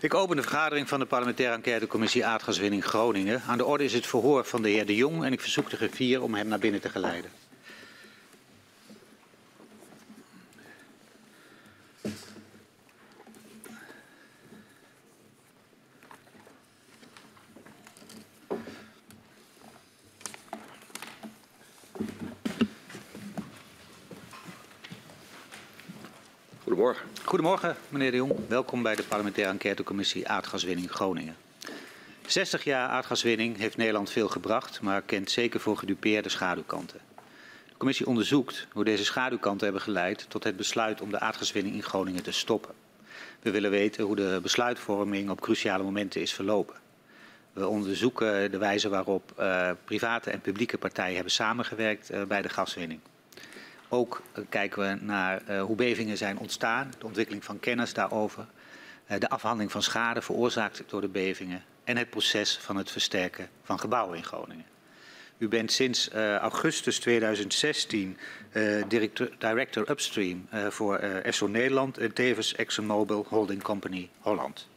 Ik open de vergadering van de parlementaire enquêtecommissie aardgaswinning Groningen. Aan de orde is het verhoor van de heer De Jong en ik verzoek de griffier om hem naar binnen te geleiden. Goedemorgen. Meneer De Jong. Welkom bij de parlementaire enquêtecommissie aardgaswinning Groningen. 60 jaar aardgaswinning heeft Nederland veel gebracht, maar kent zeker voor gedupeerde schaduwkanten. De commissie onderzoekt hoe deze schaduwkanten hebben geleid tot het besluit om de aardgaswinning in Groningen te stoppen. We willen weten hoe de besluitvorming op cruciale momenten is verlopen. We onderzoeken de wijze waarop uh, private en publieke partijen hebben samengewerkt uh, bij de gaswinning. Ook uh, kijken we naar uh, hoe bevingen zijn ontstaan, de ontwikkeling van kennis daarover, uh, de afhandeling van schade veroorzaakt door de bevingen en het proces van het versterken van gebouwen in Groningen. U bent sinds augustus 2016 director, director upstream voor ESSO Nederland en tevens ExxonMobil Holding Company Holland.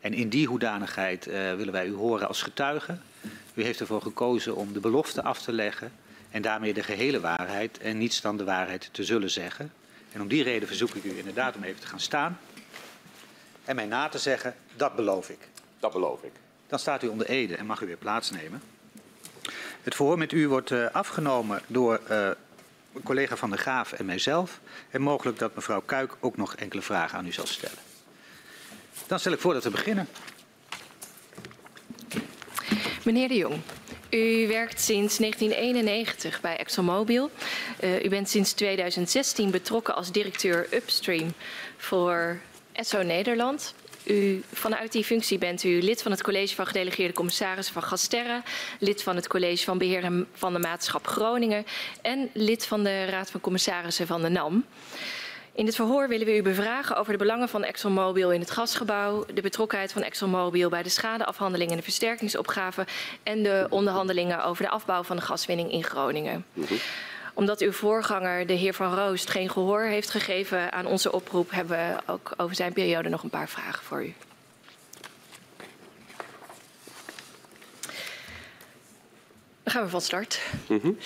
En in die hoedanigheid willen wij u horen als getuige. U heeft ervoor gekozen om de belofte af te leggen en daarmee de gehele waarheid en niets dan de waarheid te zullen zeggen. En om die reden verzoek ik u inderdaad om even te gaan staan en mij na te zeggen, dat beloof ik. Dat beloof ik. Dan staat u onder ede en mag u weer plaatsnemen. Het verhoor met u wordt uh, afgenomen door uh, collega Van der Graaf en mijzelf. En mogelijk dat mevrouw Kuik ook nog enkele vragen aan u zal stellen. Dan stel ik voor dat we beginnen. Meneer de Jong, u werkt sinds 1991 bij ExxonMobil. Uh, u bent sinds 2016 betrokken als directeur upstream voor Esso Nederland. U, vanuit die functie bent u lid van het college van gedelegeerde commissarissen van Gasterra, lid van het college van beheer van de maatschap Groningen en lid van de raad van commissarissen van de NAM. In dit verhoor willen we u bevragen over de belangen van ExxonMobil in het gasgebouw, de betrokkenheid van ExxonMobil bij de schadeafhandeling en de versterkingsopgave en de onderhandelingen over de afbouw van de gaswinning in Groningen. Mm -hmm. Omdat uw voorganger, de heer Van Roost, geen gehoor heeft gegeven aan onze oproep, hebben we ook over zijn periode nog een paar vragen voor u. Dan gaan we van start. Mm -hmm.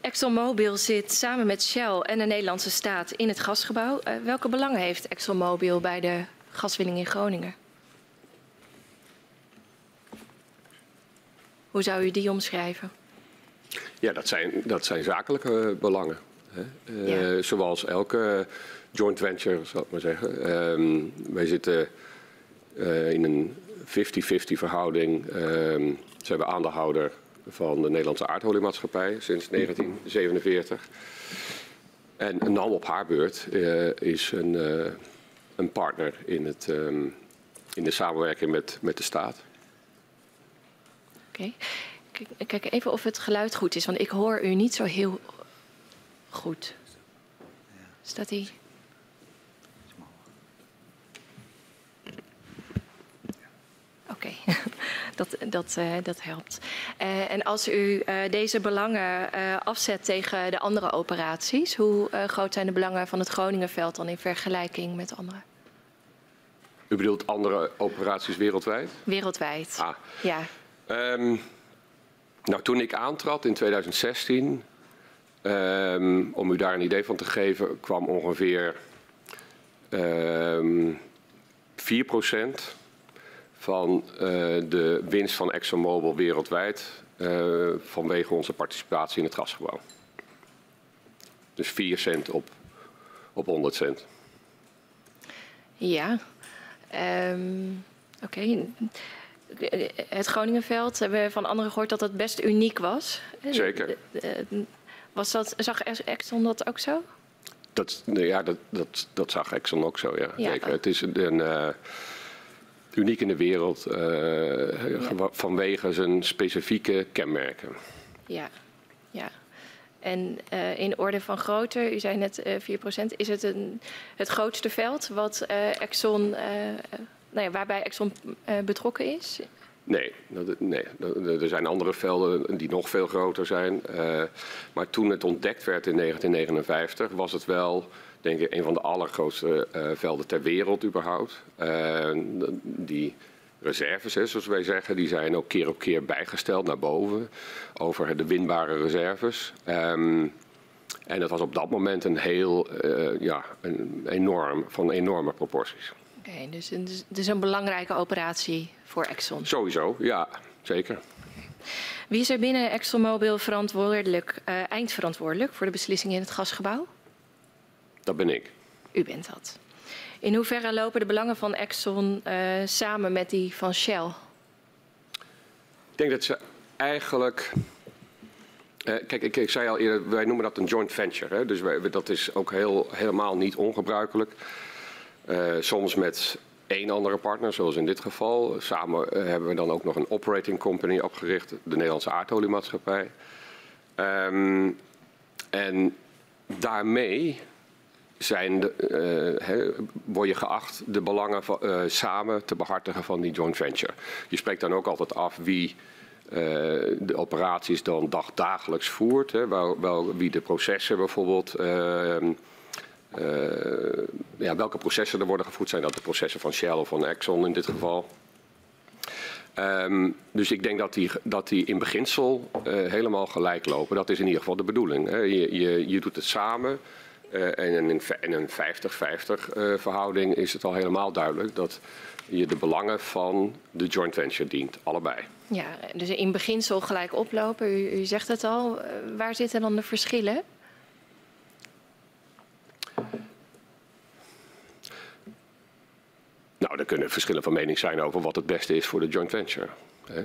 ExxonMobil zit samen met Shell en de Nederlandse staat in het gasgebouw. Uh, welke belangen heeft ExxonMobil bij de gaswinning in Groningen? Hoe zou u die omschrijven? Ja, dat zijn, dat zijn zakelijke belangen. Hè? Uh, ja. Zoals elke joint venture, zal ik maar zeggen. Uh, wij zitten uh, in een 50-50 verhouding. zijn we aandeelhouder van de Nederlandse aardoliemaatschappij sinds 1947. En NAM op haar beurt uh, is een, uh, een, partner in, het, um, in de samenwerking met, met de staat. Oké. Okay. Kijk, kijk even of het geluid goed is, want ik hoor u niet zo heel goed. Staat hij? Okay. dat, dat, uh, dat helpt. Uh, en als u uh, deze belangen afzet tegen de andere operaties, hoe groot zijn de belangen van het Groningenveld dan in vergelijking met andere? U bedoelt andere operaties wereldwijd? Wereldwijd, ah. ja. Um, nou, toen ik aantrad in 2016, um, om u daar een idee van te geven, kwam ongeveer um, 4 procent van uh, de winst van ExxonMobil wereldwijd uh, vanwege onze participatie in het gasgebouw. Dus 4 cent op, op 100 cent. Ja, um, oké. Okay. Het Groningenveld hebben we van anderen gehoord dat dat best uniek was. Zeker. Was dat, zag Exxon dat ook zo? Dat, ja, dat, dat, dat zag Exxon ook zo, ja. ja. Zeker. Het is een... een uh, uniek in de wereld uh, ja. vanwege zijn specifieke kenmerken. Ja, ja. En uh, in orde van grootte, u zei net uh, 4%, is het een, het grootste veld wat Exxon, nou ja, waarbij Exxon betrokken is? Nee, dat, nee, er zijn andere velden die nog veel groter zijn. Uh, maar toen het ontdekt werd in 1959 was het wel, denk ik, een van de allergrootste uh, velden ter wereld überhaupt. Uh, die reserves, hè, zoals wij zeggen, die zijn ook keer op keer bijgesteld naar boven over de winbare reserves. Um, en dat was op dat moment een heel, ja, een enorm, van enorme proporties. Oké, okay, dus, dus, dus een belangrijke operatie voor Exxon? Sowieso, ja, zeker. Wie is er binnen ExxonMobil verantwoordelijk, eindverantwoordelijk voor de beslissingen in het gasgebouw? Dat ben ik. U bent dat. In hoeverre lopen de belangen van Exxon uh, samen met die van Shell? Ik denk dat ze eigenlijk. Uh, kijk, ik, ik, zei al eerder, wij noemen dat een joint venture. Hè? Dus wij, dat is ook heel, helemaal niet ongebruikelijk. soms met één andere partner, zoals in dit geval. Samen eh, hebben we dan ook nog een operating company opgericht, de Nederlandse aardoliemaatschappij. Um, en daarmee zijn he, word je geacht de belangen uh, samen te behartigen van die joint venture. Je spreekt dan ook altijd af wie uh, de operaties dan dag, dagelijks voert. Wel, wel, wie de processen bijvoorbeeld ehm, ja, welke processen er worden gevoerd. Zijn dat de processen van Shell of van Exxon in dit geval? Um, dus ik denk dat die, dat die in beginsel helemaal gelijk lopen. Dat is in ieder geval de bedoeling. Hè. Je, je, je doet het samen. Uh, en in, een 50-50 uh, verhouding is het al helemaal duidelijk dat je de belangen van de joint venture dient. Allebei. Ja, dus in beginsel gelijk oplopen. U, u zegt het al. waar zitten dan de verschillen? Nou, er kunnen verschillen van mening zijn over wat het beste is voor de joint venture. Hè?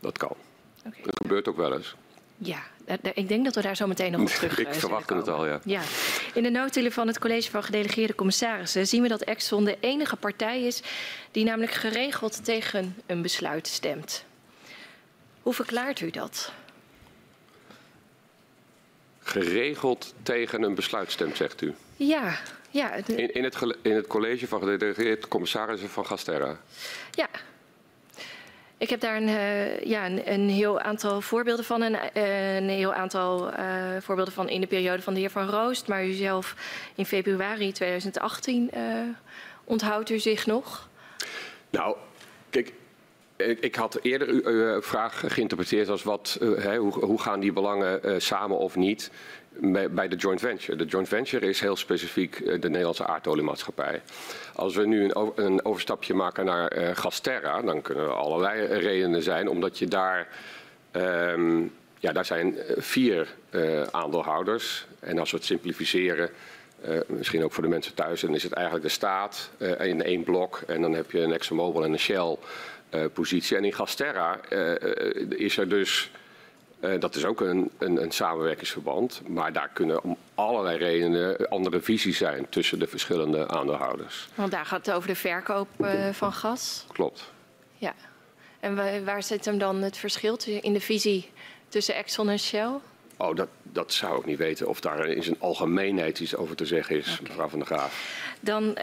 Dat kan. Okay. Dat gebeurt ook wel eens. Ja, ik denk dat we daar zo meteen nog op terug Ik verwacht het al, ja. ja. In de noodtelen van het college van gedelegeerde commissarissen zien we dat Exxon de enige partij is die namelijk geregeld tegen een besluit stemt. Hoe verklaart u dat? Geregeld tegen een besluit stemt, zegt u? Ja, ja. In, in, het, in het college van gedelegeerde commissarissen van Gasterra? Ja. Ik heb daar een, uh, ja, een, een, heel aantal voorbeelden van. Een, een heel aantal uh, voorbeelden van in de periode van de heer Van Roost. Maar u zelf in februari 2018 onthoudt u zich nog? Nou, kijk, ik had eerder uw vraag geïnterpreteerd als wat, hoe, gaan die belangen samen of niet bij de joint venture. De joint venture is heel specifiek uh, de Nederlandse aardoliemaatschappij. Als we nu een, overstapje maken naar Gasterra, dan kunnen er allerlei redenen zijn, omdat je daar, um, ja, daar zijn vier aandeelhouders. En als we het simplificeren, misschien ook voor de mensen thuis, dan is het eigenlijk de staat in één blok. En dan heb je een ExxonMobil en een Shell positie. En in Gasterra is er dus, dat is ook een, een, een, samenwerkingsverband. Maar daar kunnen om allerlei redenen andere visies zijn tussen de verschillende aandeelhouders. Want daar gaat het over de verkoop van gas? Klopt. Ja. En waar zit hem dan het verschil in de visie tussen Exxon en Shell? Oh, dat, dat zou ik niet weten of daar in zijn algemeenheid iets over te zeggen is, okay. mevrouw Van der Graaf. Dan uh,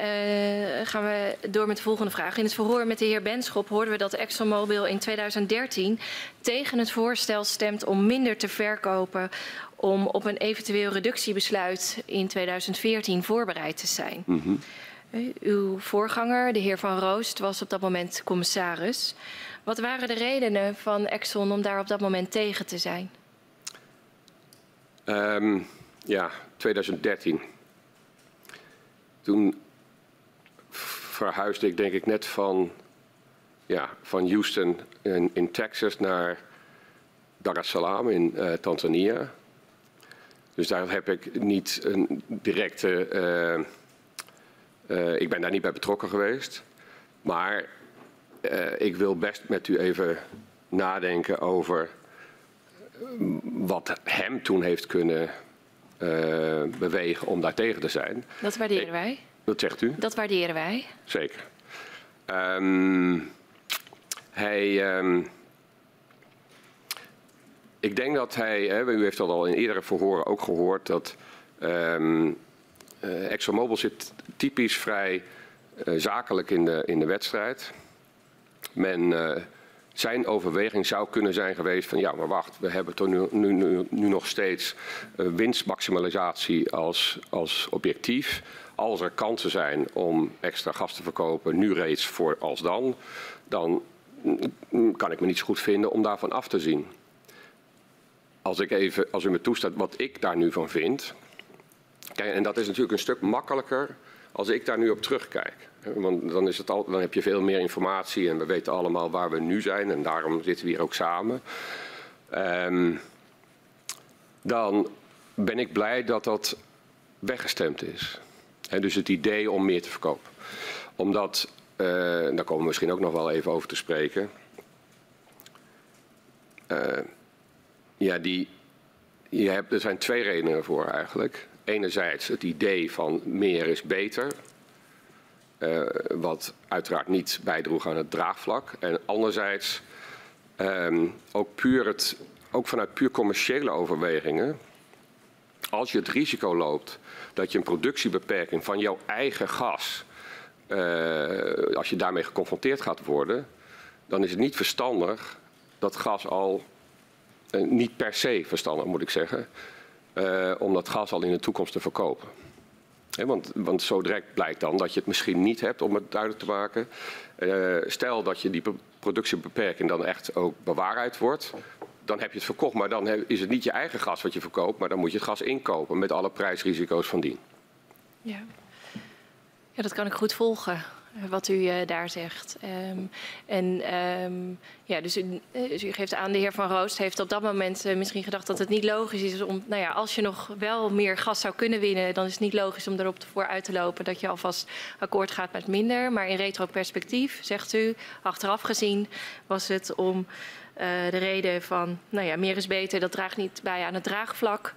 gaan we door met de volgende vraag. In het verhoor met de heer Benschop hoorden we dat ExxonMobil in 2013 tegen het voorstel stemt om minder te verkopen om op een eventueel reductiebesluit in 2014 voorbereid te zijn. Mm -hmm. uw voorganger, de heer Van Roost, was op dat moment commissaris. Wat waren de redenen van Exxon om daar op dat moment tegen te zijn? Um, ja, 2013. Toen verhuisde ik denk ik net van, ja, van Houston in, Texas naar Dar es Salaam in uh, Tanzania. Dus daar heb ik niet een directe. Uh, uh, ik ben daar niet bij betrokken geweest. Maar ik wil best met u even nadenken over wat hem toen heeft kunnen uh, bewegen om daar tegen te zijn. Dat waarderen wij. Wat zegt u? Dat waarderen wij. Zeker. Um, hij. Um, ik denk dat hij, hè, u heeft dat al in eerdere verhoren ook gehoord, dat um, uh, ExxonMobil zit typisch vrij uh, zakelijk in de, in de wedstrijd. men zijn overweging zou kunnen zijn geweest van ja, maar wacht, we hebben toch nu, nu, nu, nu nog steeds winstmaximalisatie als, als objectief. Als er kansen zijn om extra gas te verkopen, nu reeds voor als dan, dan kan ik me niet zo goed vinden om daarvan af te zien. Als, ik even, als u me toestaat wat ik daar nu van vind. En dat is natuurlijk een stuk makkelijker als ik daar nu op terugkijk. Want dan, is het al, dan heb je veel meer informatie en we weten allemaal waar we nu zijn en daarom zitten we hier ook samen. Um, dan ben ik blij dat dat weggestemd is. He, dus het idee om meer te verkopen. Omdat, uh, daar komen we misschien ook nog wel even over te spreken. Uh, ja, die, je hebt, er zijn twee redenen voor eigenlijk. Enerzijds het idee van meer is beter. Uh, wat uiteraard niet bijdroeg aan het draagvlak. En anderzijds um, ook, puur het, ook vanuit puur commerciële overwegingen. Als je het risico loopt dat je een productiebeperking van jouw eigen gas, uh, als je daarmee geconfronteerd gaat worden, dan is het niet verstandig dat gas al, uh, niet per se verstandig moet ik zeggen, om dat gas al in de toekomst te verkopen. He, want, want, zo direct blijkt dan dat je het misschien niet hebt om het duidelijk te maken. Uh, stel dat je die productiebeperking dan echt ook bewaarheid wordt. Dan heb je het verkocht, maar dan is het niet je eigen gas wat je verkoopt, maar dan moet je het gas inkopen met alle prijsrisico's van dien. Ja, ja dat kan ik goed volgen wat u uh, daar zegt. Um, en um, ja, dus u, dus u, geeft aan, de heer Van Roost heeft op dat moment uh, misschien gedacht dat het niet logisch is om, nou ja, als je nog wel meer gas zou kunnen winnen, dan is het niet logisch om erop voor uit te lopen dat je alvast akkoord gaat met minder. Maar in retro-perspectief, zegt u, achteraf gezien was het om de reden van, nou ja, meer is beter, dat draagt niet bij aan het draagvlak.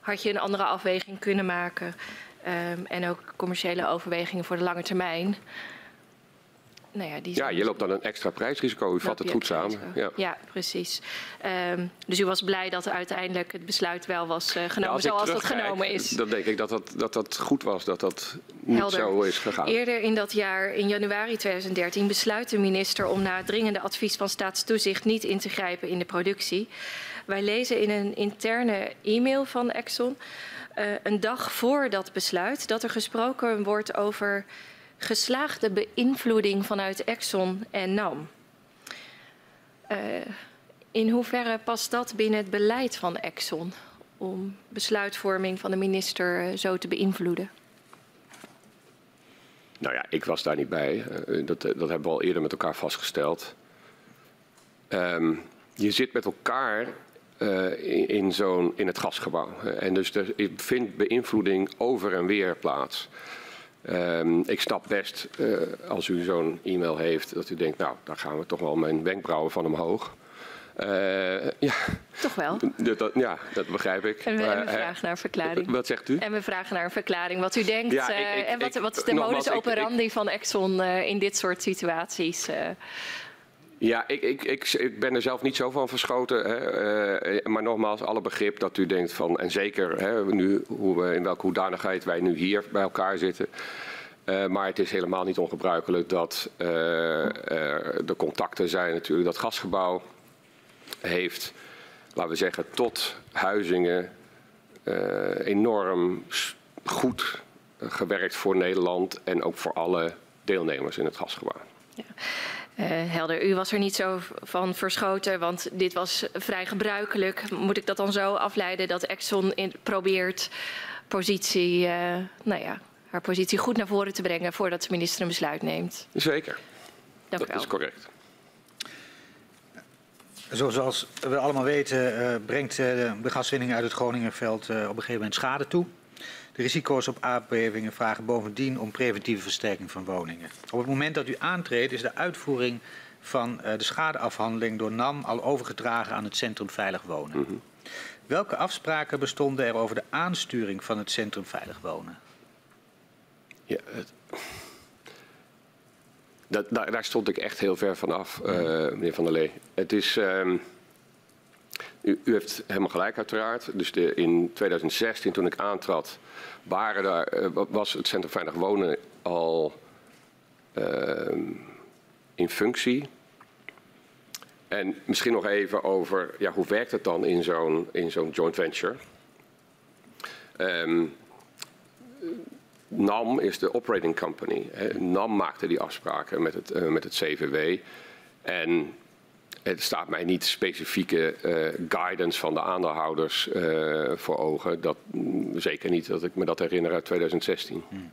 had je een andere afweging kunnen maken. Um, en ook commerciële overwegingen voor de lange termijn. Nou ja, die ja, je loopt dan een extra prijsrisico. U vat het goed samen. Ja, ja precies. Um, dus u was blij dat uiteindelijk het besluit wel was uh, genomen ja, zoals dat genomen is. Dan denk ik dat dat, dat dat goed was, dat dat niet Helder. zo is gegaan. Eerder in dat jaar, in januari 2013, besluit de minister om na dringende advies van staatstoezicht niet in te grijpen in de productie. Wij lezen in een interne e-mail van Exxon uh, een dag voor dat besluit dat er gesproken wordt over geslaagde beïnvloeding vanuit Exxon en NAM. Uh, in hoeverre past dat binnen het beleid van Exxon om besluitvorming van de minister uh, zo te beïnvloeden? Nou ja, ik was daar niet bij. Dat, dat hebben we al eerder met elkaar vastgesteld. Um, je zit met elkaar in, in, zo'n, in het gasgebouw. En dus er vindt beïnvloeding over en weer plaats. Um, ik snap best, uh, als u zo'n e-mail heeft, dat u denkt, nou, daar gaan we toch wel mijn wenkbrauwen van omhoog. Uh, ja. Toch wel? Dat, dat, ja, dat begrijp ik. En we, maar, en we vragen naar een verklaring. Wat zegt u? En we vragen naar een verklaring wat u denkt. Ja, ik, ik, en wat, wat, is de modus operandi van Exxon in dit soort situaties? Ja, ik, ik, ik, ik, ben er zelf niet zo van verschoten. Hè. Uh, maar nogmaals, alle begrip dat u denkt van, en zeker hè, nu, hoe we, in welke hoedanigheid wij nu hier bij elkaar zitten. Uh, maar het is helemaal niet ongebruikelijk dat de contacten zijn natuurlijk. Dat gasgebouw heeft, laten we zeggen, tot Huizingen enorm goed gewerkt voor Nederland en ook voor alle deelnemers in het gasgebouw. Ja. Uh, helder, u was er niet zo van verschoten, want dit was vrij gebruikelijk. Moet ik dat dan zo afleiden dat Exxon in, probeert positie, uh, nou ja, haar positie goed naar voren te brengen voordat de minister een besluit neemt? Zeker. Dank dat is correct. Zoals we allemaal weten uh, brengt de gaswinning uit het Groningenveld op een gegeven moment schade toe. De risico's op aardbevingen vragen bovendien om preventieve versterking van woningen. Op het moment dat u aantreedt is de uitvoering van uh, de schadeafhandeling door NAM al overgedragen aan het Centrum Veilig Wonen. Mm -hmm. Welke afspraken bestonden er over de aansturing van het Centrum Veilig Wonen? Ja, het... dat, daar, daar, stond ik echt heel ver vanaf, uh, meneer Van der Lee. Het is... Uh, u, u, heeft helemaal gelijk uiteraard. Dus de, in 2016 toen ik aantrad waren daar, uh, was het Centrum Veilig Wonen al uh, in functie. En misschien nog even over ja, hoe werkt het dan in zo'n in zo'n joint venture. NAM is de operating company. NAM maakte die afspraken met het, uh, met het CVW. En het staat mij niet specifieke uh, guidance van de aandeelhouders uh, voor ogen. Dat, mm, zeker niet dat ik me dat herinner uit 2016. Hmm.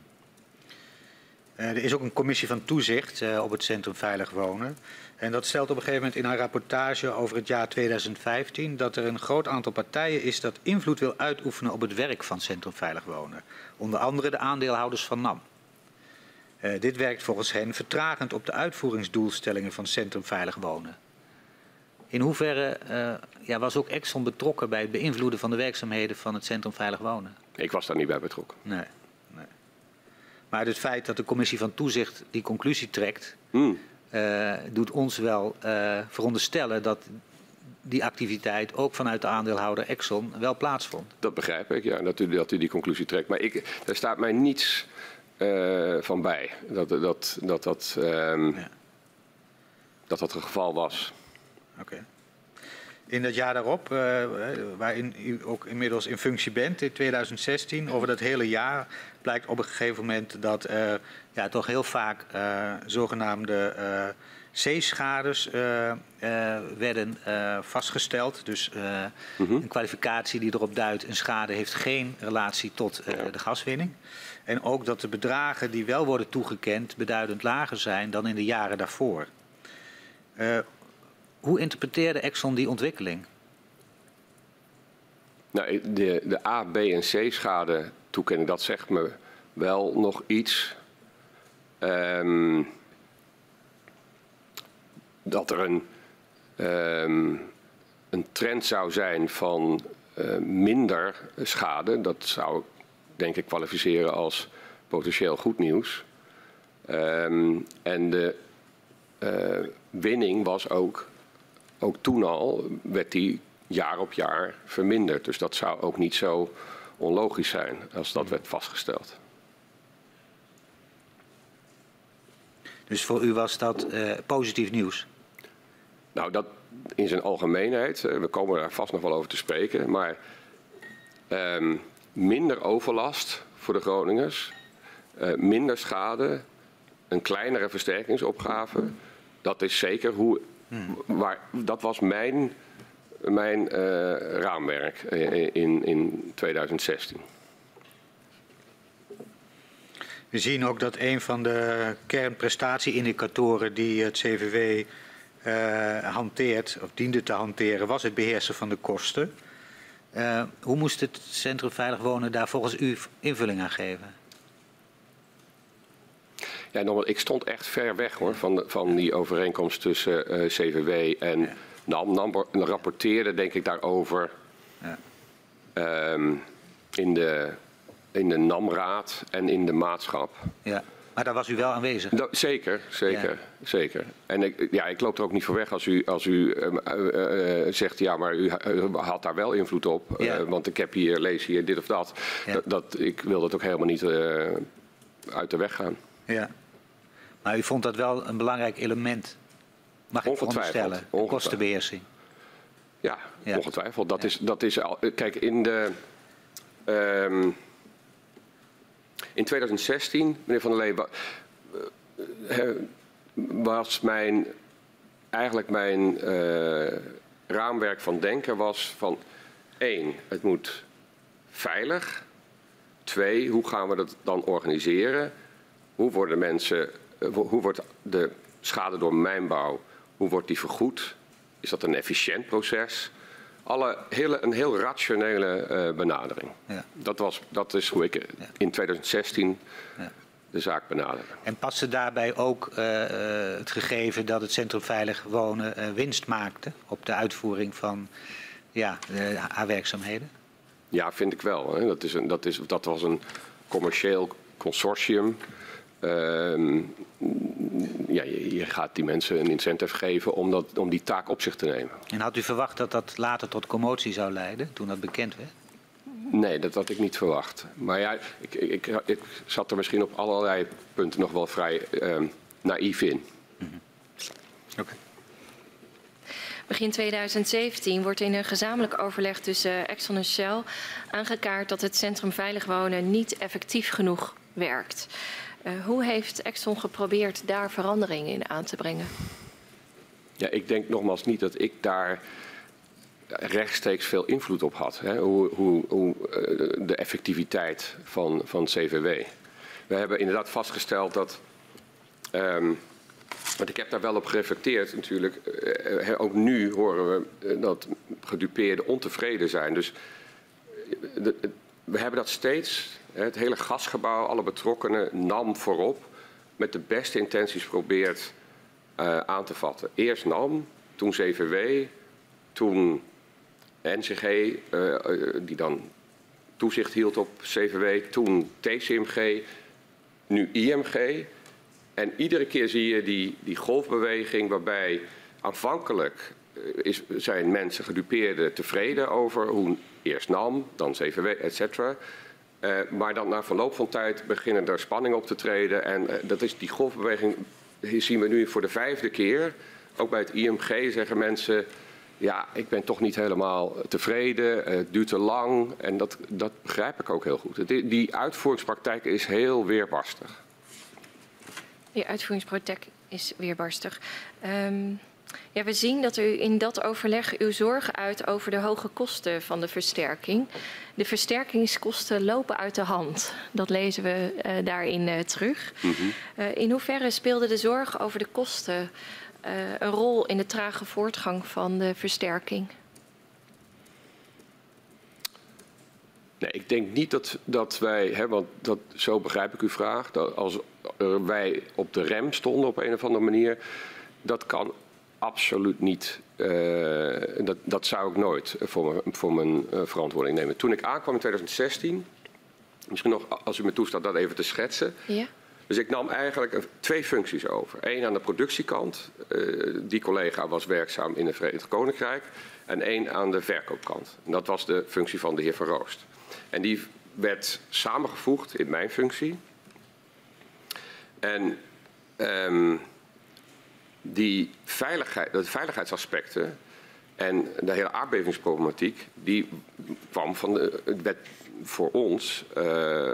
er is ook een commissie van toezicht op het Centrum Veilig Wonen. En dat stelt op een gegeven moment in een rapportage over het jaar 2015 dat er een groot aantal partijen is dat invloed wil uitoefenen op het werk van Centrum Veilig Wonen. Onder andere de aandeelhouders van NAM. Uh, dit werkt volgens hen vertragend op de uitvoeringsdoelstellingen van Centrum Veilig Wonen. In hoeverre uh, ja, was ook Exxon betrokken bij het beïnvloeden van de werkzaamheden van het Centrum Veilig Wonen? Ik was daar niet bij betrokken. Nee. nee. Maar het feit dat de commissie van toezicht die conclusie trekt, mm. uh, doet ons wel uh, veronderstellen dat die activiteit ook vanuit de aandeelhouder Exxon wel plaatsvond. Dat begrijp ik, ja, dat u, dat u die conclusie trekt. Maar ik, er staat mij niets van bij dat dat, dat, dat, ja. dat, dat het geval was. Okay. In dat jaar daarop, uh, waarin u ook inmiddels in functie bent, in 2016, over dat hele jaar, blijkt op een gegeven moment dat uh, ja, toch heel vaak uh, zogenaamde C-schades werden vastgesteld. Dus -hmm. een kwalificatie die erop duidt, een schade heeft geen relatie tot de gaswinning. En ook dat de bedragen die wel worden toegekend beduidend lager zijn dan in de jaren daarvoor. Hoe interpreteerde Exxon die ontwikkeling? Nou, de, de A, B en C schade toekenning, dat zegt me wel nog iets. Um, dat er een, um, een trend zou zijn van uh, minder schade, dat zou denk ik kwalificeren als potentieel goed nieuws. Um, en de uh, winning was ook ook toen al werd die jaar op jaar verminderd. Dus dat zou ook niet zo onlogisch zijn als dat werd vastgesteld. Dus voor u was dat uh, positief nieuws? Nou, dat in zijn algemeenheid. Uh, we komen daar vast nog wel over te spreken. Maar um, minder overlast voor de Groningers. Uh, minder schade. Een kleinere versterkingsopgave. Dat is zeker hoe maar dat was mijn, mijn uh, raamwerk in, in 2016. We zien ook dat een van de kernprestatieindicatoren die het CVW eh, hanteert, of diende te hanteren, was het beheersen van de kosten. Hoe moest het Centrum Veilig Wonen daar volgens u invulling aan geven? Ja, nogmaals, ik stond echt ver weg hoor, van, van die overeenkomst tussen uh, eh, CVW en ja. NAM. NAM rapporteerde denk ik daarover ja. um, in de, in de NAM-raad en in de maatschap. Ja. Maar daar was u wel aanwezig? Zeker, zeker, ja. zeker. En ik, ja, ik loop er ook niet voor weg als u, als u uh, uh, uh, zegt, ja, maar u, had daar wel invloed op. Ja. want ik heb hier, lees hier dit of dat. Ja. dat, dat ik wil dat ook helemaal niet uit de weg gaan. Ja. Maar u vond dat wel een belangrijk element, mag ik veronderstellen, de kostenbeheersing. Ja, ja, ongetwijfeld. Dat, ja. is, dat is al, kijk, in de... Um, in 2016, meneer Van der Lee, eh, was mijn, eigenlijk mijn uh, raamwerk van denken was van één, het moet veilig. Twee, hoe gaan we dat dan organiseren? Hoe worden mensen eh, hoe wordt de schade door mijnbouw, hoe wordt die vergoed? Is dat een efficiënt proces? Alle, hele, een heel rationele uh, benadering. Ja. Dat, was, dat is hoe ik ja. in 2016 ja. de zaak benaderde. En paste daarbij ook uh, het gegeven dat het Centrum Veilig Wonen uh, winst maakte op de uitvoering van ja, haar werkzaamheden? Ja, vind ik wel. Hè. Dat, is een, dat, is, dat was een commercieel consortium ja, je, je, gaat die mensen een incentive geven om, dat, om die taak op zich te nemen. En had u verwacht dat dat later tot commotie zou leiden toen dat bekend werd? Nee, dat had ik niet verwacht. Maar ja, ik, ik, ik zat er misschien op allerlei punten nog wel vrij uh, naïef in. Mm -hmm. Oké. Begin 2017 wordt in een gezamenlijk overleg tussen Exxon en Shell aangekaart dat het Centrum Veilig Wonen niet effectief genoeg werkt. Uh, hoe heeft Exxon geprobeerd daar verandering in aan te brengen? Ja, ik denk nogmaals niet dat ik daar rechtstreeks veel invloed op had. Hè? Hoe, hoe, hoe uh, de effectiviteit van, van CVW. We hebben inderdaad vastgesteld dat. Um, want ik heb daar wel op gereflecteerd natuurlijk. Uh, ook nu horen we dat gedupeerden ontevreden zijn. Dus we hebben dat steeds, het hele gasgebouw, alle betrokkenen, NAM voorop, met de beste intenties probeert uh, aan te vatten. Eerst NAM, toen CVW, toen NCG, uh, die dan toezicht hield op CVW, toen TCMG, nu IMG. En iedere keer zie je die, die golfbeweging waarbij aanvankelijk is, zijn mensen gedupeerden tevreden over hoe eerst NAM, dan CVW, et cetera. Uh, maar dan na verloop van tijd beginnen er spanningen op te treden. En uh, dat is die golfbeweging zien we nu voor de vijfde keer. Ook bij het IMG zeggen mensen, ja, ik ben toch niet helemaal tevreden, het duurt te lang. En dat, dat begrijp ik ook heel goed. Die, die uitvoeringspraktijk is heel weerbarstig. Die uitvoeringspraktijk is weerbarstig. Um, ja, we zien dat u in dat overleg uw zorgen uit over de hoge kosten van de versterking. De versterkingskosten lopen uit de hand. Dat lezen we uh, daarin uh, terug. Mm -hmm. uh, in hoeverre speelde de zorg over de kosten een rol in de trage voortgang van de versterking? Nee, ik denk niet dat, dat wij, hè, want dat, zo begrijp ik uw vraag, dat als wij op de rem stonden op een of andere manier, dat kan absoluut niet. Uh, dat, dat zou ik nooit voor mijn, voor mijn uh, verantwoording nemen. Toen ik aankwam in 2016, misschien nog als u me toestaat dat even te schetsen. Ja. Dus ik nam eigenlijk twee functies over. Eén aan de productiekant, uh, die collega was werkzaam in het Verenigd Koninkrijk. En één aan de verkoopkant. En dat was de functie van de heer Van Roost. En die werd samengevoegd in mijn functie. En um, die veiligheid, de veiligheidsaspecten en de hele aardbevingsproblematiek, die kwam van de, werd voor ons uh,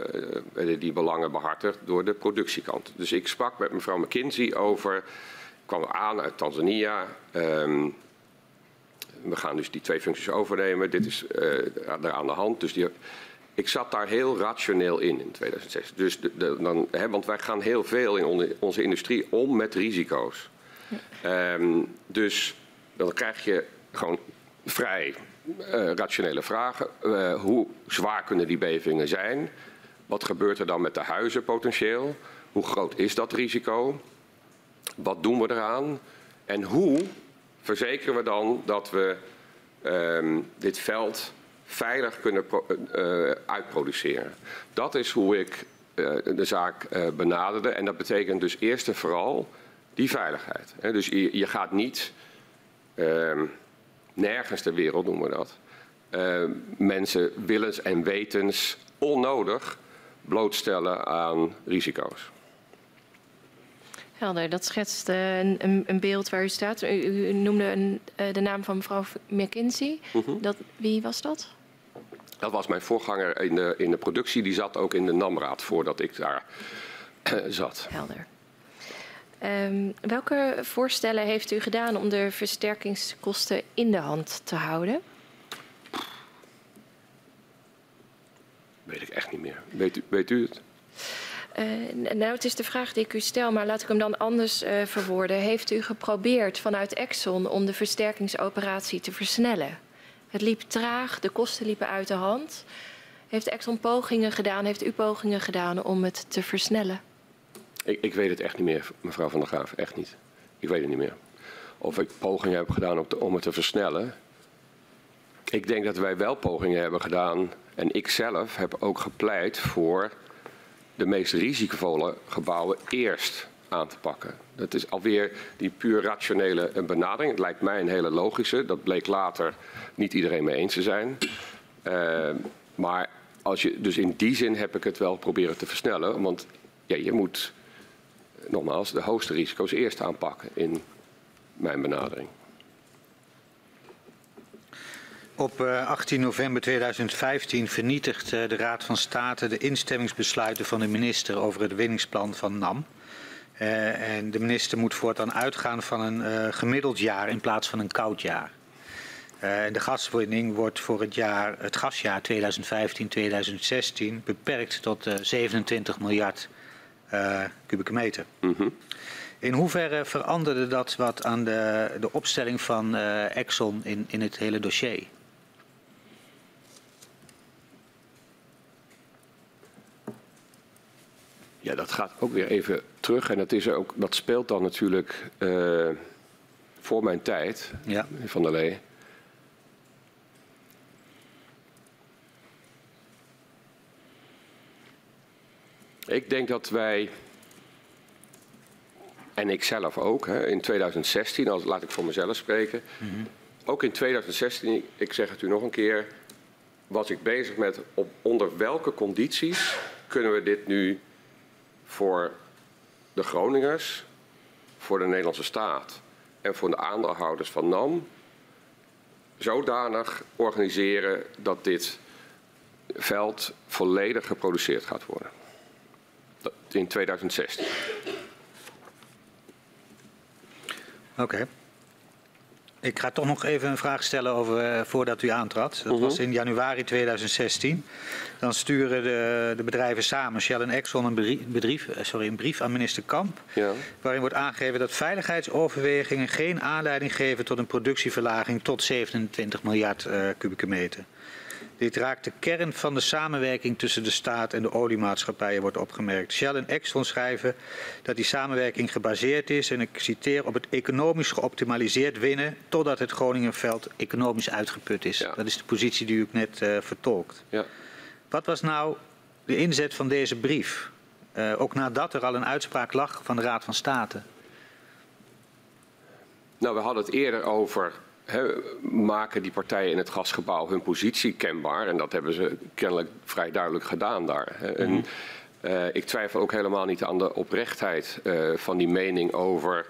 die belangen behartigd door de productiekant. Dus ik sprak met mevrouw McKinsey over, kwam aan uit Tanzania. Um, we gaan dus die twee functies overnemen. Dit is uh, er aan de hand. Dus die, ik zat daar heel rationeel in in 2006. Dus de, dan, hè, want wij gaan heel veel in onze industrie om met risico's. Um, dus dan krijg je gewoon vrij uh, rationele vragen. Uh, hoe zwaar kunnen die bevingen zijn? Wat gebeurt er dan met de huizen potentieel? Hoe groot is dat risico? Wat doen we eraan? En hoe verzekeren we dan dat we um, dit veld veilig kunnen uh, uitproduceren? Dat is hoe ik de zaak benaderde. En dat betekent dus eerst en vooral die veiligheid. Dus je, je gaat niet uh, nergens ter wereld, noemen we dat, uh, mensen willens en wetens onnodig blootstellen aan risico's. Helder, dat schetst uh, een, een, beeld waar u staat. U, u noemde een, uh, de naam van mevrouw McKinsey. Mm -hmm. dat, wie was dat? Dat was mijn voorganger in de, in de productie. Die zat ook in de NAMRAAD voordat ik daar zat. Helder. Um, welke voorstellen heeft u gedaan om de versterkingskosten in de hand te houden? Weet ik echt niet meer. Weet u, weet u het? Uh, nou, het is de vraag die ik u stel, maar laat ik hem dan anders uh, verwoorden. Heeft u geprobeerd vanuit Exxon om de versterkingsoperatie te versnellen? Het liep traag, de kosten liepen uit de hand. Heeft Exxon pogingen gedaan, heeft u pogingen gedaan om het te versnellen? Ik, ik, weet het echt niet meer, mevrouw Van der Graaf. Echt niet. Ik weet het niet meer. Of ik pogingen heb gedaan om het te versnellen. Ik denk dat wij wel pogingen hebben gedaan. En ik zelf heb ook gepleit voor de meest risicovolle gebouwen eerst aan te pakken. Dat is alweer die puur rationele benadering. Het lijkt mij een hele logische. Dat bleek later niet iedereen mee eens te zijn. Uh, maar als je, dus in die zin heb ik het wel proberen te versnellen. Want ja, je moet nogmaals, de hoogste risico's eerst aanpakken in mijn benadering. Op 18 november 2015 vernietigt de Raad van State de instemmingsbesluiten van de minister over het winningsplan van NAM. Uh, en de minister moet voortaan uitgaan van een gemiddeld jaar in plaats van een koud jaar. Uh, de gaswinning wordt voor het, jaar, het gasjaar 2015-2016 beperkt tot 27 miljard kubieke meter. Mm -hmm. In hoeverre veranderde dat wat aan de, de opstelling van Exxon in, in het hele dossier? Ja, dat gaat ook weer even terug. En dat, is ook, dat speelt dan natuurlijk uh, voor mijn tijd, ja. Van der Lee. Ik denk dat wij, en ik zelf ook, hè, in 2016, als, laat ik voor mezelf spreken. Mm -hmm. Ook in 2016, ik zeg het u nog een keer, was ik bezig met op, onder welke condities kunnen we dit nu voor de Groningers, voor de Nederlandse staat en voor de aandeelhouders van NAM zodanig organiseren dat dit veld volledig geproduceerd gaat worden. In 2016. Oké. Okay. Ik ga toch nog even een vraag stellen over uh, voordat u aantrad. Dat uh -huh. was mhm. in januari 2016. Dan sturen de, de, bedrijven samen, Shell en Exxon, een brief, eh, sorry, een brief aan minister Kamp. Ja. Waarin wordt aangegeven dat veiligheidsoverwegingen geen aanleiding geven tot een productieverlaging tot 27 miljard uh, kubieke meter. Dit raakt de kern van de samenwerking tussen de staat en de oliemaatschappijen, wordt opgemerkt. Shell en Exxon schrijven dat die samenwerking gebaseerd is, en ik citeer, op het economisch geoptimaliseerd winnen totdat het Groningenveld economisch uitgeput is. Ja. Dat is de positie die u net uh, vertolkt. Ja. Wat was nou de inzet van deze brief? Uh, ook nadat er al een uitspraak lag van de Raad van State. Nou, we hadden het eerder over He, maken die partijen in het gasgebouw hun positie kenbaar. En dat hebben ze kennelijk vrij duidelijk gedaan daar. Mm. En, uh, ik twijfel ook helemaal niet aan de oprechtheid uh, van die mening over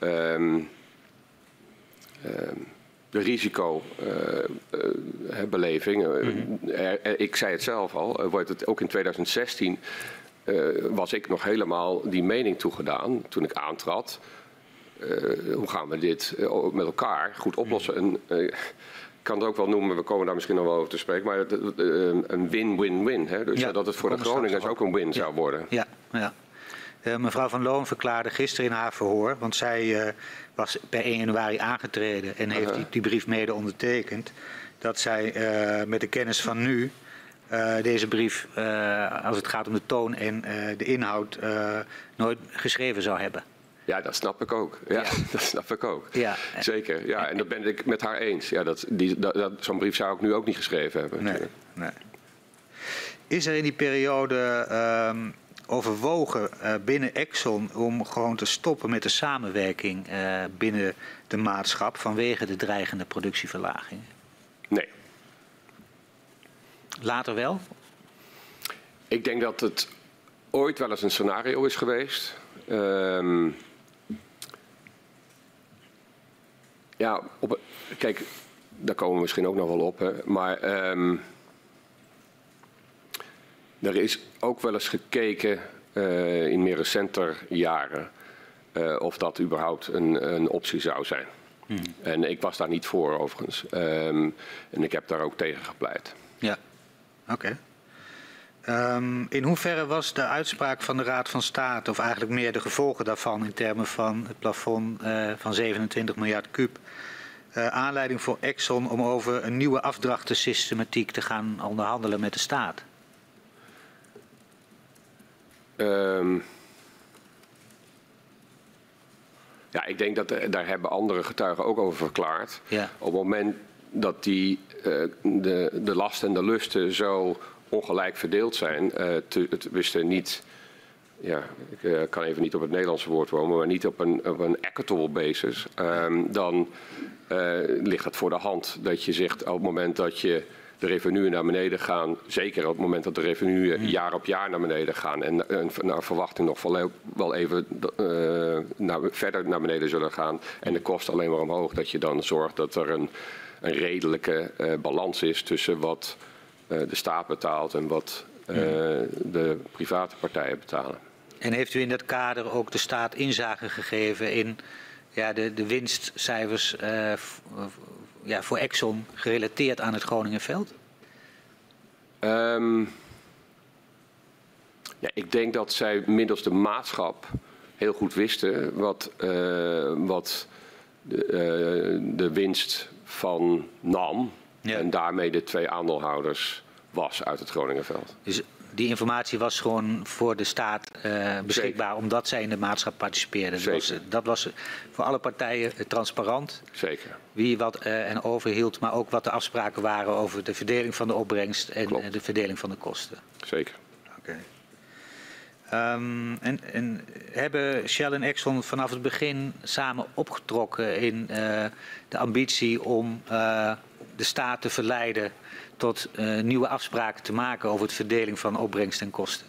um, um, de risicobeleving. Uh, mm -hmm. ik zei het zelf al, wordt het ook in 2016 was ik nog helemaal die mening toegedaan toen ik aantrad. Uh, hoe gaan we dit uh, met elkaar goed oplossen? En, uh, ik kan het ook wel noemen, we komen daar misschien nog wel over te spreken, maar een win-win-win. Dus ja, dat het voor de Groningers ook een win ja. zou worden. Ja, ja. mevrouw Van Loon verklaarde gisteren in haar verhoor, want zij was per 1 januari aangetreden en heeft -huh. die, die, brief mede ondertekend, dat zij met de kennis van nu deze brief, als het gaat om de toon en de inhoud, nooit geschreven zou hebben. Ja, dat snap ik ook. Ja, ja. dat snap ik ook. Ja. Zeker. Ja, en dat ben ik met haar eens. Ja, dat, die, dat, dat Zo'n brief zou ik nu ook niet geschreven hebben. Nee, nee. Is er in die periode um, overwogen uh, binnen Exxon om gewoon te stoppen met de samenwerking uh, binnen de maatschap vanwege de dreigende productieverlaging? Nee. Later wel? Ik denk dat het ooit wel eens een scenario is geweest. Um, Ja, op, kijk, daar komen we misschien ook nog wel op. Hè. Maar um, er is ook wel eens gekeken uh, in meer recenter jaren uh, of dat überhaupt een, een optie zou zijn. Hmm. En ik was daar niet voor overigens. Um, en ik heb daar ook tegen gepleit. Ja, oké. Okay. Um, in hoeverre was de uitspraak van de Raad van State, of eigenlijk meer de gevolgen daarvan in termen van het plafond uh, van 27 miljard kuub, uh, aanleiding voor Exxon om over een nieuwe afdrachtensystematiek te gaan onderhandelen met de staat? Um, ja, ik denk dat er, daar hebben andere getuigen ook over verklaard. Ja. Op het moment dat die, uh, de, de lasten en de lusten zo ongelijk verdeeld zijn. Uh, te, het wisten niet, ja, ik uh, kan even niet op het Nederlandse woord komen, maar niet op een, op een equitable basis. Um, dan uh, ligt het voor de hand dat je zegt op het moment dat je de revenuen naar beneden gaan. Zeker op het moment dat de revenuen Hmm. jaar op jaar naar beneden gaan. En, en naar verwachting nog wel, even eh, naar, verder naar beneden zullen gaan. En de kosten alleen maar omhoog. Dat je dan zorgt dat er een, een redelijke eh, balans is tussen wat eh, de staat betaalt en wat eh, de private partijen betalen. En heeft u in dat kader ook de staat inzage gegeven in ja, de, de winstcijfers eh, ja, voor Exxon gerelateerd aan het Groningenveld? Ehm, ja, ik denk dat zij middels de maatschap heel goed wisten wat, eh, wat de, eh, de winst van NAM Ja. en daarmee de twee aandeelhouders was uit het Groningenveld. Dus die informatie was gewoon voor de staat eh, beschikbaar omdat zij in de maatschap participeerden. Dat was, dat was voor alle partijen eh, transparant. Zeker. Wie wat eh, en overhield, maar ook wat de afspraken waren over de verdeling van de opbrengst en Klopt. de verdeling van de kosten. Zeker. Oké. Ehm, en, en hebben Shell en Exxon vanaf het begin samen opgetrokken in de ambitie om de staat te verleiden tot eh, nieuwe afspraken te maken over het verdeling van opbrengst en kosten?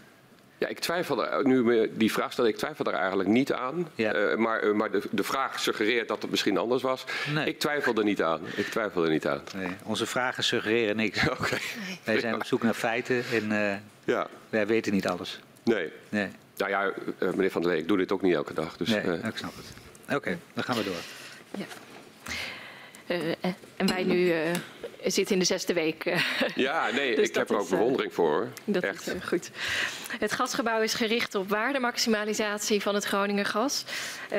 Ja, ik twijfel er, nu me die vraag stelt, ik twijfel er eigenlijk niet aan. Ja. Eh, maar eh, maar de, de vraag suggereert dat het misschien anders was. Nee. Ik twijfel er niet aan. Ik twijfel er niet aan. Nee, onze vragen suggereren niks. Oké. Wij zijn op zoek naar feiten en eh, Ja, wij weten niet alles. nee. Nee, Nou ja, meneer Van der Lee, ik doe dit ook niet elke dag. Dus, nee ik snap het. Oké, dan gaan we door. Ja. Eh, eh, en wij nu eh, zitten in de zesde week. ja, nee, Dus ik heb er ook bewondering voor. hoor. Dat Echt. is goed. Het gasgebouw is gericht op waardemaximalisatie van het Groninger gas.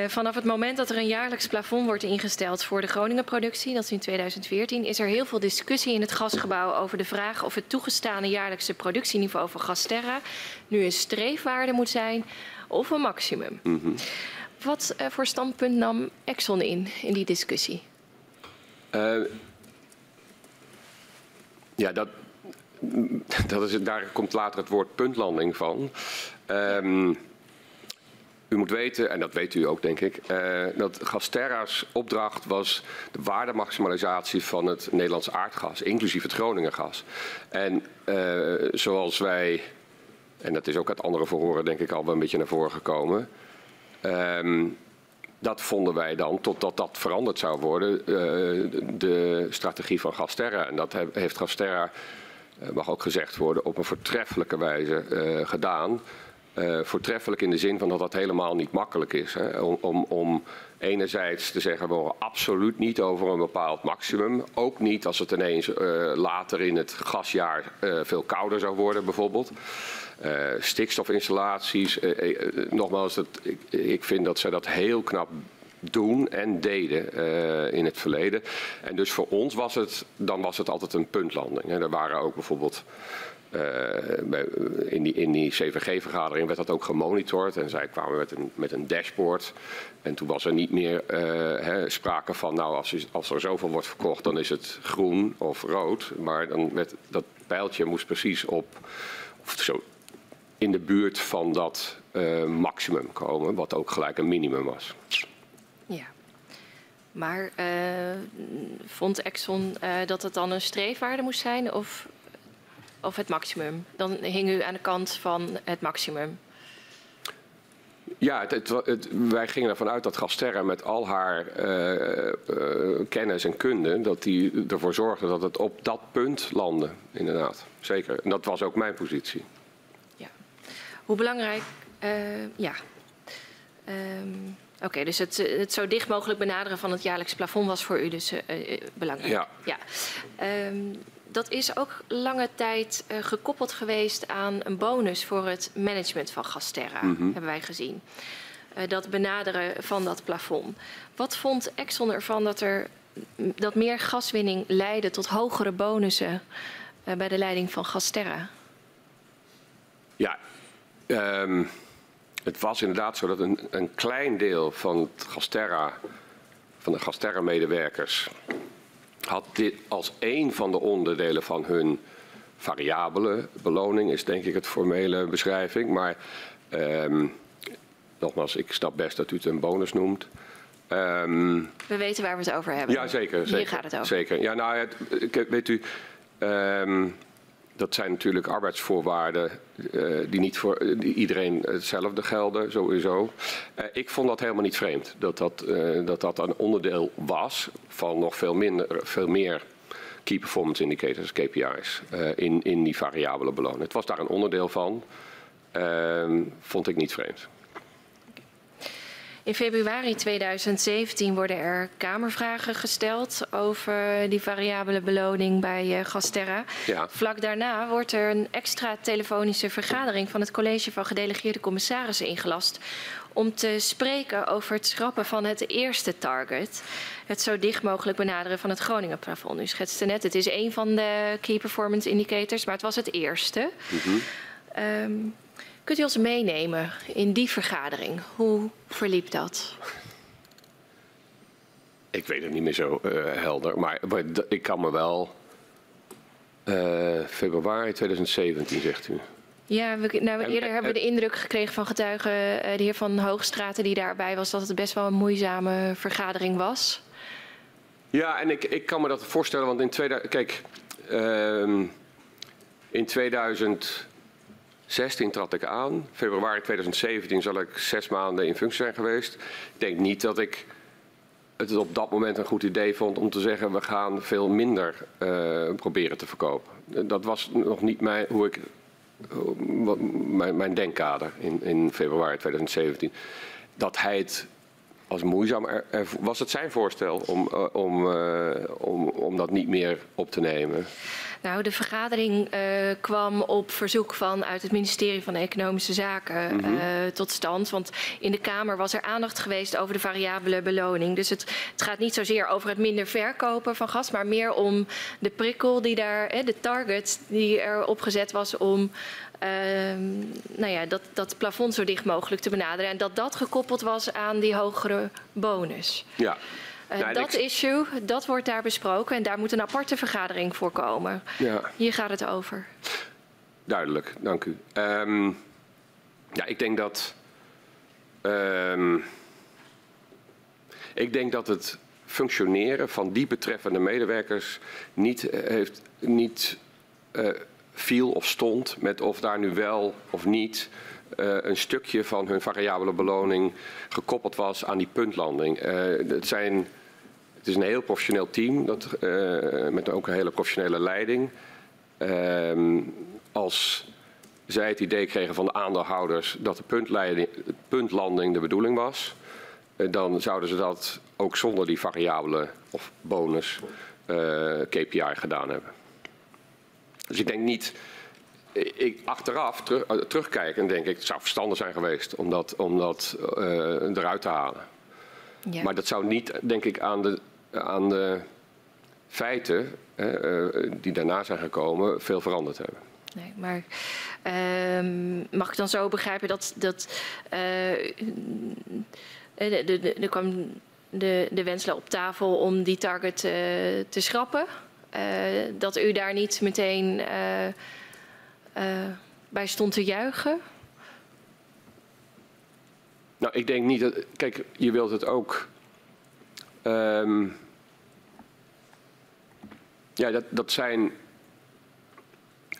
Vanaf het moment dat er een jaarlijks plafond wordt ingesteld voor de Groningen productie, dat is in 2014, is er heel veel discussie in het gasgebouw over de vraag of het toegestane jaarlijkse productieniveau van Gasterra nu een streefwaarde moet zijn of een maximum. Mhm. Wat voor standpunt nam Exxon in, in die discussie? Eh, ja, dat, dat is, daar komt later het woord puntlanding van. Ehm, u moet weten, en dat weet u ook denk ik, eh, dat Gasterra's opdracht was de waardemaximalisatie van het Nederlands aardgas, inclusief het Groningengas. En eh, zoals wij, en dat is ook uit andere verhoren denk ik al wel een beetje naar voren gekomen, ehm, dat vonden wij dan, totdat dat veranderd zou worden, eh, de strategie van Gasterra. En dat he- heeft Gasterra, eh, mag ook gezegd worden, op een voortreffelijke wijze eh, gedaan. Voortreffelijk in de zin van dat dat helemaal niet makkelijk is. Om, om, om enerzijds te zeggen, we horen absoluut niet over een bepaald maximum. Ook niet als het ineens eh, later in het gasjaar eh, veel kouder zou worden bijvoorbeeld. Eh, stikstofinstallaties. nogmaals, dat, ik, ik vind dat zij dat heel knap doen en deden in het verleden. En dus voor ons was het, dan was het altijd een puntlanding. Hè. Er waren ook bijvoorbeeld eh, bij- in die, in die CVG-vergadering werd dat ook gemonitord. En zij kwamen met een, met een dashboard. En toen was er niet meer eh, hè, sprake van, nou, als, als er zoveel wordt verkocht, dan is het groen of rood. Maar dan werd dat pijltje moest precies op, of zo, in de buurt van dat eh, maximum komen, wat ook gelijk een minimum was. Ja. Maar eh, vond Exxon eh, dat het dan een streefwaarde moest zijn of, of het maximum? Dan hing u aan de kant van het maximum. Ja, het, het, het- wij gingen ervan uit dat Gasterra met al haar eh, eh, kennis en kunde, dat die ervoor zorgde dat het op dat punt landde, inderdaad. Zeker. En dat was ook mijn positie. Ja. Hoe belangrijk... eh, ja. Ehm, Oké, dus het, het zo dicht mogelijk benaderen van het jaarlijks plafond was voor u dus belangrijk. Ja. Ehm, dat is ook lange tijd eh, gekoppeld geweest aan een bonus voor het management van Gasterra, hebben wij gezien. Eh, dat benaderen van dat plafond. Wat vond Exxon ervan dat, er, dat meer gaswinning leidde tot hogere bonussen eh, bij de leiding van Gasterra? Ja, ehm, het was inderdaad zo dat een, een klein deel van het Gasterra, van de Gasterra-medewerkers, had dit als één van de onderdelen van hun variabele beloning, is denk ik het formele beschrijving. Maar ehm, nogmaals, ik snap best dat u het een bonus noemt. Ehm, We weten waar we het over hebben. ja, zeker. zeker Hier gaat het over. Zeker. Ja, nou, het, weet u, Ehm, dat zijn natuurlijk arbeidsvoorwaarden uh, die niet voor die iedereen hetzelfde gelden, sowieso. Uh, ik vond dat helemaal niet vreemd, dat dat, dat dat een onderdeel was van nog veel, minder, veel meer key performance indicators, KPI's, in, in die variabele beloning. Het was daar een onderdeel van, ehm, vond ik niet vreemd. In februari 2017 worden er Kamervragen gesteld over die variabele beloning bij uh, Gasterra. Ja. Vlak daarna wordt er een extra telefonische vergadering van het college van gedelegeerde commissarissen ingelast om te spreken over het schrappen van het eerste target. Het zo dicht mogelijk benaderen van het Groningen plafond. U schetste net, het is een van de key performance indicators, maar het was het eerste. Mm -hmm. um, Kunt u ons meenemen in die vergadering? Hoe verliep dat? Ik weet het niet meer zo uh, helder, maar, maar, ik kan me wel. Uh, februari 2017, zegt u. Ja, we, nou, eerder en, hebben we de indruk gekregen van getuigen, uh, de heer Van Hoogstraten die daarbij was, dat het best wel een moeizame vergadering was. Ja, en ik, ik kan me dat voorstellen, want in 2000, kijk, uh, in 2000. 16 trad ik aan. Februari 2017 zal ik zes maanden in functie zijn geweest. Ik denk niet dat ik het op dat moment een goed idee vond om te zeggen we gaan veel minder uh, proberen te verkopen. Dat was nog niet mijn, hoe ik, uh, mijn, mijn denkkader in, in februari 2017. Dat hij het als moeizaam was het zijn voorstel om, uh, om, om, om dat niet meer op te nemen. Nou, de vergadering uh, kwam op verzoek van uit het ministerie van Economische Zaken mm -hmm. uh, tot stand. Want in de Kamer was er aandacht geweest over de variabele beloning. Dus het, het, gaat niet zozeer over het minder verkopen van gas, maar meer om de prikkel die daar, eh, de target die er opgezet was om uh, nou ja, dat, dat plafond zo dicht mogelijk te benaderen. En dat dat gekoppeld was aan die hogere bonus. Ja. Uh, nou, dat ik... issue, dat wordt daar besproken en daar moet een aparte vergadering voor komen. Ja. Hier gaat het over. Duidelijk, dank u. Um, ja, ik denk dat. Um, ik denk dat het functioneren van die betreffende medewerkers niet, uh, heeft, niet uh, viel of stond met of daar nu wel of niet uh, een stukje van hun variabele beloning gekoppeld was aan die puntlanding. Uh, het zijn het is een heel professioneel team dat, uh, met ook een hele professionele leiding. Uh, als zij het idee kregen van de aandeelhouders dat de puntlanding de bedoeling was, dan zouden ze dat ook zonder die variabele of bonus KPI gedaan hebben. Dus ik denk niet, ik, achteraf terug, terugkijken denk ik, het zou verstandig zijn geweest om dat, om dat eruit te halen. Ja. Maar dat zou niet, denk ik, aan de, aan de feiten uh, die daarna zijn gekomen veel veranderd hebben. Nee, maar uh, mag ik dan zo begrijpen dat, dat uh, de, de, de, er kwam de, de wenselen op tafel om die target uh, te schrappen? dat u daar niet meteen bij stond te juichen? Nou, ik denk niet dat. Kijk, je wilt het ook. Um, ja, dat, dat zijn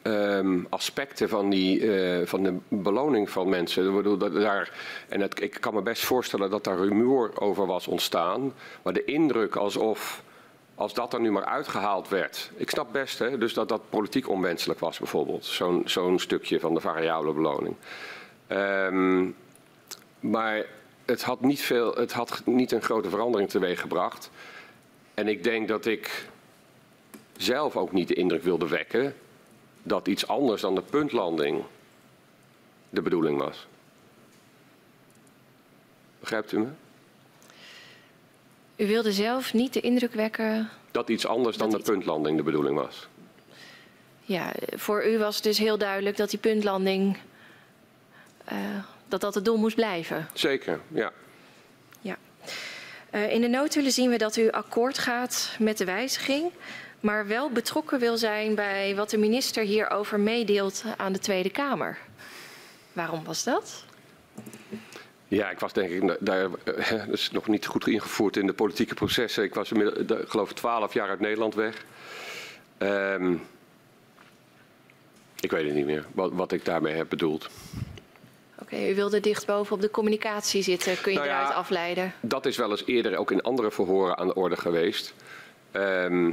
um, aspecten van, die, uh, van de beloning van mensen. Ik bedoel, dat daar, en ik kan me best voorstellen dat daar rumoer over was ontstaan. Maar de indruk alsof als dat er nu maar uitgehaald werd. Ik snap best hè, dus dat dat politiek onwenselijk was bijvoorbeeld. Zo'n zo'n stukje van de variabele beloning. Um, maar het had, niet veel, het had niet een grote verandering teweeg gebracht. En ik denk dat ik zelf ook niet de indruk wilde wekken dat iets anders dan de puntlanding de bedoeling was. Begrijpt u me? U wilde zelf niet de indruk wekken. Dat iets anders dan de puntlanding de bedoeling was. Ja, voor u was het dus heel duidelijk dat die puntlanding. Uh, dat dat het doel moest blijven. Zeker, ja. ja. Uh, in de notulen zien we dat u akkoord gaat met de wijziging, maar wel betrokken wil zijn bij wat de minister hierover meedeelt aan de Tweede Kamer. Waarom was dat? Ja, ik was denk ik daar uh, is nog niet goed ingevoerd in de politieke processen. Ik was geloof ik twaalf jaar uit Nederland weg. Um, Ik weet het niet meer wat, wat ik daarmee heb bedoeld. Oké, u wilde dicht bovenop de communicatie zitten. Kun je Nou ja, eruit afleiden? Dat is wel eens eerder ook in andere verhoren aan de orde geweest. Ehm,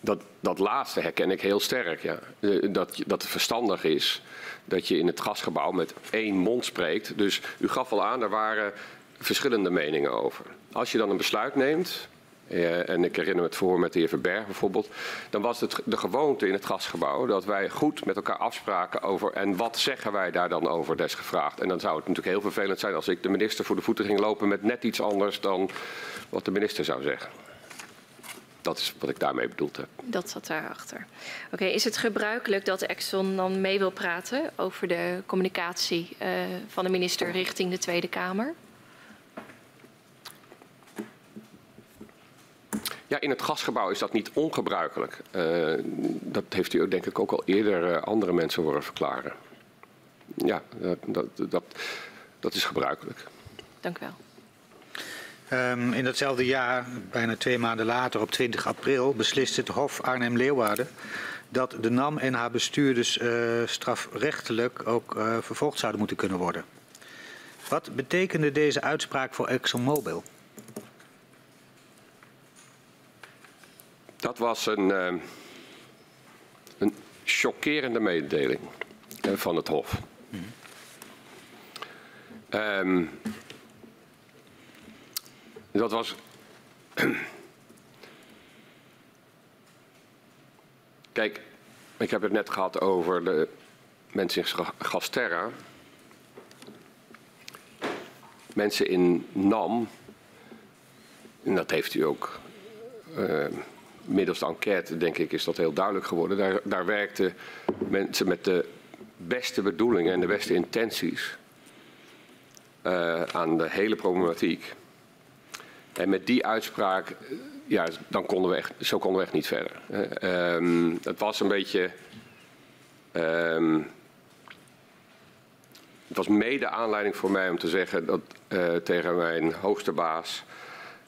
dat, dat laatste herken ik heel sterk. Ja. Eh, Dat, dat het verstandig is dat je in het gasgebouw met één mond spreekt. Dus u gaf al aan, er waren verschillende meningen over. Als je dan een besluit neemt, eh, en ik herinner me het verhoor met de heer Verberg bijvoorbeeld, dan was het de gewoonte in het gasgebouw dat wij goed met elkaar afspraken over en wat zeggen wij daar dan over desgevraagd. En dan zou het natuurlijk heel vervelend zijn als ik de minister voor de voeten ging lopen met net iets anders dan wat de minister zou zeggen. Dat is wat ik daarmee bedoeld heb. Dat zat daarachter. Oké, is het gebruikelijk dat Exxon dan mee wil praten over de communicatie eh, van de minister richting de Tweede Kamer? Ja, in het gasgebouw is dat niet ongebruikelijk. Eh, dat heeft u denk ik ook al eerder eh, andere mensen horen verklaren. Ja, dat, dat, dat, dat is gebruikelijk. Dank u wel. Ehm, in datzelfde jaar, bijna twee maanden later, op 20 april, beslist het Hof Arnhem-Leeuwarden dat de NAM en haar bestuurders eh, strafrechtelijk ook eh, vervolgd zouden moeten kunnen worden. Wat betekende deze uitspraak voor ExxonMobil? Dat was een, eh, een chockerende mededeling eh, van het Hof. Ehm, dat was. Kijk, ik heb het net gehad over de mensen in Gasterra. Mensen in NAM, en dat heeft u ook eh, middels de enquête, denk ik, is dat heel duidelijk geworden. Daar, daar werkten mensen met de beste bedoelingen en de beste intenties eh, aan de hele problematiek. En met die uitspraak, ja, dan konden we echt, zo konden we echt niet verder. Eh, ehm, het was een beetje. ehm, het was mede aanleiding voor mij om te zeggen dat, eh, tegen mijn hoogste baas.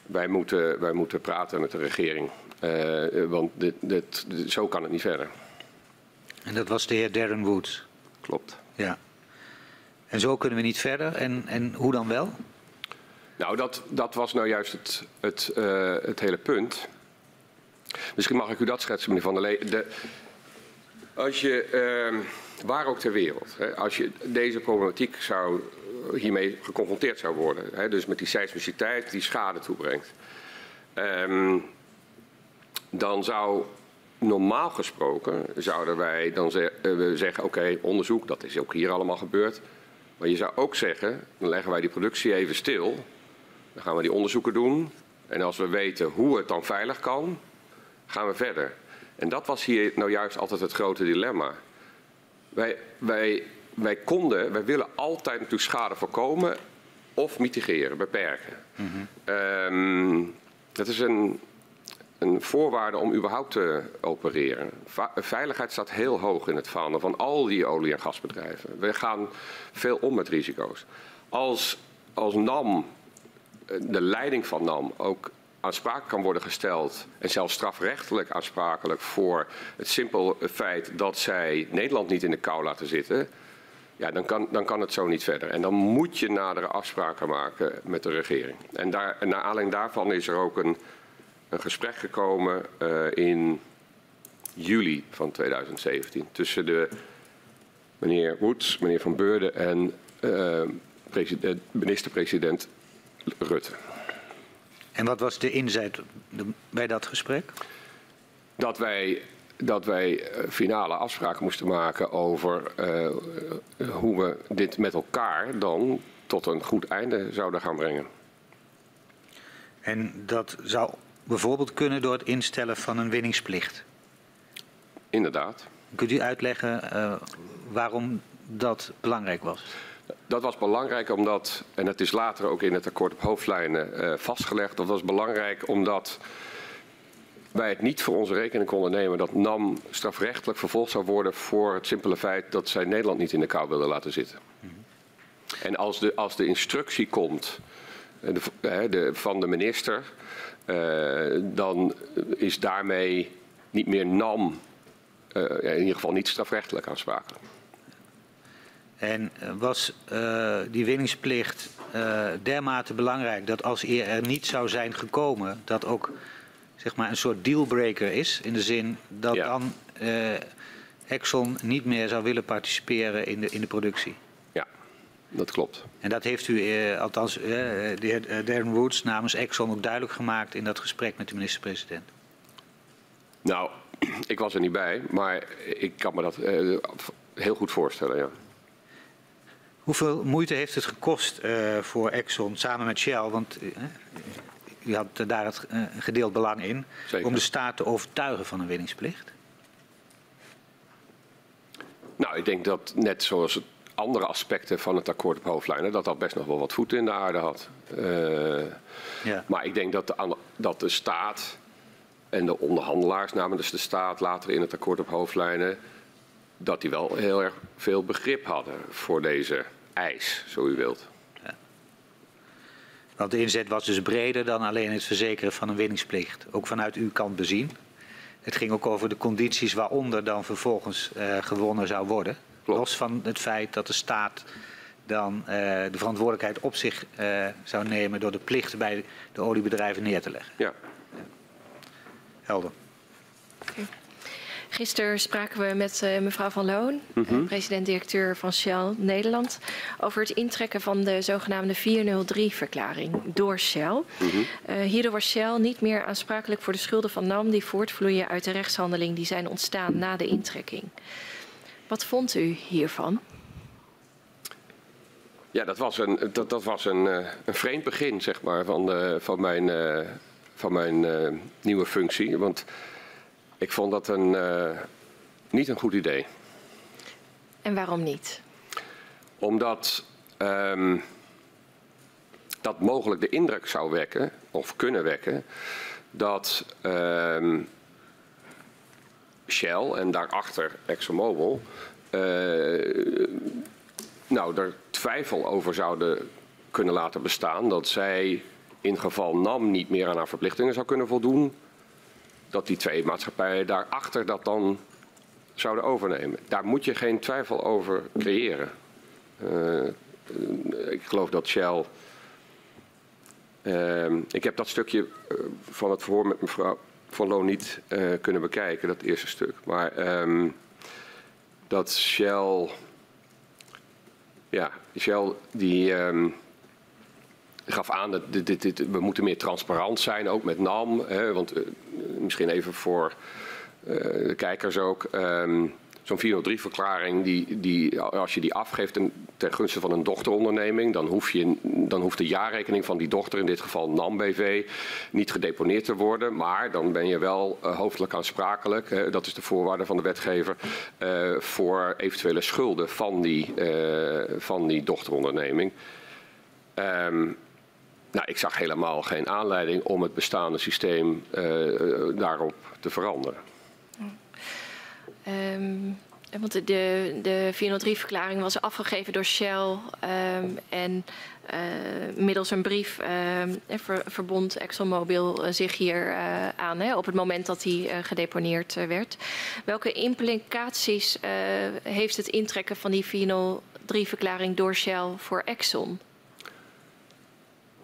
Wij moeten, wij moeten praten met de regering. Eh, want dit, dit, dit- zo kan het niet verder. En dat was de heer Darren Woods. Klopt. Ja. En zo kunnen we niet verder. En, en hoe dan wel? Nou, dat, dat was nou juist het, het, eh, het hele punt. Misschien mag ik u dat schetsen, meneer Van der Lee. De, als je, ehm, waar ook ter wereld, hè, als je deze problematiek zou, hiermee geconfronteerd zou worden, hè, dus met die seismiciteit die schade toebrengt, ehm, dan zou normaal gesproken zouden wij dan eh, zeggen, oké, onderzoek, dat is ook hier allemaal gebeurd. Maar je zou ook zeggen, dan leggen wij die productie even stil. Dan gaan we die onderzoeken doen. En als we weten hoe het dan veilig kan, gaan we verder. En dat was hier nou juist altijd het grote dilemma. Wij, wij, wij konden, wij willen altijd natuurlijk schade voorkomen of mitigeren, beperken. Ehm, dat is een, een voorwaarde om überhaupt te opereren. Va- veiligheid staat heel hoog in het vaandel van al die olie- en gasbedrijven. We gaan veel om met risico's. Als, als NAM, de leiding van NAM, ook aansprakelijk kan worden gesteld en zelfs strafrechtelijk aansprakelijk voor het simpel feit dat zij Nederland niet in de kou laten zitten, ja, dan, kan, dan kan het zo niet verder. En dan moet je nadere afspraken maken met de regering. En, daar, en naar aanleiding daarvan is er ook een, een gesprek gekomen eh, in juli van 2017 tussen de meneer Woods, meneer Van Beurden en eh, president- minister-president Rutte. En wat was de inzet bij dat gesprek? dat wij, dat wij eh, finale afspraken moesten maken over eh, eh, hoe we dit met elkaar dan tot een goed einde zouden gaan brengen. En dat zou bijvoorbeeld kunnen door het instellen van een winningsplicht. Inderdaad. Kunt u uitleggen waarom dat belangrijk was? Dat was belangrijk omdat, en het is later ook in het akkoord op hoofdlijnen eh, vastgelegd, dat was belangrijk omdat wij het niet voor onze rekening konden nemen dat NAM strafrechtelijk vervolgd zou worden voor het simpele feit dat zij Nederland niet in de kou wilden laten zitten. En als de, als de instructie komt eh, de, eh, de, van de minister, dan is daarmee niet meer NAM in ieder geval niet strafrechtelijk aansprakelijk. En was uh, die winningsplicht uh, dermate belangrijk dat als er niet zou zijn gekomen, dat ook zeg maar, een soort dealbreaker is? In de zin dat ja. dan uh, Exxon niet meer zou willen participeren in de, in de productie? Ja, dat klopt. En dat heeft u, althans de heer Darren Woods namens Exxon ook duidelijk gemaakt in dat gesprek met de minister-president? Nou, ik was er niet bij, maar ik kan me dat heel goed voorstellen, ja. Hoeveel moeite heeft het gekost uh, voor Exxon samen met Shell? Want uh, u had daar het gedeeld belang in. Zeker. Om de staat te overtuigen van een winningsplicht? Nou, ik denk dat net zoals andere aspecten van het akkoord op hoofdlijnen, dat dat best nog wel wat voeten in de aarde had. Ja. Maar ik denk dat de, dat de staat en de onderhandelaars namens de staat later in het akkoord op hoofdlijnen dat die wel heel erg veel begrip hadden voor deze eis, zo u wilt. Ja. Want de inzet was dus breder dan alleen het verzekeren van een winningsplicht. Ook vanuit uw kant bezien. Het ging ook over de condities waaronder dan vervolgens uh, gewonnen zou worden. Klopt. Los van het feit dat de staat dan uh, de verantwoordelijkheid op zich uh, zou nemen door de plichten bij de oliebedrijven neer te leggen. Ja. ja. Helder. Okay. Gisteren spraken we met uh, mevrouw Van Loon, mm -hmm. president-directeur van Shell Nederland, over het intrekken van de zogenaamde 403-verklaring door Shell. Mm -hmm. uh, hierdoor was Shell niet meer aansprakelijk voor de schulden van NAM die voortvloeien uit de rechtshandeling die zijn ontstaan na de intrekking. Wat vond u hiervan? Ja, dat was een, dat, dat was een, uh, een vreemd begin zeg maar, van, de, van mijn, van mijn nieuwe functie. Want ik vond dat een, uh, niet een goed idee. En waarom niet? Omdat um, dat mogelijk de indruk zou wekken, of kunnen wekken, dat um, Shell en daarachter ExxonMobil uh, nou, er twijfel over zouden kunnen laten bestaan dat zij in geval NAM niet meer aan haar verplichtingen zou kunnen voldoen, dat die twee maatschappijen daarachter dat dan zouden overnemen. Daar moet je geen twijfel over creëren. Uh, ik geloof dat Shell. Uh, ik heb dat stukje uh, van het verhoor met mevrouw Van Loon niet kunnen bekijken, dat eerste stuk. Maar um, dat Shell. Ja, Shell die. Um, gaf aan dat dit, dit, we moeten meer transparant zijn, ook met NAM. Hè, want uh, misschien even voor uh, de kijkers ook. Um, Zo'n 403-verklaring, die, die, als je die afgeeft ten gunste van een dochteronderneming, dan, hoef je, dan hoeft de jaarrekening van die dochter, in dit geval NAM BV, niet gedeponeerd te worden. Maar dan ben je wel uh, hoofdelijk aansprakelijk, dat is de voorwaarde van de wetgever, voor eventuele schulden van die, van die dochteronderneming. Um, nou, ik zag helemaal geen aanleiding om het bestaande systeem uh, daarop te veranderen. Um, want de, de 403-verklaring was afgegeven door Shell um, en uh, middels een brief uh, ver, verbond ExxonMobil zich hier aan hè, op het moment dat hij gedeponeerd werd. Welke implicaties heeft het intrekken van die 403-verklaring door Shell voor Exxon?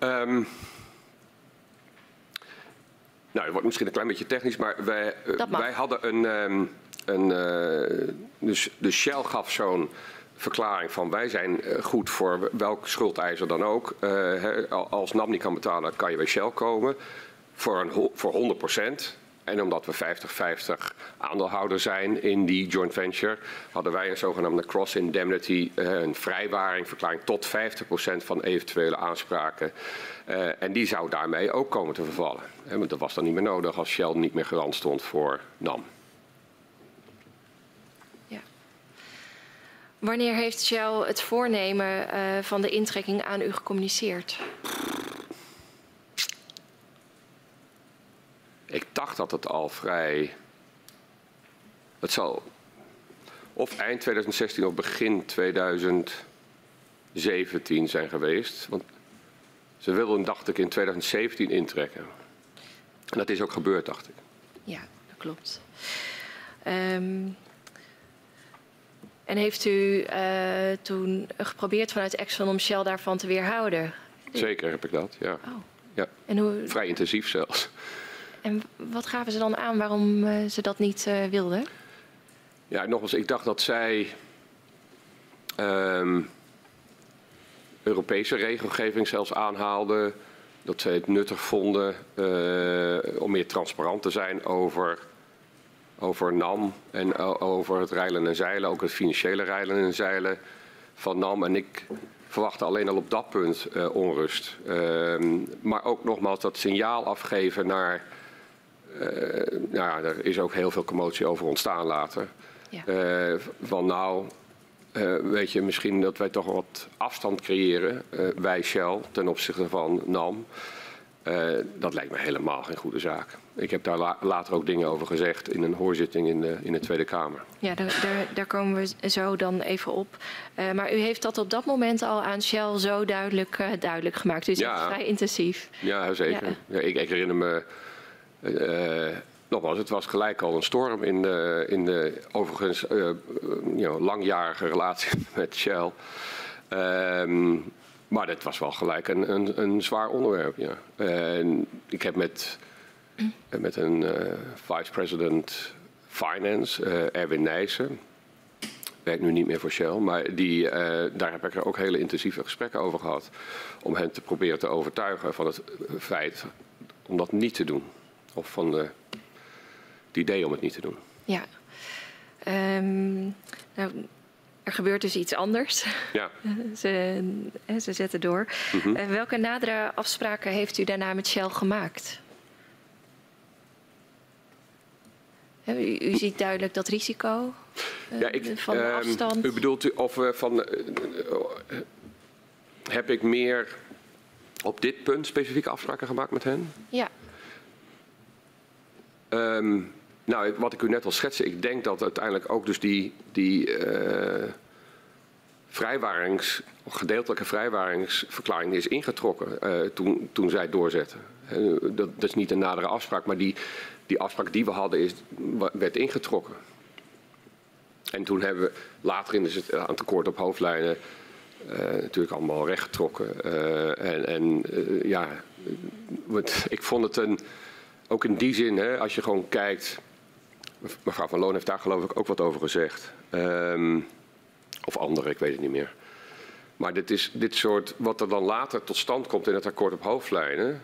Um, nou, het wordt misschien een klein beetje technisch, maar wij, uh, wij hadden een. Um, een uh, dus, de Shell gaf zo'n verklaring van wij zijn uh, goed voor welk schuldeiser dan ook. Als NAM niet kan betalen, kan je bij Shell komen. Voor, een, voor 100 procent. En omdat we 50-50 aandeelhouder zijn in die joint venture, hadden wij een zogenaamde cross indemnity, eh, een vrijwaring, verklaring tot 50% van eventuele aanspraken. Uh, en die zou daarmee ook komen te vervallen. want dat was dan niet meer nodig als Shell niet meer garant stond voor NAM. Ja. Wanneer heeft Shell het voornemen uh, van de intrekking aan u gecommuniceerd? Ik dacht dat het al vrij. Het zal of eind 2016 of begin 2017 zijn geweest. Want ze wilden, dacht ik, in 2017 intrekken. En dat is ook gebeurd, dacht ik. Ja, dat klopt. Ehm, en heeft u uh, toen geprobeerd vanuit Exxon om Shell daarvan te weerhouden? Zeker heb ik dat, ja. Oh. ja. En hoe... Vrij intensief zelfs. En wat gaven ze dan aan waarom uh, ze dat niet uh, wilden? Ja, nogmaals, ik dacht dat zij um, Europese regelgeving zelfs aanhaalden. Dat zij het nuttig vonden uh, om meer transparant te zijn over, over NAM en over het reilen en zeilen, ook het financiële reilen en zeilen van NAM. En ik verwachtte alleen al op dat punt onrust. Uh, maar ook nogmaals dat signaal afgeven naar. Uh, nou ja, er is ook heel veel commotie over ontstaan later. Ja. van nou, weet je, misschien dat wij toch wat afstand creëren, wij Shell, ten opzichte van NAM. dat lijkt me helemaal geen goede zaak. Ik heb daar la later ook dingen over gezegd in een hoorzitting in de, in de Tweede Kamer. Ja, daar, daar, daar komen we zo dan even op. Uh, maar u heeft dat op dat moment al aan Shell zo duidelijk, uh, duidelijk gemaakt. Dus ja. het is vrij intensief. Ja, zeker. Ja. ja ik, ik, herinner me... Uh, nogmaals, het was gelijk al een storm in de, in de overigens you know, langjarige relatie met Shell. Um, maar dat was wel gelijk een, een, een zwaar onderwerp, ja. En ik heb met met een uh, vice president finance, Erwin Nijssen. Werkt nu niet meer voor Shell, maar die, daar heb ik er ook hele intensieve gesprekken over gehad. Om hen te proberen te overtuigen van het feit om dat niet te doen. Of van de, het idee om het niet te doen. Ja. Um, nou, er gebeurt dus iets anders. Ja. ze, ze zetten door. Mm -hmm. welke nadere afspraken heeft u daarna met Shell gemaakt? U, u ziet duidelijk dat risico uh, ja, ik, van de uh, afstand. U bedoelt u of uh, van. heb ik meer op dit punt specifieke afspraken gemaakt met hen? Ja. Um, nou, wat ik u net al schetste, ik denk dat uiteindelijk ook dus die, die vrijwarings, gedeeltelijke vrijwaringsverklaring is ingetrokken toen, toen zij doorzetten. Dat, dat, is niet een nadere afspraak, maar die, die afspraak die we hadden is, werd ingetrokken. En toen hebben we later in het aan tekort op hoofdlijnen uh, natuurlijk allemaal rechtgetrokken. Uh, en en uh, ja, ik vond het een, ook in die zin, hè, als je gewoon kijkt. Mevrouw Van Loon heeft daar geloof ik ook wat over gezegd. Um, of anderen, ik weet het niet meer. Maar dit is dit soort, wat er dan later tot stand komt in het akkoord op hoofdlijnen.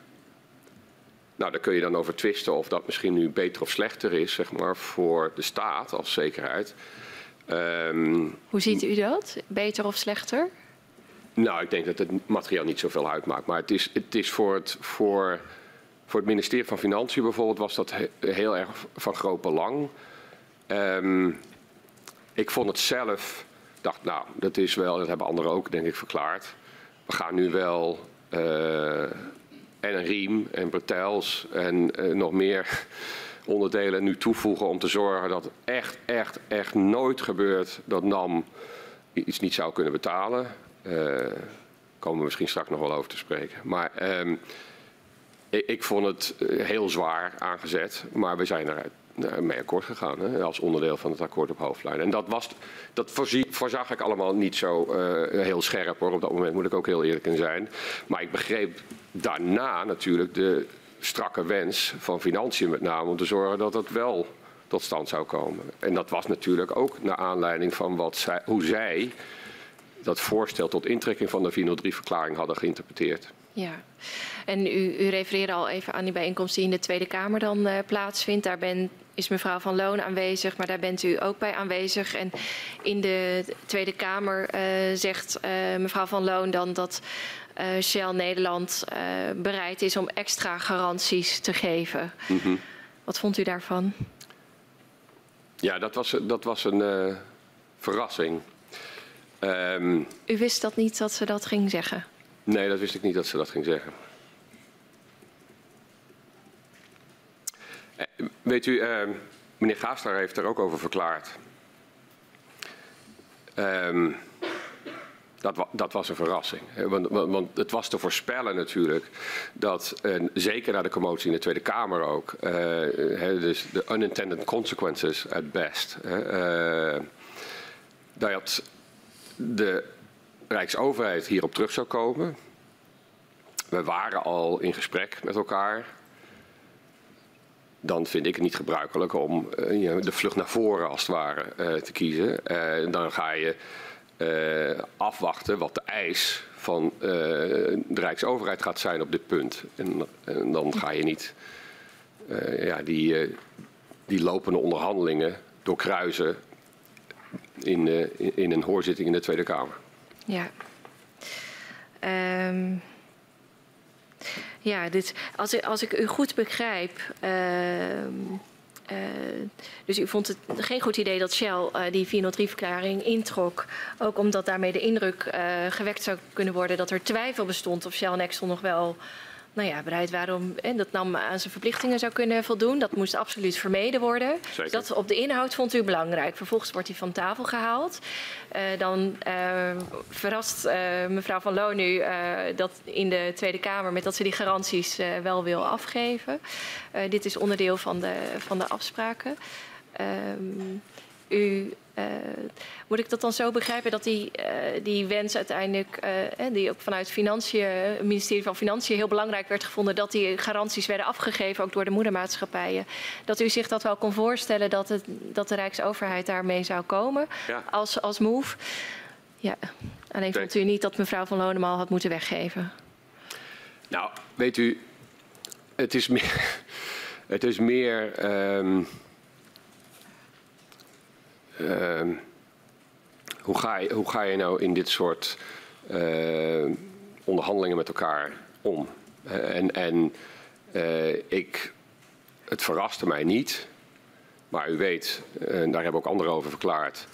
Nou, daar kun je dan over twisten of dat misschien nu beter of slechter is, zeg maar, voor de staat als zekerheid. Um, Hoe ziet u dat? Beter of slechter? Nou, ik denk dat het materiaal niet zoveel uitmaakt. Maar het is, het is voor, het, voor, voor het ministerie van Financiën bijvoorbeeld was dat heel erg van groot belang. Um, ik vond het zelf, dacht nou, dat is wel, dat hebben anderen ook denk ik verklaard. We gaan nu wel uh, en een riem en bretels en uh, nog meer onderdelen nu toevoegen om te zorgen dat echt, echt, echt nooit gebeurt dat NAM iets niet zou kunnen betalen. Uh, komen we misschien straks nog wel over te spreken. Maar um, ik, vond het eh, heel zwaar aangezet, maar we zijn eruit mee akkoord gegaan hè, als onderdeel van het akkoord op hoofdlijn. En dat, was, dat voorzag ik allemaal niet zo uh, heel scherp hoor. Op dat moment moet ik ook heel eerlijk in zijn. Maar ik begreep daarna natuurlijk de strakke wens van financiën met name om te zorgen dat het wel tot stand zou komen. En dat was natuurlijk ook naar aanleiding van wat zij, hoe zij dat voorstel tot intrekking van de 403-verklaring hadden geïnterpreteerd. Ja, en u, u refereerde al even aan die bijeenkomst die in de Tweede Kamer dan uh, plaatsvindt. Daar ben, is mevrouw Van Loon aanwezig, maar daar bent u ook bij aanwezig. En in de Tweede Kamer uh, zegt uh, mevrouw Van Loon dan dat Shell Nederland bereid is om extra garanties te geven. Mm -hmm. Wat vond u daarvan? Ja, dat was, dat was een verrassing. Um, u wist dat niet dat ze dat ging zeggen? Nee, dat wist ik niet dat ze dat ging zeggen. Weet u, uh, meneer Gaastar heeft er ook over verklaard. Um, dat, dat, was een verrassing. Want, want, het was te voorspellen natuurlijk dat, zeker na de commotie in de Tweede Kamer ook, uh, dus de unintended consequences at best, uh, dat de Rijksoverheid hierop terug zou komen. We waren al in gesprek met elkaar. Dan vind ik het niet gebruikelijk om uh, de vlucht naar voren als het ware uh, te kiezen. Uh, dan ga je afwachten wat de eis van de Rijksoverheid gaat zijn op dit punt. En, dan ga je niet ja, die, die lopende onderhandelingen doorkruisen in, in een hoorzitting in de Tweede Kamer. Ja. Um, ja, dit, als, ik, als ik u goed begrijp. Uh, uh, dus u vond het geen goed idee dat Shell uh, die 403-verklaring introk. Ook omdat daarmee de indruk uh, gewekt zou kunnen worden dat er twijfel bestond of Shell en Exxon nog wel nou ja, bereid waren om en dat nam aan zijn verplichtingen zou kunnen voldoen. Dat moest absoluut vermeden worden. Dat op de inhoud vond u belangrijk. Vervolgens wordt hij van tafel gehaald. Uh, dan uh, verrast uh, mevrouw Van Loon nu dat in de Tweede Kamer met dat ze die garanties wel wil afgeven. dit is onderdeel van de, van de afspraken. Ehm, u uh, moet ik dat dan zo begrijpen dat die, uh, die wens uiteindelijk, uh, die ook vanuit financiën, het ministerie van Financiën heel belangrijk werd gevonden, dat die garanties werden afgegeven, ook door de moedermaatschappijen. Dat u zich dat wel kon voorstellen dat, het, dat de Rijksoverheid daarmee zou komen ja. als, als move. Ja, alleen vond u niet dat mevrouw van Lonemal had moeten weggeven? Nou, weet u, het is meer. Het is meer um, hoe, ga je, hoe ga je nou in dit soort uh, onderhandelingen met elkaar om? Uh, en en uh, ik, het verraste mij niet, maar u weet, en daar hebben ook anderen over verklaard,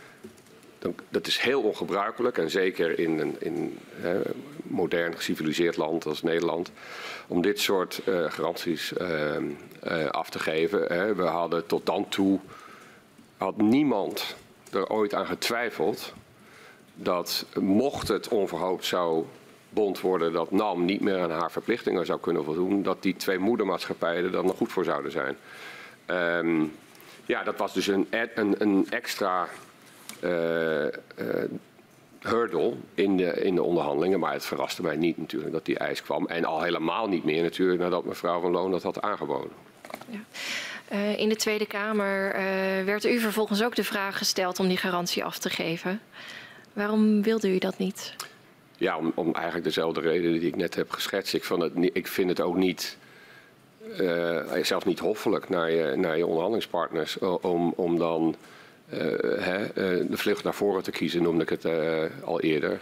dat is heel ongebruikelijk en zeker in een in, modern geciviliseerd land als Nederland om dit soort garanties uh, af te geven. We hadden tot dan toe had niemand er ooit aan getwijfeld dat mocht het onverhoopt zou bond worden dat NAM niet meer aan haar verplichtingen zou kunnen voldoen, dat die twee moedermaatschappijen er dan nog goed voor zouden zijn. Um, ja, dat was dus een, een, een extra uh, uh, hurdle in de, in de onderhandelingen. Maar het verraste mij niet natuurlijk dat die eis kwam. En al helemaal niet meer natuurlijk nadat mevrouw Van Loon dat had aangeboden. Ja. Uh, in de Tweede Kamer uh, werd u vervolgens ook de vraag gesteld om die garantie af te geven. Waarom wilde u dat niet? Ja, om, om eigenlijk dezelfde reden die ik net heb geschetst. Ik, ik vind het ook niet, uh, zelfs niet hoffelijk naar je, naar je onderhandelingspartners om, om dan hè, de vlucht naar voren te kiezen, noemde ik het al eerder.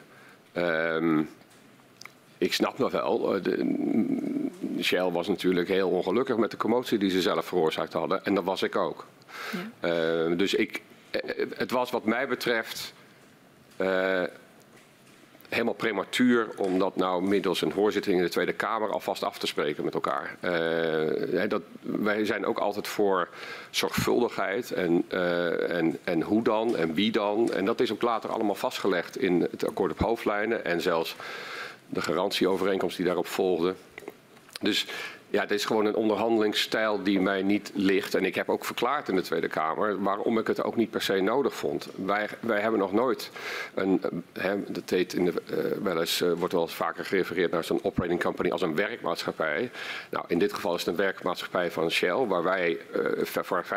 Um, ik snap nog wel, de, Shell was natuurlijk heel ongelukkig met de commotie die ze zelf veroorzaakt hadden. En dat was ik ook. Ja. Uh, dus ik, uh, het was wat mij betreft uh, helemaal prematuur om dat nou middels een hoorzitting in de Tweede Kamer alvast af te spreken met elkaar. dat, wij zijn ook altijd voor zorgvuldigheid en, en, en hoe dan en wie dan. En dat is ook later allemaal vastgelegd in het akkoord op hoofdlijnen en zelfs de garantieovereenkomst die daarop volgde. Dus ja, het is gewoon een onderhandelingsstijl die mij niet ligt. En ik heb ook verklaard in de Tweede Kamer waarom ik het ook niet per se nodig vond. Wij, wij hebben nog nooit een, hè, dat heet in de, uh, wel eens, uh, wordt wel eens vaker gerefereerd naar zo'n operating company als een werkmaatschappij. Nou, in dit geval is het een werkmaatschappij van Shell, waar wij uh, voor 50%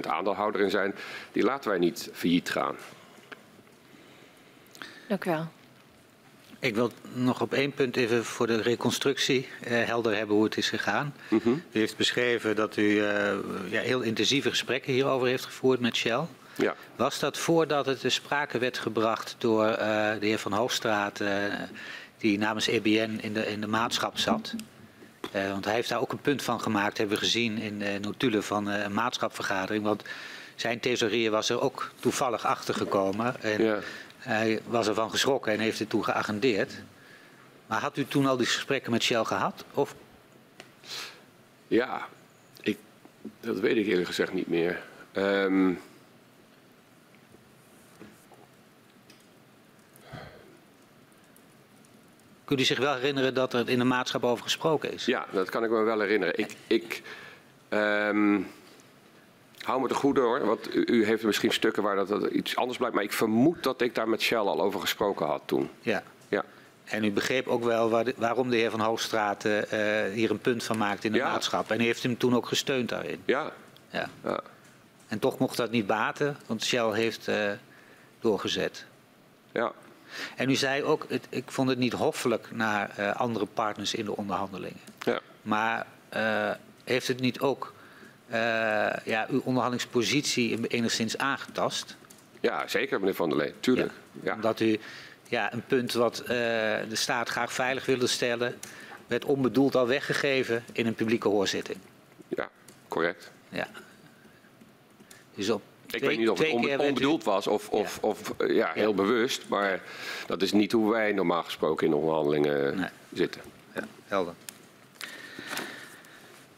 aandeelhouder in zijn. Die laten wij niet failliet gaan. Dank u wel. Ik wil nog op één punt even voor de reconstructie uh, helder hebben hoe het is gegaan. Mm -hmm. U heeft beschreven dat u uh, ja, heel intensieve gesprekken hierover heeft gevoerd met Shell. Ja. Was dat voordat het te sprake werd gebracht door uh, de heer Van Hoogstraat, die namens EBN in de, in de maatschap zat? want hij heeft daar ook een punt van gemaakt, hebben we gezien in de notulen van een maatschapvergadering. Want zijn thesaurier was er ook toevallig achter gekomen. En ja. Hij was ervan geschrokken en heeft het toen geagendeerd. Maar had u toen al die gesprekken met Shell gehad? Of? Ja, ik, dat weet ik eerlijk gezegd niet meer. Um, kunt u zich wel herinneren dat er in de maatschap over gesproken is? Ja, dat kan ik me wel herinneren. Ik, ik ehm, hou me te goede hoor, want u, u heeft misschien stukken waar dat, dat iets anders blijkt. Maar ik vermoed dat ik daar met Shell al over gesproken had toen. Ja. Ja, En u begreep ook wel waar de- waarom de heer Van Hoogstraten eh, hier een punt van maakte in de Ja. maatschap. En u heeft hem toen ook gesteund daarin. ja, Ja. ja. En toch mocht dat niet baten, want Shell heeft eh, doorgezet. ja. En u zei ook, het, ik vond het niet hoffelijk naar eh, andere partners in de onderhandelingen. ja. Maar eh, heeft het niet ook eh, ja, uw onderhandelingspositie enigszins aangetast? ja zeker meneer Van der Lee, tuurlijk. Ja. Omdat u ja, een punt wat eh, de staat graag veilig wilde stellen, werd onbedoeld al weggegeven in een publieke hoorzitting. ja, correct. Ja. Dus op Ik weet niet of het onbe- onbedoeld was of, of, of eh, ja, heel bewust, maar dat is niet hoe wij normaal gesproken in onderhandelingen Nee. zitten. Ja, helder.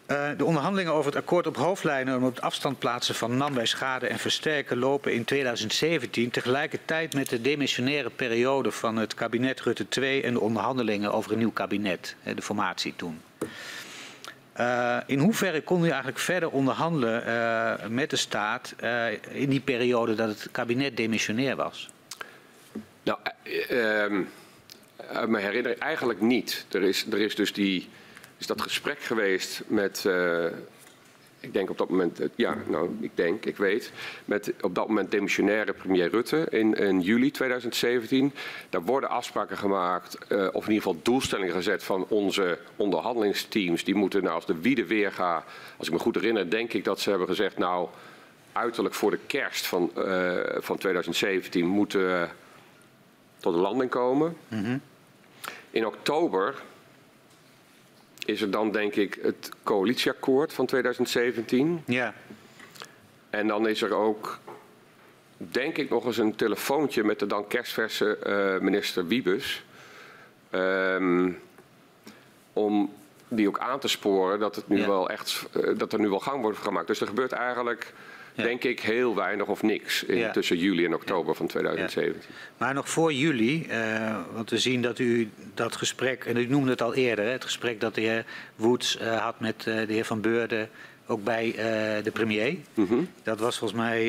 Eh, de onderhandelingen over het akkoord op hoofdlijnen om het afstand plaatsen van NAM bij schade en versterken lopen in 2017 tegelijkertijd met de demissionaire periode van het kabinet Rutte 2 en de onderhandelingen over een nieuw kabinet, de formatie toen. Eh, in hoeverre kon u eigenlijk verder onderhandelen eh, met de staat in die periode dat het kabinet demissionair was? Nou, eh, ehm, uit mijn herinnering eigenlijk niet. Er is, er is dus die, is dat gesprek geweest met, eh, ik denk op dat moment, eh, ja, nou, ik denk, ik weet, met op dat moment demissionaire premier Rutte in, in juli 2017. Daar worden afspraken gemaakt, eh, of in ieder geval doelstellingen gezet van onze onderhandelingsteams. Die moeten nou als de wiede weer gaan. Als ik me goed herinner, denk ik dat ze hebben gezegd, nou, uiterlijk voor de kerst van, van 2017 moeten tot een landing komen. In oktober is er dan denk ik het coalitieakkoord van 2017. Ja, En dan is er ook, denk ik, nog eens een telefoontje met de dan kerstverse eh, minister Wiebes. Ehm, om die ook aan te sporen dat, het nu Ja. wel echt, eh, dat er nu wel gang wordt gemaakt. Dus er gebeurt eigenlijk, Ja. denk ik, heel weinig of niks in, Ja. tussen juli en oktober van 2017. Maar nog voor juli, eh, want we zien dat u dat gesprek, en u noemde het al eerder, hè, het gesprek dat de heer Woods eh, had met eh, de heer Van Beurden, ook bij de premier. Mhm. Dat was volgens mij,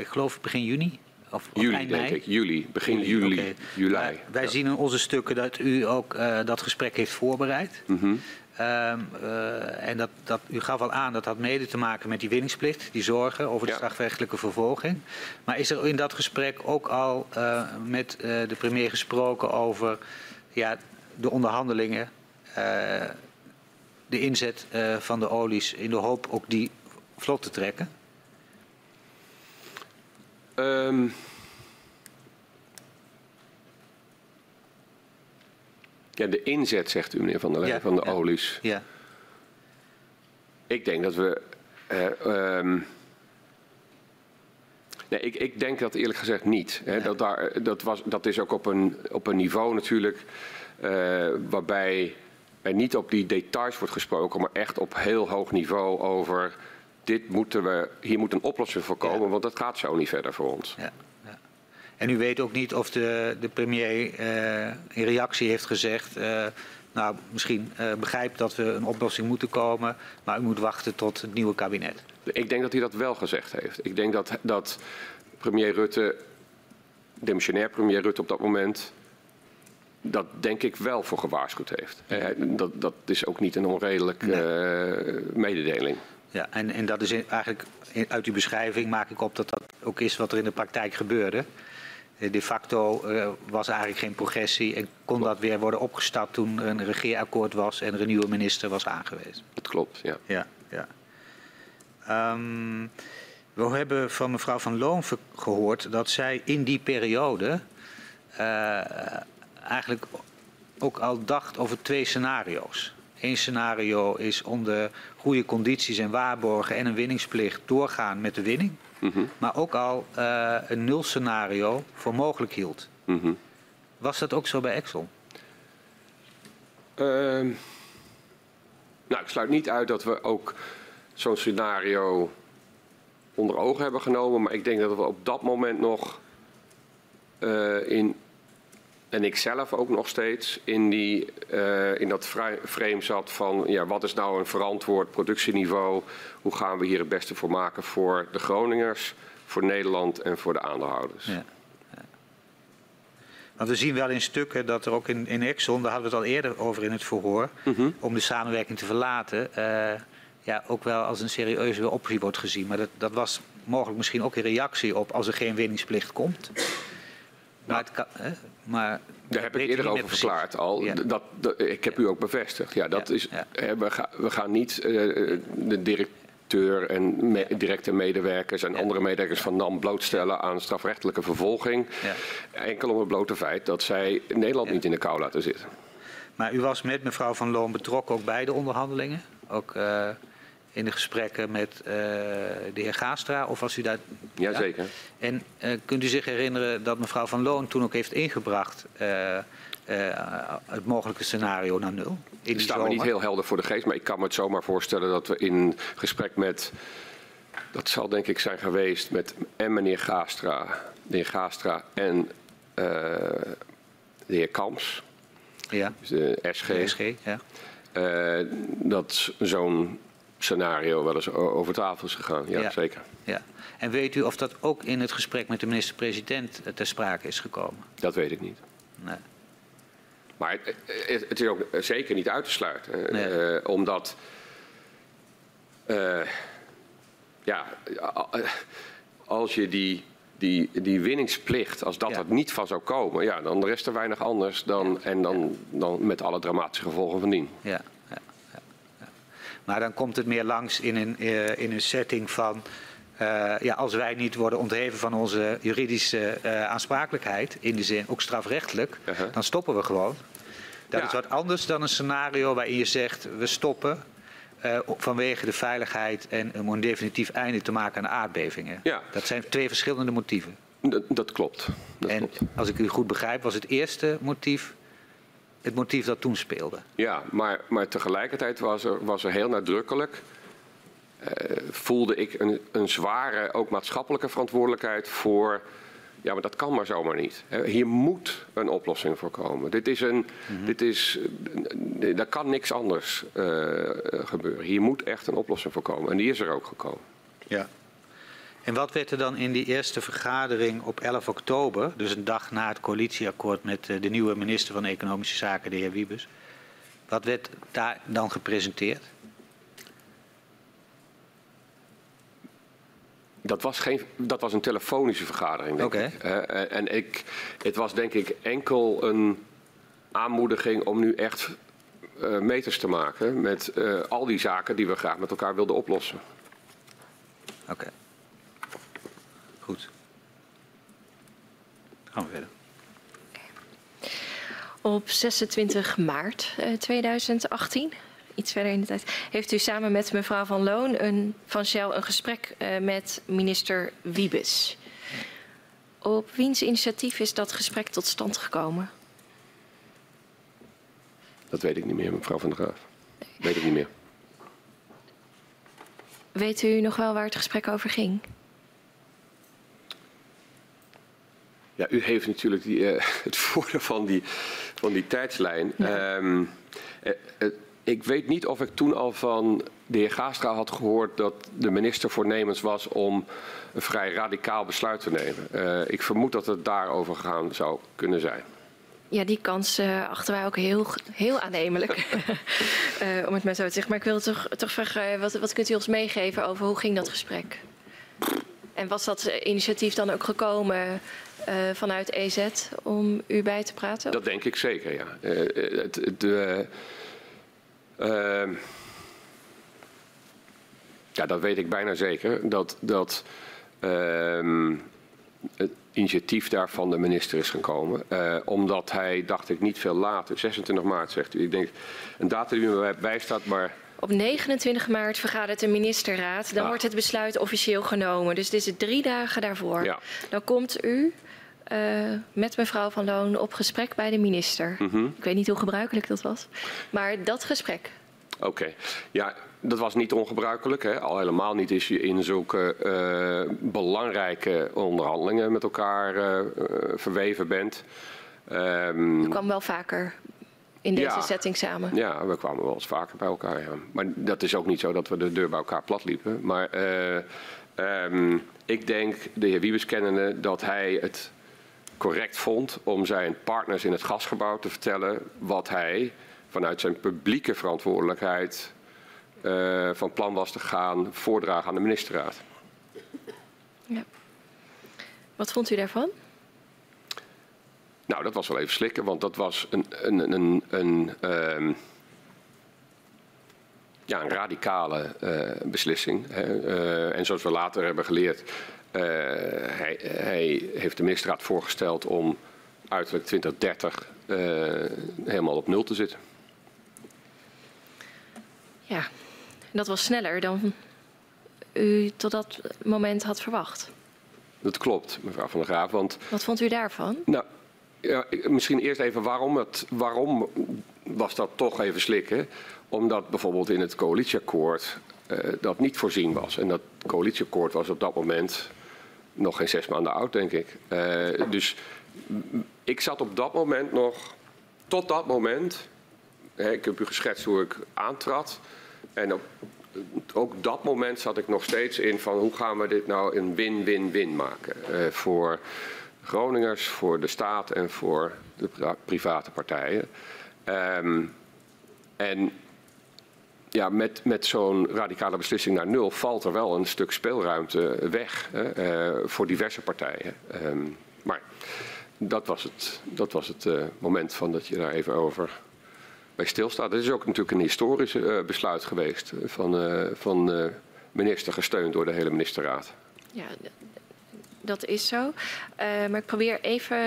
ik geloof begin juni? Of, of Juli, denk mei? ik. Juli, begin juli, juli. Wij zien in onze stukken dat u ook dat gesprek heeft voorbereid. Mhm. Ehm, eh, en dat, dat, u gaf al aan dat had mede te maken met die winningsplicht, die zorgen over de Ja. strafrechtelijke vervolging. Maar is er in dat gesprek ook al eh, met eh, de premier gesproken over ja, de onderhandelingen, de inzet van de olies in de hoop ook die vlot te trekken? Ehm, ja, de inzet, zegt u, meneer Van der Lee, Ja, van de ja. olies. Ja, Ik denk dat we. eh, ehm, nee, ik, ik denk dat eerlijk gezegd niet. Hè. Dat, daar, dat, was, dat is ook op een, op een niveau natuurlijk. eh, waarbij er niet op die details wordt gesproken, maar echt op heel hoog niveau over. Dit moeten we, hier moet een oplossing voor komen, Ja. want dat gaat zo niet verder voor ons. ja. En u weet ook niet of de, de premier eh, in reactie heeft gezegd. eh, nou, misschien eh, begrijpt dat we een oplossing moeten komen, maar u moet wachten tot het nieuwe kabinet. Ik denk dat hij dat wel gezegd heeft. Ik denk dat, dat premier Rutte, demissionair premier Rutte op dat moment, dat denk ik wel voor gewaarschuwd heeft. Dat, dat is ook niet een onredelijke mededeling. Ja, en, en dat is eigenlijk uit uw beschrijving maak ik op dat dat ook is wat er in de praktijk gebeurde. Eh, De facto eh, was er eigenlijk geen progressie en kon dat weer worden opgestapt toen er een regeerakkoord was en er een nieuwe minister was aangewezen. Dat klopt, ja. Ja, ja. Ehm, we hebben van mevrouw Van Loon gehoord dat zij in die periode eh, eigenlijk ook al dacht over twee scenario's. Eén scenario is onder goede condities en waarborgen en een winningsplicht doorgaan met de winning. Mhm, Maar ook al eh, een nulscenario voor mogelijk hield. mhm. Was dat ook zo bij Exxon? Ehm, nou, ik sluit niet uit dat we ook zo'n scenario onder ogen hebben genomen. Maar ik denk dat we op dat moment nog eh, in en ik zelf ook nog steeds in, die, uh, in dat frame zat van ja, wat is nou een verantwoord productieniveau? Hoe gaan we hier het beste voor maken voor de Groningers, voor Nederland en voor de aandeelhouders? Ja. Want we zien wel in stukken dat er ook in, in Exxon, daar hadden we het al eerder over in het verhoor, mhm. om de samenwerking te verlaten, uh, ja, ook wel als een serieuze optie wordt gezien. Maar dat, dat was mogelijk misschien ook een reactie op als er geen winningsplicht komt. Maar, kan, hè, maar daar heb ik eerder over verklaard al. Dat, dat, ik heb u ook bevestigd. Ja, dat Is, we, gaan, we gaan niet uh, de directeur en me, directe medewerkers en andere medewerkers van NAM blootstellen aan strafrechtelijke vervolging. Enkel om het blote feit dat zij Nederland niet in de kou laten zitten. Maar u was met mevrouw Van Loon betrokken ook bij de onderhandelingen? Ook, uh, in de gesprekken met uh, de heer Gaastra? Of was u daar... Jazeker. Ja? En uh, kunt u zich herinneren dat mevrouw Van Loon toen ook heeft ingebracht... Uh, het mogelijke scenario naar nul? Ik sta me niet heel helder voor de geest, maar ik kan me het zomaar voorstellen dat we in gesprek met... Dat zal denk ik zijn geweest met en meneer Gaastra, de heer Gaastra en de heer Kams... Ja. Dus de SG. De SG ja. dat zo'n scenario wel eens over tafel is gegaan. Ja, zeker. Ja. En weet u of dat ook in het gesprek met de minister-president eh, ter sprake is gekomen? Dat weet ik niet. Nee. Maar het, het is ook zeker niet uit te sluiten. Nee. Uh, omdat. Uh, ja, als je die, die, die winningsplicht, als dat ja. er niet van zou komen, ja, dan rest er weinig anders dan, en dan, dan met alle dramatische gevolgen van dien. Ja. Maar dan komt het meer langs in een, uh, in een setting van... Uh, ja, als wij niet worden ontheven van onze juridische uh, aansprakelijkheid, in die zin ook strafrechtelijk, uh -huh. dan stoppen we gewoon. Dat ja. is wat anders dan een scenario waarin je zegt we stoppen vanwege de veiligheid en om een definitief einde te maken aan de aardbevingen. Ja. Dat zijn twee verschillende motieven. Dat, dat klopt. Dat en klopt. als ik u goed begrijp, was het eerste motief het motief dat toen speelde. Ja, maar, maar tegelijkertijd was er, was er heel nadrukkelijk. Uh, voelde ik een, een zware, ook maatschappelijke verantwoordelijkheid voor. Ja, maar dat kan maar zomaar niet. Hier moet een oplossing voor komen. Dit is een. Mm -hmm. dit is, daar kan niks anders uh, gebeuren. Hier moet echt een oplossing voor komen. En die is er ook gekomen. Ja. En wat werd er dan in die eerste vergadering op 11 oktober, dus een dag na het coalitieakkoord met de nieuwe minister van Economische Zaken, de heer Wiebes, wat werd daar dan gepresenteerd? Dat was, geen, dat was een telefonische vergadering, denk okay. ik. Uh, en ik, het was denk ik enkel een aanmoediging om nu echt uh, meters te maken met uh, al die zaken die we graag met elkaar wilden oplossen. Oké. Okay. Goed. Gaan we verder. Op 26 maart 2018, iets verder in de tijd, heeft u samen met mevrouw Van Loon een, van Shell een gesprek uh, met minister Wiebes. Op wiens initiatief is dat gesprek tot stand gekomen? Dat weet ik niet meer, mevrouw Van der Graaf. Nee. Weet ik niet meer. Weet u nog wel waar het gesprek over ging? Ja, u heeft natuurlijk die, uh, het voordeel van die, van die tijdslijn. Ja. Um, uh, uh, ik weet niet of ik toen al van de heer Gaastra had gehoord dat de minister voornemens was om een vrij radicaal besluit te nemen. ik vermoed dat het daarover gegaan zou kunnen zijn. Ja, die kans achten wij ook heel, heel aannemelijk. om het maar zo te zeggen. Maar ik wil toch, toch vragen, wat, wat kunt u ons meegeven over hoe ging dat gesprek? En was dat initiatief dan ook gekomen uh, vanuit EZ om u bij te praten? Dat denk ik zeker, ja. Uh, het, de, uh, ja, dat weet ik bijna zeker. Dat, dat ehm, het initiatief daar van de minister is gekomen. omdat hij, dacht ik, niet veel later, 26 maart zegt u. Ik denk, een datum die me bijstaat, maar... Op 29 maart vergadert de ministerraad. Dan ah. wordt het besluit officieel genomen. Dus dit is drie dagen daarvoor. Ja. Dan komt u uh, met mevrouw Van Loon op gesprek bij de minister. Mm -hmm. Ik weet niet hoe gebruikelijk dat was. Maar dat gesprek. Oké. Okay. Ja, dat was niet ongebruikelijk. Hè? Al helemaal niet als je in zulke uh, belangrijke onderhandelingen met elkaar uh, verweven bent. Ehm, U kwam wel vaker in deze Ja. setting samen. ja, we kwamen wel eens vaker bij elkaar. Ja. Maar dat is ook niet zo dat we de deur bij elkaar plat liepen. Maar eh, ehm, ik denk, de heer Wiebes kennende, dat hij het correct vond om zijn partners in het gasgebouw te vertellen wat hij vanuit zijn publieke verantwoordelijkheid eh, van plan was te gaan voordragen aan de ministerraad. Wat vond u daarvan? Nou, dat was wel even slikken, want dat was een, een, een, een, ehm, ja, een radicale eh, beslissing. Hè. Eh, en zoals we later hebben geleerd, hij, hij heeft de ministerraad voorgesteld om uiterlijk 2030 eh, helemaal op nul te zitten. Ja, dat was sneller dan u tot dat moment had verwacht. Dat klopt, mevrouw Van der Graaf. Want Wat vond u daarvan? Nou, ja, misschien eerst even waarom, het, waarom was dat toch even slikken? Omdat bijvoorbeeld in het coalitieakkoord eh, dat niet voorzien was. En dat coalitieakkoord was op dat moment nog geen zes maanden oud, denk ik. Eh, dus ik zat op dat moment nog, tot dat moment, hè, ik heb u geschetst hoe ik aantrad. En op ook dat moment zat ik nog steeds in van hoe gaan we dit nou een win-win-win maken. eh, voor Groningers, voor de staat en voor de pri- private partijen. Ehm, en ja, met, met zo'n radicale beslissing naar nul valt er wel een stuk speelruimte weg hè, eh, voor diverse partijen. Ehm, maar dat was het, dat was het eh, moment van dat je daar even over bij stilstaat. Het is ook natuurlijk een historisch eh, besluit geweest van, van minister, gesteund door de hele ministerraad. Ja, dat is zo. Eh, maar ik probeer even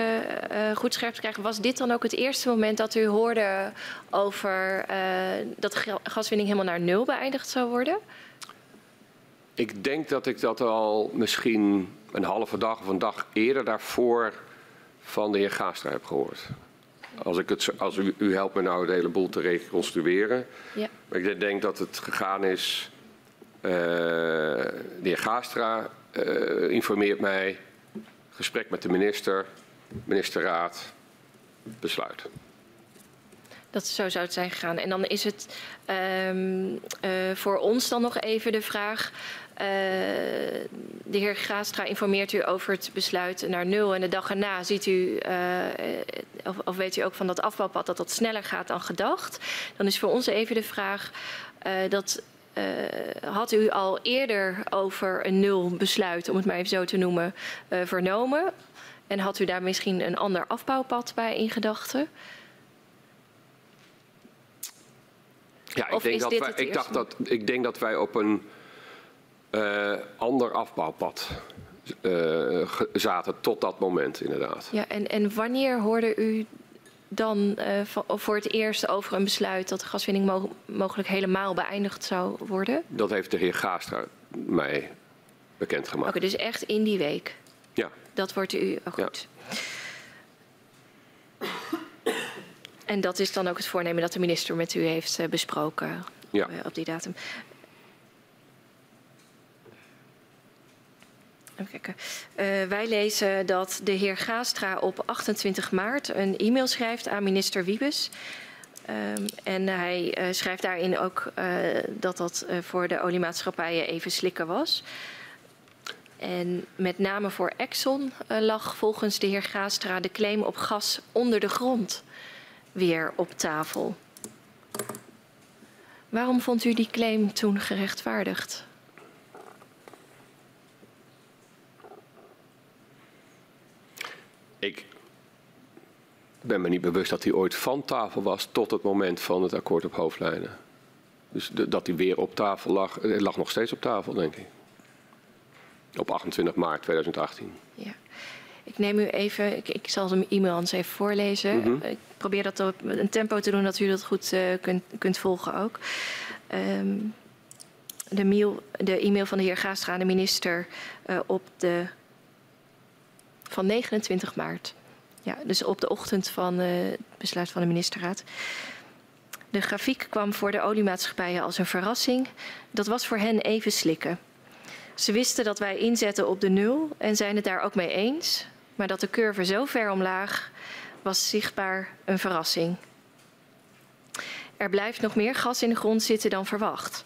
eh, goed scherp te krijgen. Was dit dan ook het eerste moment dat u hoorde over eh, dat gaswinning helemaal naar nul beëindigd zou worden? Ik denk dat ik dat al misschien een halve dag of een dag eerder daarvoor van de heer Gaastra heb gehoord. Als, ik het, als u, u helpt me nou de hele boel te reconstrueren. Ja. Maar ik denk dat het gegaan is. de heer Gaastra eh, informeert mij. Gesprek met de minister, ministerraad, besluit. Dat zo zou het zijn gegaan. En dan is het ehm, eh, voor ons dan nog even de vraag. eh, de heer Graastra informeert u over het besluit naar nul. En de dag erna ziet u, of, of weet u ook van dat afbouwpad dat dat sneller gaat dan gedacht. Dan is voor ons even de vraag dat. Eh, had u al eerder over een nul besluit, om het maar even zo te noemen, eh, vernomen? En had u daar misschien een ander afbouwpad bij in gedachten? Ja, ik, denk dat wij, ik, dacht dat, ik denk dat wij op een eh, ander afbouwpad zaten tot dat moment, inderdaad. Ja, en, en wanneer hoorde u dan eh, voor het eerst over een besluit dat de gaswinning mo- mogelijk helemaal beëindigd zou worden? Dat heeft de heer Gaastra mij Oké, bekendgemaakt. dus echt in die week. Ja, Dat wordt u oh, goed. En dat is dan ook het voornemen dat de minister met u heeft eh, besproken Ja. eh, op die datum. Even kijken. Eh, wij lezen dat de heer Gaastra op 28 maart een e-mail schrijft aan minister Wiebes. Ehm, en hij eh, schrijft daarin ook eh, dat dat voor de oliemaatschappijen even slikken was. En met name voor Exxon lag volgens de heer Gaastra de claim op gas onder de grond weer op tafel. Waarom vond u die claim toen gerechtvaardigd? Ik ben me niet bewust dat hij ooit van tafel was tot het moment van het akkoord op hoofdlijnen. Dus de- dat hij weer op tafel lag, hij lag nog steeds op tafel, denk ik. Op 28 maart 2018. Ja. Ik neem u even, ik, ik zal de e-mail anders even voorlezen. Mhm. Ik probeer dat op een tempo te doen dat u dat goed eh, kunt, kunt volgen ook. Ehm, de, mail, de e-mail van de heer Gaastra aan de minister eh, op de, van 29 maart. Ja, dus op de ochtend van eh, het besluit van de ministerraad. De grafiek kwam voor de oliemaatschappijen als een verrassing. Dat was voor hen even slikken. Ze wisten dat wij inzetten op de nul en zijn het daar ook mee eens. Maar dat de curve zo ver omlaag was zichtbaar een verrassing. Er blijft nog meer gas in de grond zitten dan verwacht.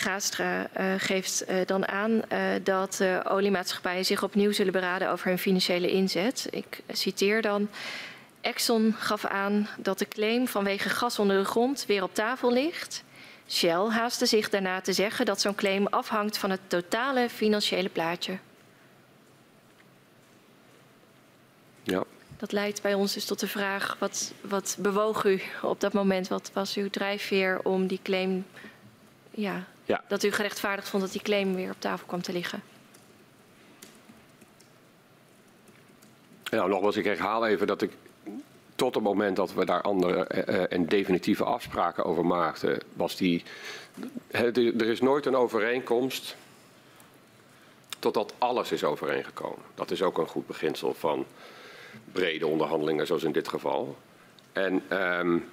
Gaastra uh, geeft uh, dan aan uh, dat oliemaatschappijen zich opnieuw zullen beraden over hun financiële inzet. Ik citeer dan. Exxon gaf aan dat de claim vanwege gas onder de grond weer op tafel ligt. Shell haastte zich daarna te zeggen dat zo'n claim afhangt van het totale financiële plaatje. Ja. Dat leidt bij ons dus tot de vraag: wat, wat bewoog u op dat moment? Wat was uw drijfveer om die claim, ja, ja. dat u gerechtvaardigd vond dat die claim weer op tafel kwam te liggen? Nou, nogmaals, ik herhaal even dat ik tot het moment dat we daar andere uh, en definitieve afspraken over maakten, was die. er is nooit een overeenkomst totdat alles is overeengekomen. Dat is ook een goed beginsel van brede onderhandelingen, zoals in dit geval. En um,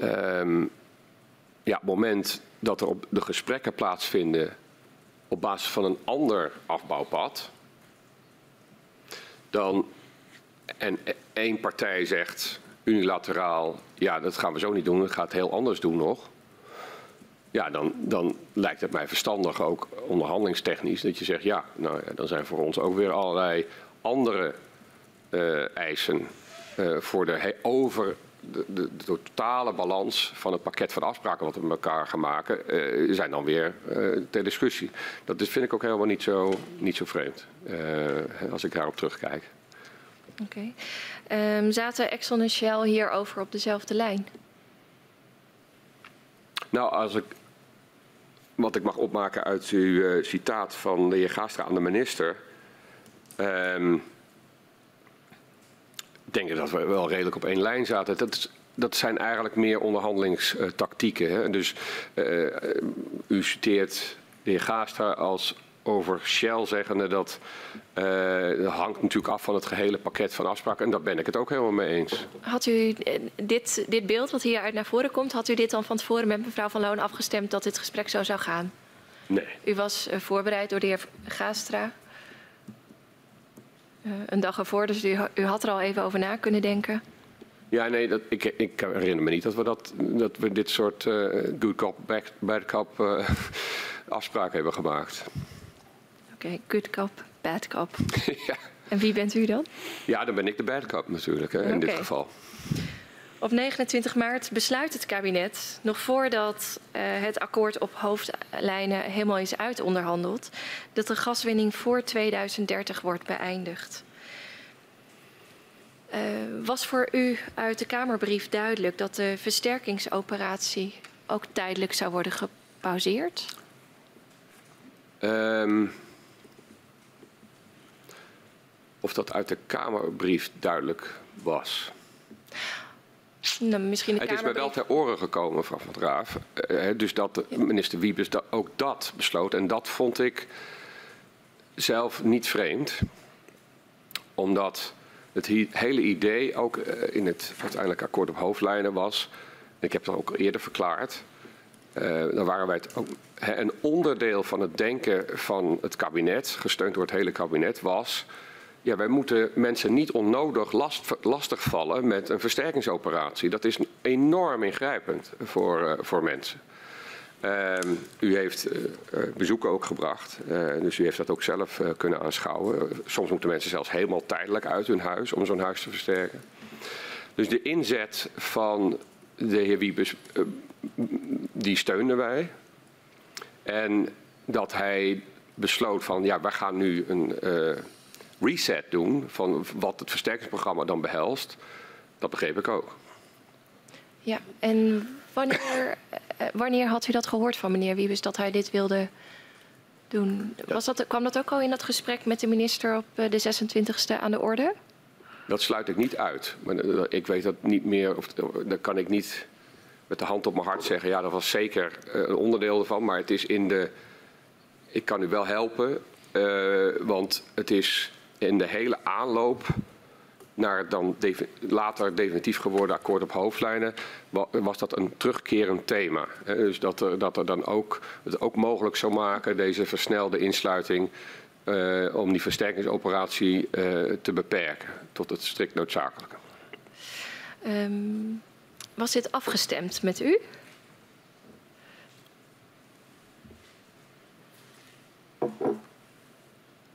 um, ja, op het moment dat er op de gesprekken plaatsvinden op basis van een ander afbouwpad, dan en één partij zegt unilateraal, ja, dat gaan we zo niet doen, we gaan het heel anders doen nog. Ja, dan, dan lijkt het mij verstandig, ook onderhandelingstechnisch, dat je zegt, ja, nou, dan zijn voor ons ook weer allerlei andere uh, eisen uh, voor de over de, de, de, totale balans van het pakket van afspraken wat we met elkaar gaan maken, uh, zijn dan weer ter discussie. Dat is, vind ik ook helemaal niet zo, niet zo vreemd, als ik daarop terugkijk. Oké. Okay. Um, zaten Exxon en Shell hierover op dezelfde lijn? Nou, als ik, wat ik mag opmaken uit uw uh, citaat van de heer Gaastra aan de minister. Um, denk ik dat we wel redelijk op één lijn zaten. Dat, is, dat zijn eigenlijk meer onderhandelingstactieken. Hè? Dus uh, u citeert de heer Gaastra als over Shell zeggende dat uh, hangt natuurlijk af van het gehele pakket van afspraken. En daar ben ik het ook helemaal mee eens. Had u dit, dit beeld wat hieruit naar voren komt, had u dit dan van tevoren met mevrouw Van Loon afgestemd dat dit gesprek zo zou gaan? Nee. U was voorbereid door de heer Gaastra. Uh, een dag ervoor, dus u, u had er al even over na kunnen denken. Ja, nee, dat, ik, ik herinner me niet dat we, dat, dat we dit soort uh, good cop, bad, bad cop uh, afspraken hebben gemaakt. Oké, okay, good cop, bad cop. ja. En wie bent u dan? Ja, dan ben ik de bad cop natuurlijk, hè, in okay. dit geval. Op 29 maart besluit het kabinet, nog voordat uh, het akkoord op hoofdlijnen helemaal is uitonderhandeld, dat de gaswinning voor 2030 wordt beëindigd. Uh, was voor u uit de Kamerbrief duidelijk dat de versterkingsoperatie ook tijdelijk zou worden gepauzeerd? Um, of dat uit de Kamerbrief duidelijk was. Nou, misschien de het is mij wel ter oren gekomen, mevrouw Van Raaf. Uh, dus dat minister Wiebes da ook dat besloot. En dat vond ik zelf niet vreemd. Omdat het hele idee ook uh, in het uiteindelijk akkoord op hoofdlijnen was. Ik heb dat ook eerder verklaard. Dan waren wij het ook, een onderdeel van het denken van het kabinet, gesteund door het hele kabinet, was ja, wij moeten mensen niet onnodig last, lastigvallen met een versterkingsoperatie. Dat is enorm ingrijpend voor, uh, voor mensen. Uh, u heeft uh, bezoeken ook gebracht, dus u heeft dat ook zelf kunnen aanschouwen. Soms moeten mensen zelfs helemaal tijdelijk uit hun huis om zo'n huis te versterken. Dus de inzet van de heer Wiebes, die steunden wij. En dat hij besloot van, ja, wij gaan nu een reset doen van wat het versterkingsprogramma dan behelst, dat begreep ik ook. Ja, en wanneer, wanneer had u dat gehoord van meneer Wiebes dat hij dit wilde doen? Was dat, kwam dat ook al in dat gesprek met de minister op de 26e aan de orde? Dat sluit ik niet uit. Maar ik weet dat niet meer, of dan kan ik niet met de hand op mijn hart zeggen, ja, dat was zeker een onderdeel ervan, maar het is in de. Ik kan u wel helpen, uh, want het is in de hele aanloop naar het dan later definitief geworden akkoord op hoofdlijnen, was dat een terugkerend thema. Dus dat er, dat er dan ook het ook mogelijk zou maken, deze versnelde insluiting, uh, om die versterkingsoperatie uh, te beperken tot het strikt noodzakelijke. Um, was dit afgestemd met u?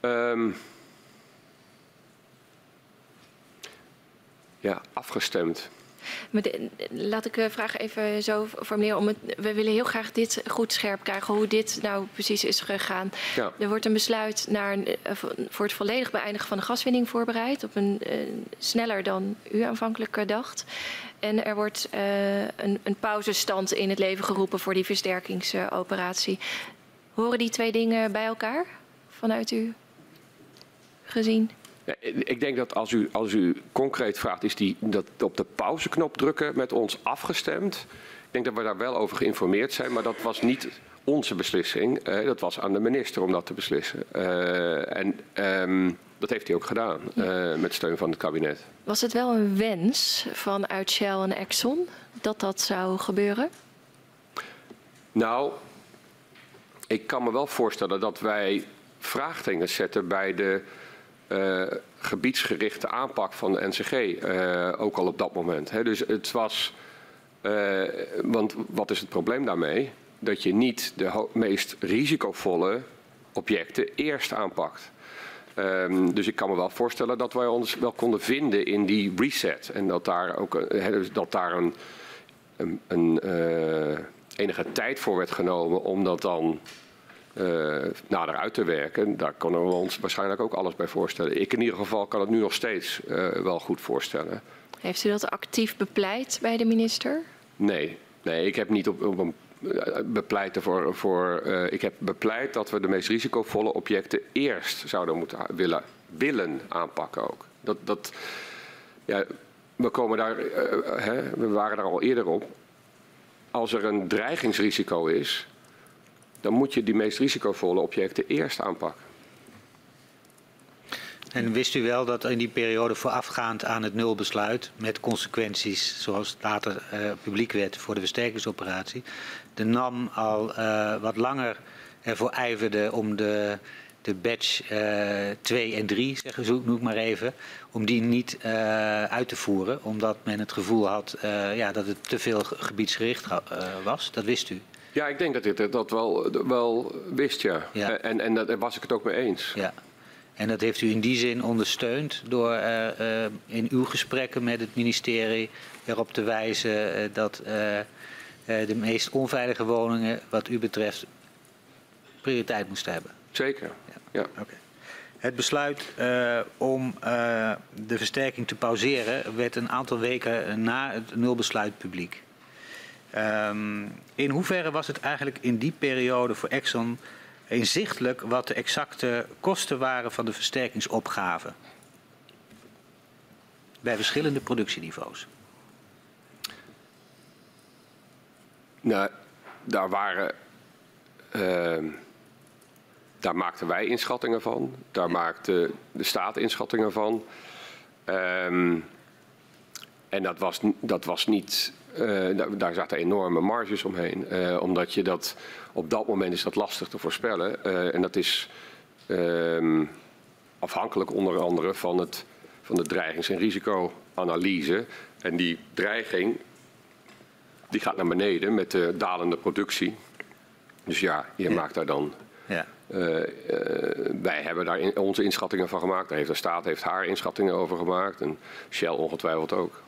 Um, ja, afgestemd. Maar de, laat ik de vraag even zo formuleren. Om het, we willen heel graag dit goed scherp krijgen, hoe dit nou precies is gegaan. Ja. Er wordt een besluit naar, eh, voor het volledig beëindigen van de gaswinning voorbereid. Op een, uh, sneller dan u aanvankelijk dacht. En er wordt uh, een, een pauzestand in het leven geroepen voor die versterkingsoperatie. Horen die twee dingen bij elkaar vanuit u gezien? Ik denk dat als u, als u concreet vraagt, is die, dat op de pauzeknop drukken met ons afgestemd? Ik denk dat we daar wel over geïnformeerd zijn, maar dat was niet onze beslissing. Eh, dat was aan de minister om dat te beslissen. Uh, en um, dat heeft hij ook gedaan, uh, met steun van het kabinet. Was het wel een wens vanuit Shell en Exxon dat dat zou gebeuren? Nou, ik kan me wel voorstellen dat wij vraagtekens zetten bij de gebiedsgerichte aanpak van de NCG, eh, ook al op dat moment. Hè. Dus het was, uh, want wat is het probleem daarmee? Dat je niet de meest risicovolle objecten eerst aanpakt. Um, dus ik kan me wel voorstellen dat wij ons wel konden vinden in die reset. En dat daar ook dus dat daar een, een, een enige tijd voor werd genomen om dat dan nader uit te werken. Daar kunnen we ons waarschijnlijk ook alles bij voorstellen. Ik in ieder geval kan het nu nog steeds uh, wel goed voorstellen. Heeft u dat actief bepleit bij de minister? Nee, nee ik heb niet op, op een eh, bepleit voor, voor uh, ik heb bepleit dat we de meest risicovolle objecten eerst zouden moeten willen, willen aanpakken ook. Dat, dat, ja, we komen daar, uh, hè, we waren daar al eerder op. Als er een dreigingsrisico is, dan moet je die meest risicovolle objecten eerst aanpakken. En wist u wel dat in die periode voorafgaand aan het nulbesluit, met consequenties zoals later uh, publiek werd voor de versterkingsoperatie, de NAM al uh, wat langer ervoor ijverde om de, de batch 2 uh, en 3, zeggen zo noem maar even, om die niet uit te voeren, omdat men het gevoel had ja, dat het te veel gebiedsgericht was. Dat wist u. Ja, ik denk dat dit dat wel, wel wist, ja. ja. En, en daar was ik het ook mee eens. Ja. En dat heeft u in die zin ondersteund door uh, uh, in uw gesprekken met het ministerie erop te wijzen uh, dat de meest onveilige woningen, wat u betreft, prioriteit moesten hebben. Zeker. Ja. ja. Okay. Het besluit om de versterking te pauzeren werd een aantal weken na het nulbesluit publiek. Um, in hoeverre was het eigenlijk in die periode voor Exxon inzichtelijk wat de exacte kosten waren van de versterkingsopgave? Bij verschillende productieniveaus. Nou, daar waren. Uh, daar maakten wij inschattingen van. Daar maakte de staat inschattingen van. Um, en dat was, dat was niet daar, daar, zaten enorme marges omheen. Uh, omdat je dat op dat moment is dat lastig te voorspellen. Uh, en dat is ehm, afhankelijk onder andere van, het, van de dreigings- en risicoanalyse. En die dreiging die gaat naar beneden met de dalende productie. Dus ja, je ja. maakt daar dan. Ja. wij hebben daar in, onze inschattingen van gemaakt. Daar heeft de staat heeft haar inschattingen over gemaakt. En Shell ongetwijfeld ook.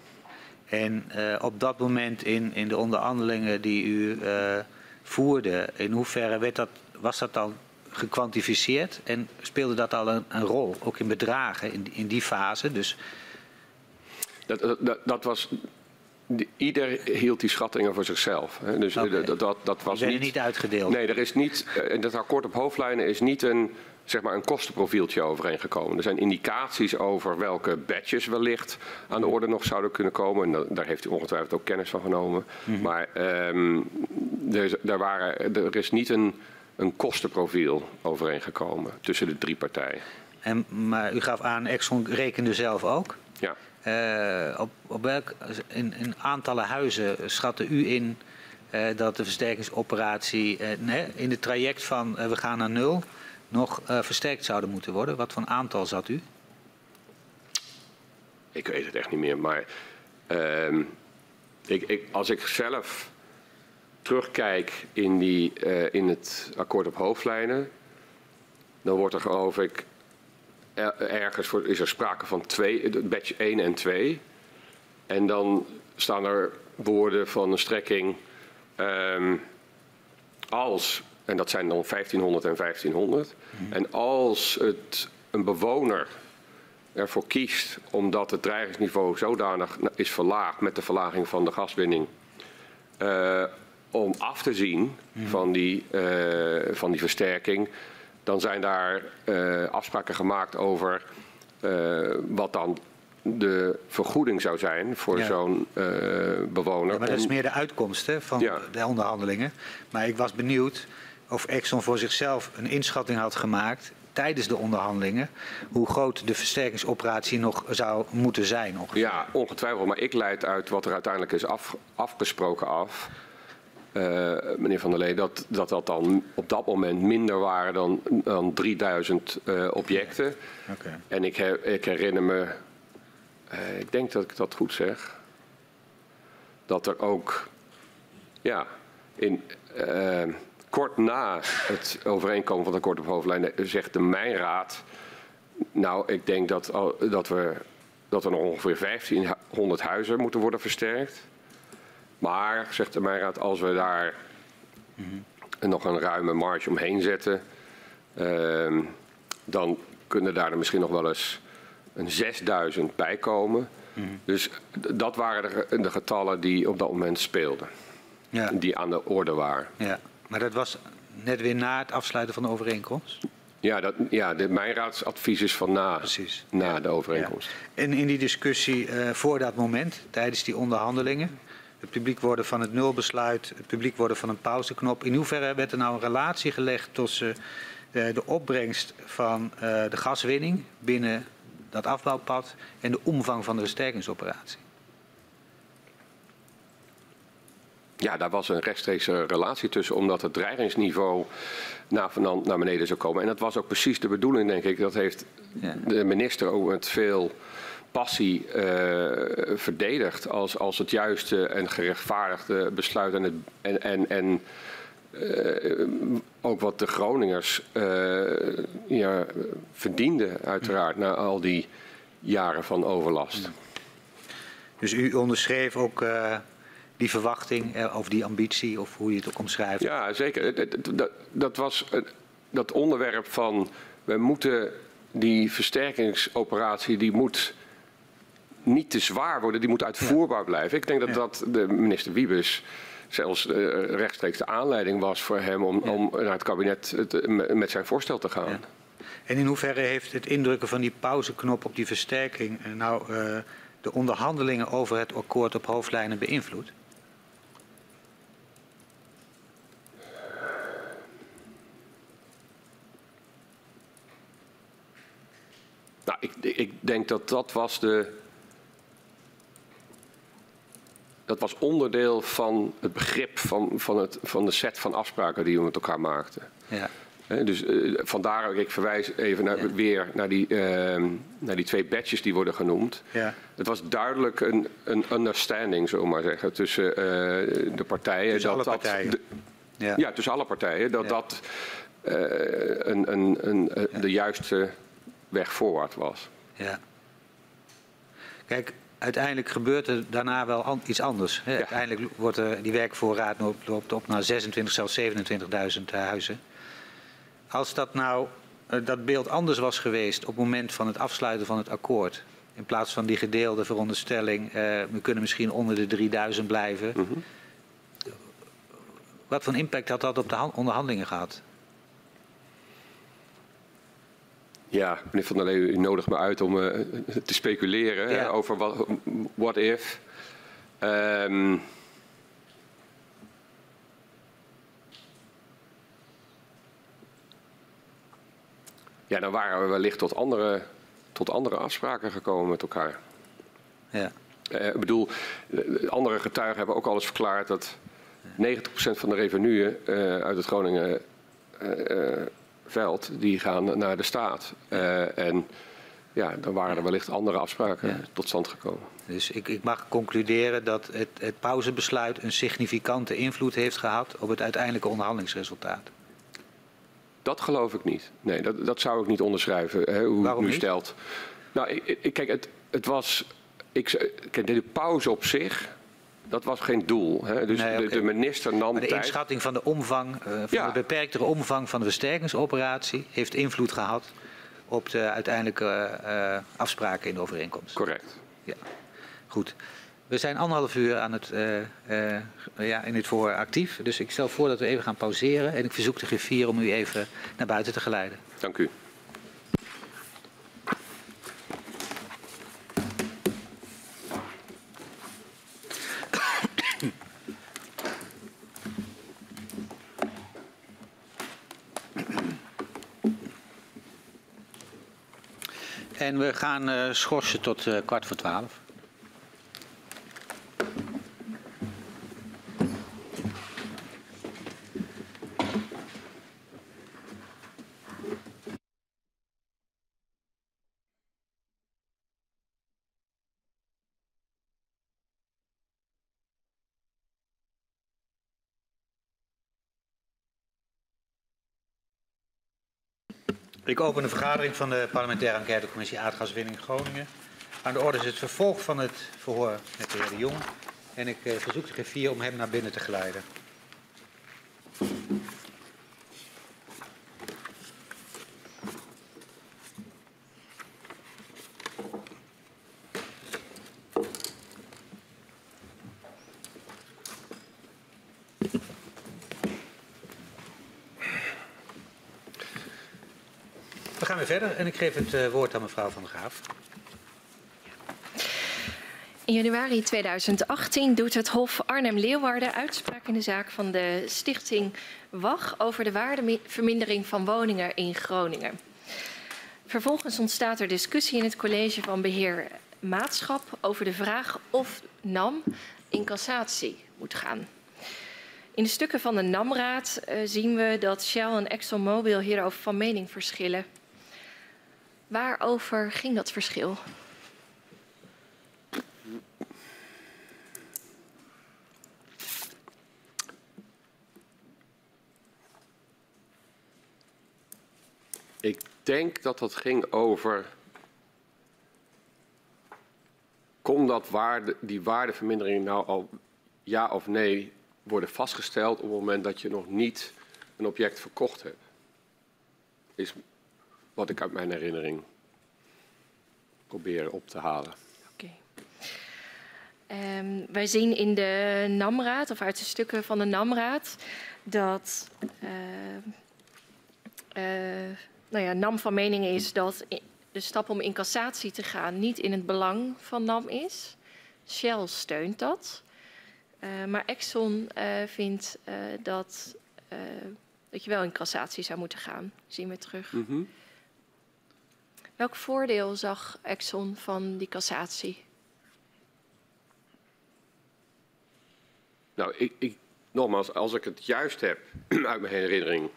En uh, op dat moment in, in de onderhandelingen die u uh, voerde, in hoeverre werd dat, was dat al gekwantificeerd en speelde dat al een, een rol, ook in bedragen in, in die fase? Dus... Dat, dat, dat was Ieder hield die schattingen voor zichzelf. Dus okay. dat, dat, dat was niet, niet uitgedeeld. Nee, er is niet. Dat akkoord op hoofdlijnen is niet een zeg maar een kostenprofieltje overeengekomen. Er zijn indicaties over welke badges wellicht aan de orde nog zouden kunnen komen. En daar heeft u ongetwijfeld ook kennis van genomen. Mm -hmm. Maar um, er, er, waren, er is niet een, een kostenprofiel overeengekomen tussen de drie partijen. En, maar u gaf aan, Exxon rekende zelf ook? Ja. Uh, op, op welk in, in aantallen huizen schatte u in uh, dat de versterkingsoperatie uh, in het traject van we gaan naar nul nog uh, versterkt zouden moeten worden? Wat voor aantal zat u? Ik weet het echt niet meer, maar uh, ik, ik, als ik zelf terugkijk in, die, uh, in het akkoord op hoofdlijnen, dan wordt er geloof ik ergens voor, is er sprake van twee, batch 1 en 2. En dan staan er woorden van een strekking um, als, en dat zijn dan 1500 en 1500. Mm. En als het een bewoner ervoor kiest, omdat het dreigingsniveau zodanig is verlaagd met de verlaging van de gaswinning, uh, om af te zien mm. van, die, uh, van die versterking, dan zijn daar uh, afspraken gemaakt over wat dan de vergoeding zou zijn voor zo'n uh, bewoner. Ja, maar dat is meer de uitkomst hè, van ja. de onderhandelingen. Maar ik was benieuwd of Exxon voor zichzelf een inschatting had gemaakt tijdens de onderhandelingen hoe groot de versterkingsoperatie nog zou moeten zijn. Ongeveer. Ja, ongetwijfeld. Maar ik leid uit wat er uiteindelijk is af, afgesproken af. Uh, meneer Van der Lee, dat, dat dat dan op dat moment minder waren dan, dan 3000 uh, objecten. Okay. En ik, ik herinner me uh, ik denk dat ik dat goed zeg. Dat er ook, ja, in, kort na het overeenkomen van het akkoord op hoofdlijnen zegt de Mijnraad. Nou, ik denk dat, dat, we, dat er nog ongeveer 1500 huizen moeten worden versterkt. Maar, zegt de Mijnraad, als we daar mm -hmm. nog een ruime marge omheen zetten, uh, dan kunnen daar er misschien nog wel eens een 6000 bijkomen. Mm. Dus dat waren de, de, getallen die op dat moment speelden. Ja. Die aan de orde waren. Ja, maar dat was net weer na het afsluiten van de overeenkomst? Ja, dat, ja de, mijn raadsadvies is van na, Precies. na ja. de overeenkomst. Ja. En in die discussie uh, voor dat moment, tijdens die onderhandelingen, het publiek worden van het nulbesluit, het publiek worden van een pauzeknop. In hoeverre werd er nou een relatie gelegd tussen uh, de opbrengst van uh, de gaswinning binnen dat afbouwpad en de omvang van de versterkingsoperatie? Ja, daar was een rechtstreekse relatie tussen, omdat het dreigingsniveau naar, naar beneden zou komen. En dat was ook precies de bedoeling, denk ik. Dat heeft ja. de minister ook met veel passie uh, verdedigd als, als het juiste en gerechtvaardigde besluit. En, het, en, en, en uh, ook wat de Groningers uh, ja, verdienden, uiteraard, na al die jaren van overlast. Dus u onderschreef ook die verwachting of die ambitie, of hoe je het ook omschrijft? Ja, zeker. Dat, dat, dat was dat onderwerp van we moeten die versterkingsoperatie, die moet niet te zwaar worden, die moet uitvoerbaar blijven. Ik denk dat dat de minister Wiebes zelfs uh, rechtstreeks de aanleiding was voor hem om, ja. om naar het kabinet met zijn voorstel te gaan. En in hoeverre heeft het indrukken van die pauzeknop op die versterking eh, nou uh, de onderhandelingen over het akkoord op hoofdlijnen beïnvloed? Nou, ik, ik denk dat dat was de, dat was onderdeel van het begrip van, van, het, van de set van afspraken die we met elkaar maakten. Ja. He, dus uh, vandaar ook, ik verwijs even naar, ja. weer naar die, uh, naar die twee badges die worden genoemd. Ja. Het was duidelijk een, een understanding, zullen we maar zeggen, tussen uh, de partijen. Tussen dat, alle partijen? Dat de, ja. ja. tussen alle partijen. Dat dat een, een, een, de juiste weg voorwaarts was. Ja. Kijk, uiteindelijk gebeurt er daarna wel iets anders. Ja. Uiteindelijk wordt er, die werkvoorraad loopt op naar 26, zelfs 27.000 huizen. Als dat nou uh, dat beeld anders was geweest op het moment van het afsluiten van het akkoord. In plaats van die gedeelde veronderstelling, uh, we kunnen misschien onder de 3000 blijven. Mm -hmm. Wat voor impact had dat op de onderhandelingen gehad? Ja, meneer Van der Lee, u nodigt me uit om uh, te speculeren ja. over wat what if. Um, ja, dan waren we wellicht tot andere, tot andere afspraken gekomen met elkaar. Ja. Uh, ik bedoel, andere getuigen hebben ook al eens verklaard dat 90% van de revenue uh, uit het Groningen veld, die gaan naar de staat. Uh, en ja, dan waren er wellicht andere afspraken ja. tot stand gekomen. Dus ik, ik, mag concluderen dat het, het pauzebesluit een significante invloed heeft gehad op het uiteindelijke onderhandelingsresultaat. Dat geloof ik niet. Nee, dat, dat zou ik niet onderschrijven, hè, hoe Waarom u stelt. Nou, ik, ik, kijk, het, het was. Ik, kijk, de pauze op zich, dat was geen doel. Hè. Dus Nee, de, minister nam Maar de tijd. inschatting van de omvang, eh, van Ja. de beperktere omvang van de versterkingsoperatie heeft invloed gehad op de uiteindelijke eh, afspraken in de overeenkomst. Correct. Ja. Goed. We zijn anderhalf uur aan het, eh, eh, ja, in dit voor actief. Dus ik stel voor dat we even gaan pauzeren. En ik verzoek de griffier om u even naar buiten te geleiden. Dank u. En we gaan eh, schorsen tot eh, kwart voor twaalf. Ik open de vergadering van de parlementaire enquêtecommissie Aardgaswinning Groningen. Aan de orde is het vervolg van het verhoor met de heer De Jong. En ik eh, verzoek de griffier om hem naar binnen te geleiden. Verder en ik geef het eh, woord aan mevrouw Van der Graaf. In januari 2018 doet het Hof Arnhem-Leeuwarden uitspraak in de zaak van de stichting WAG over de waardevermindering van woningen in Groningen. Vervolgens ontstaat er discussie in het college van beheer maatschap over de vraag of NAM in cassatie moet gaan. In de stukken van de NAM-raad uh, zien we dat Shell en ExxonMobil hierover van mening verschillen. Waarover ging dat verschil? Ik denk dat dat ging over. Kon dat waarde, die waardevermindering nou al ja of nee worden vastgesteld op het moment dat je nog niet een object verkocht hebt? Is wat ik uit mijn herinnering probeer op te halen. Oké. Um, wij zien in de NAMRAad, of uit de stukken van de NAMRAad, dat uh, uh, nou ja, NAM van mening is dat de stap om in cassatie te gaan niet in het belang van NAM is. Shell steunt dat. Uh, maar Exxon vindt dat, dat je wel in cassatie zou moeten gaan. Zien we terug. Mm -hmm. Welk voordeel zag Exxon van die cassatie? Nou, ik, ik, nogmaals, als ik het juist heb uit mijn herinnering,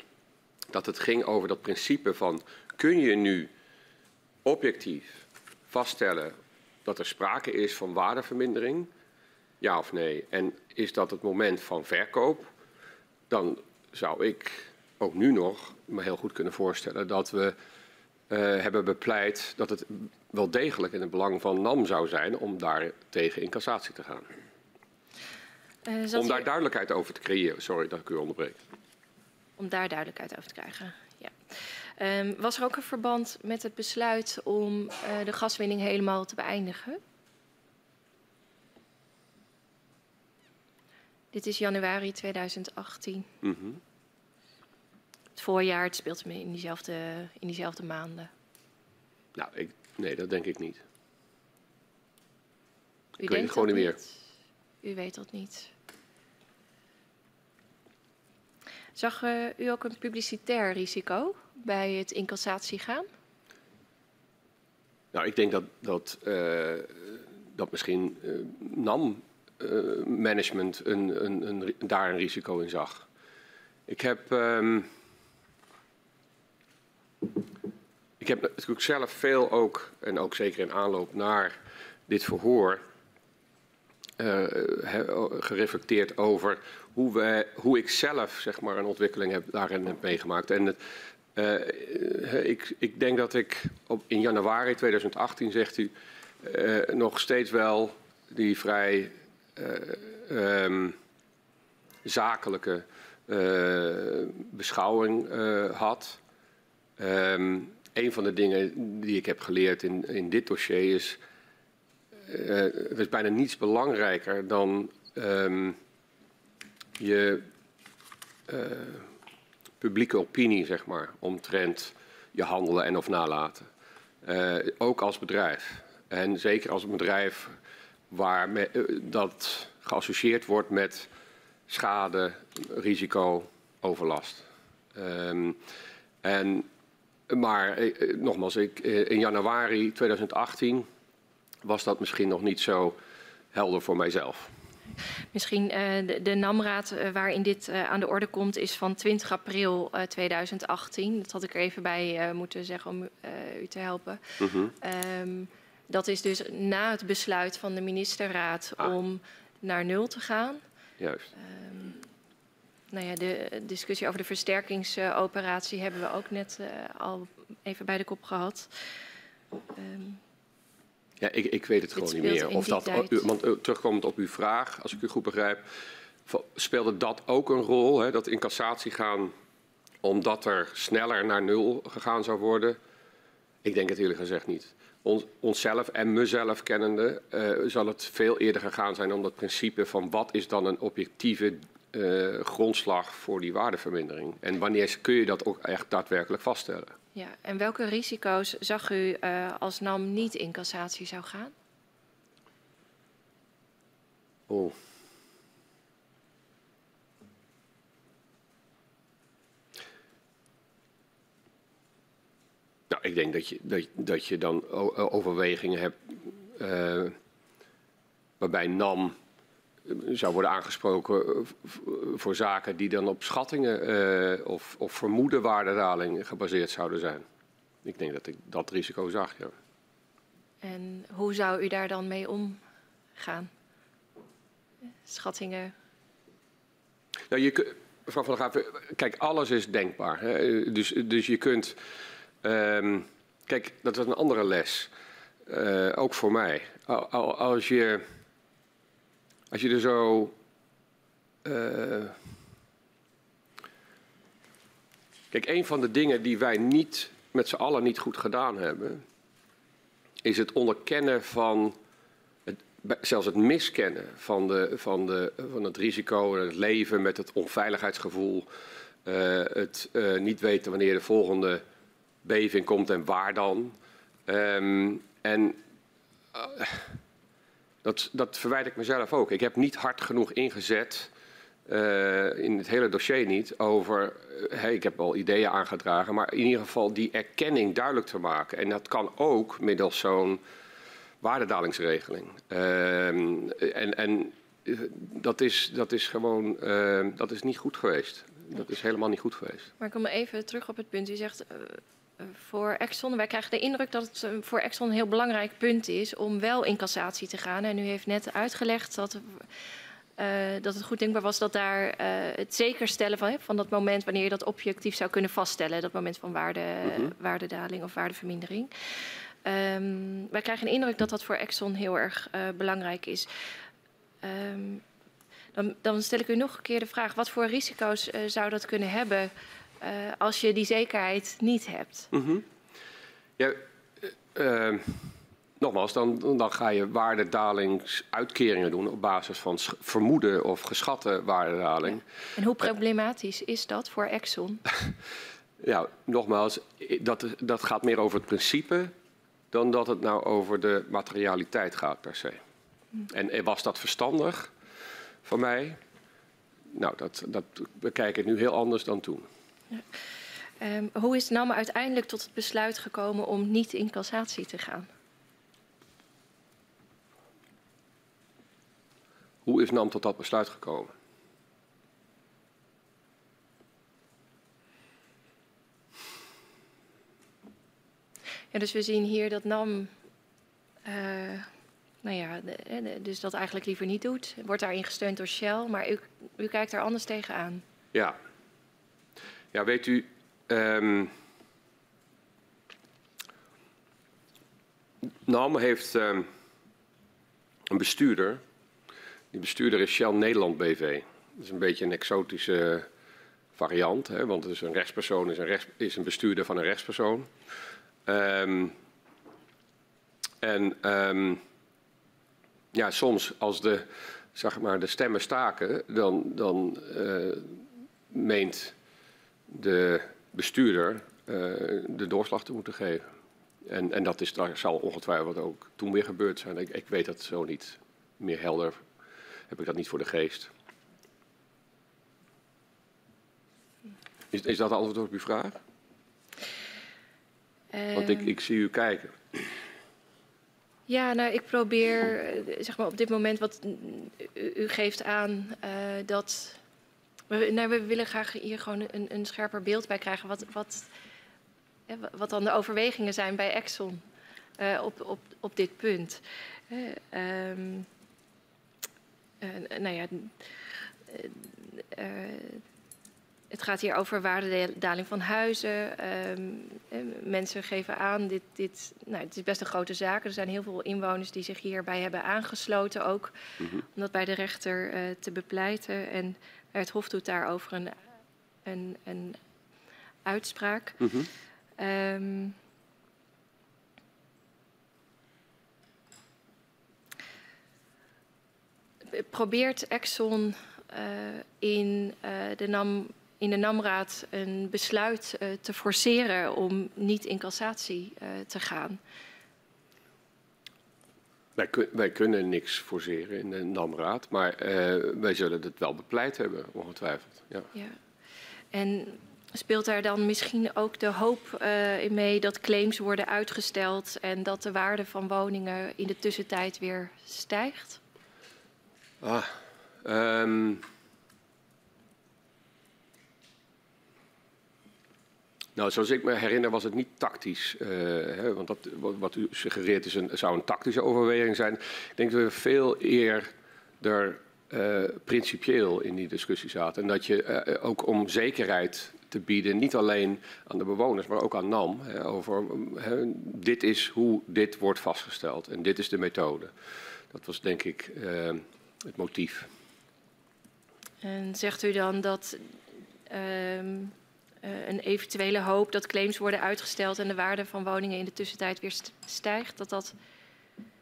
dat het ging over dat principe van kun je nu objectief vaststellen dat er sprake is van waardevermindering, ja of nee? En is dat het moment van verkoop, dan zou ik ook nu nog me heel goed kunnen voorstellen dat we hebben bepleit dat het wel degelijk in het belang van NAM zou zijn om daar tegen in cassatie te gaan. Uh, om daar duidelijkheid over te creëren. Sorry dat ik u onderbreek. Om daar duidelijkheid over te krijgen, ja. Um, was er ook een verband met het besluit om uh, de gaswinning helemaal te beëindigen? Dit is januari 2018. Mm -hmm. Het voorjaar, het speelt me in diezelfde, in diezelfde maanden. Nou, ik, nee, dat denk ik niet. U ik weet het gewoon niet meer. U weet dat niet. Zag uh, u ook een publicitair risico bij het in cassatie gaan? Nou, ik denk dat, dat, uh, dat misschien uh, NAM-management een, een, een, daar een risico in zag. Ik heb. Um, heb natuurlijk zelf veel ook, en ook zeker in aanloop naar dit verhoor, uh, gereflecteerd over hoe, wij, hoe ik zelf zeg maar, een ontwikkeling heb, daarin heb meegemaakt. En het, uh, ik, ik, denk dat ik op, in januari 2018, zegt u, uh, nog steeds wel die vrij um, zakelijke beschouwing had. Um, een van de dingen die ik heb geleerd in, in dit dossier is. Er is bijna niets belangrijker dan um, je uh, publieke opinie, zeg maar, omtrent je handelen en of nalaten. Uh, ook als bedrijf. En zeker als een bedrijf waar dat geassocieerd wordt met schade, risico, overlast. Um, en maar eh, eh, nogmaals, ik, eh, in januari 2018 was dat misschien nog niet zo helder voor mijzelf. Misschien uh, de, de NAM-raad uh, waarin dit uh, aan de orde komt is van 20 april 2018. Dat had ik er even bij moeten zeggen om u te helpen. Mm -hmm. um, dat is dus na het besluit van de ministerraad ah. om naar nul te gaan. Juist. Um, nou ja, de discussie over de versterkingsoperatie hebben we ook net uh, al even bij de kop gehad. Um, ja, ik, ik weet het gewoon niet meer. Of dat, want uh, terugkomend op uw vraag, als ik u goed begrijp, speelde dat ook een rol, hè, dat in cassatie gaan omdat er sneller naar nul gegaan zou worden? Ik denk het eerlijk gezegd niet. Ons, onszelf en mezelf kennende uh, zal het veel eerder gegaan zijn om dat principe van wat is dan een objectieve uh, grondslag voor die waardevermindering? En wanneer kun je dat ook echt daadwerkelijk vaststellen? Ja, en welke risico's zag u uh, als NAM niet in cassatie zou gaan? Oh. Nou, ik denk dat je, dat, dat je dan overwegingen hebt uh, waarbij NAM zou worden aangesproken eh, voor zaken die dan op schattingen uh, of, of vermoeden waardedaling gebaseerd zouden zijn. Ik denk dat ik dat risico zag, ja. En hoe zou u daar dan mee omgaan? Schattingen? Nou, je, mevrouw Van der Graaf, kijk, alles is denkbaar. Hè? Dus, dus je kunt... Um, kijk, dat is een andere les. Uh, ook voor mij. Als je als je er zo. Uh... Kijk, een van de dingen die wij niet met z'n allen niet goed gedaan hebben, is het onderkennen van, zelfs het miskennen van, de, van, de, van het risico het leven met het onveiligheidsgevoel. Uh, het uh, niet weten wanneer de volgende beving komt en waar dan. Um, en dat, dat verwijt ik mezelf ook. Ik heb niet hard genoeg ingezet, uh, in het hele dossier niet, over... Hey, ik heb al ideeën aangedragen, maar in ieder geval die erkenning duidelijk te maken. En dat kan ook middels zo'n waardedalingsregeling. Uh, en en dat, is, dat is gewoon dat is niet goed geweest. Dat is helemaal niet goed geweest. Maar ik kom even terug op het punt. U zegt eh, voor Exxon. Wij krijgen de indruk dat het eh, voor Exxon een heel belangrijk punt is om wel in cassatie te gaan. En u heeft net uitgelegd dat, uh, dat het goed denkbaar was dat daar uh, het zeker stellen van, van dat moment wanneer je dat objectief zou kunnen vaststellen, dat moment van waarde, mm -hmm. waardedaling of waardevermindering. Um, wij krijgen de indruk dat dat voor Exxon heel erg uh, belangrijk is. Um, dan, dan, stel ik u nog een keer de vraag: wat voor risico's zou dat kunnen hebben als je die zekerheid niet hebt. Mm -hmm. Ja, uh, nogmaals, dan, dan ga je waardedalingsuitkeringen doen op basis van vermoeden of geschatte waardedaling. Ja. En hoe problematisch is dat voor Exxon? ja, nogmaals, dat, dat gaat meer over het principe dan dat het nou over de materialiteit gaat per se. Hm. En was dat verstandig van mij? Nou, dat, dat bekijk ik nu heel anders dan toen. Um, hoe is NAM uiteindelijk tot het besluit gekomen om niet in cassatie te gaan? Hoe is NAM tot dat besluit gekomen? Ja, dus we zien hier dat NAM, uh, nou ja, de, dus dat eigenlijk liever niet doet. Wordt daarin gesteund door Shell, maar u, u kijkt daar anders tegenaan. Ja. Ja, weet u, um, NAM heeft um, een bestuurder. Die bestuurder is Shell Nederland BV. Dat is een beetje een exotische variant, hè, want het is een rechtspersoon is een, is een bestuurder van een rechtspersoon. Um, en ja, soms als de, zeg maar, de stemmen staken, dan, dan uh, meent de bestuurder uh, de doorslag te moeten geven. En, en dat is, daar zal ongetwijfeld ook toen weer gebeurd zijn. Ik, ik weet dat zo niet meer helder, heb ik dat niet voor de geest. Is, is dat antwoord op uw vraag? Uh, Want ik, ehm. ik zie u kijken. Ja, nou, ik probeer, zeg maar, op dit moment wat u, u geeft aan uh, dat. We, nou, we willen graag hier gewoon een, een scherper beeld bij krijgen. Wat, wat, wat dan de overwegingen zijn bij Exxon uh, op, op, op dit punt. Uh, um, nou ja. Het gaat hier over waardedaling van huizen. Um, mensen geven aan, dit, dit, nou, het is best een grote zaak. Er zijn heel veel inwoners die zich hierbij hebben aangesloten ook. Mm -hmm. Om dat bij de rechter te bepleiten. En het Hof doet daarover een, een, een uitspraak. Mm -hmm. um, probeert Exxon uh, in uh, de NAM in de NAMRAad een besluit uh, te forceren om niet in cassatie te gaan? Wij, kun, wij, kunnen niks forceren in de NAMRAad, maar uh, wij zullen het wel bepleit hebben, ongetwijfeld. Ja. ja. En speelt daar dan misschien ook de hoop in mee dat claims worden uitgesteld en dat de waarde van woningen in de tussentijd weer stijgt? Ah, um... Nou, zoals ik me herinner was het niet tactisch. Uh, hè, want dat, wat u suggereert is een, zou een tactische overweging zijn. Ik denk dat we veel eerder uh, principieel in die discussie zaten. En dat je uh, ook om zekerheid te bieden, niet alleen aan de bewoners, maar ook aan NAM, hè, over dit is hoe dit wordt vastgesteld en dit is de methode. Dat was denk ik het motief. En zegt u dan dat ehm, uh, een eventuele hoop dat claims worden uitgesteld en de waarde van woningen in de tussentijd weer stijgt, dat dat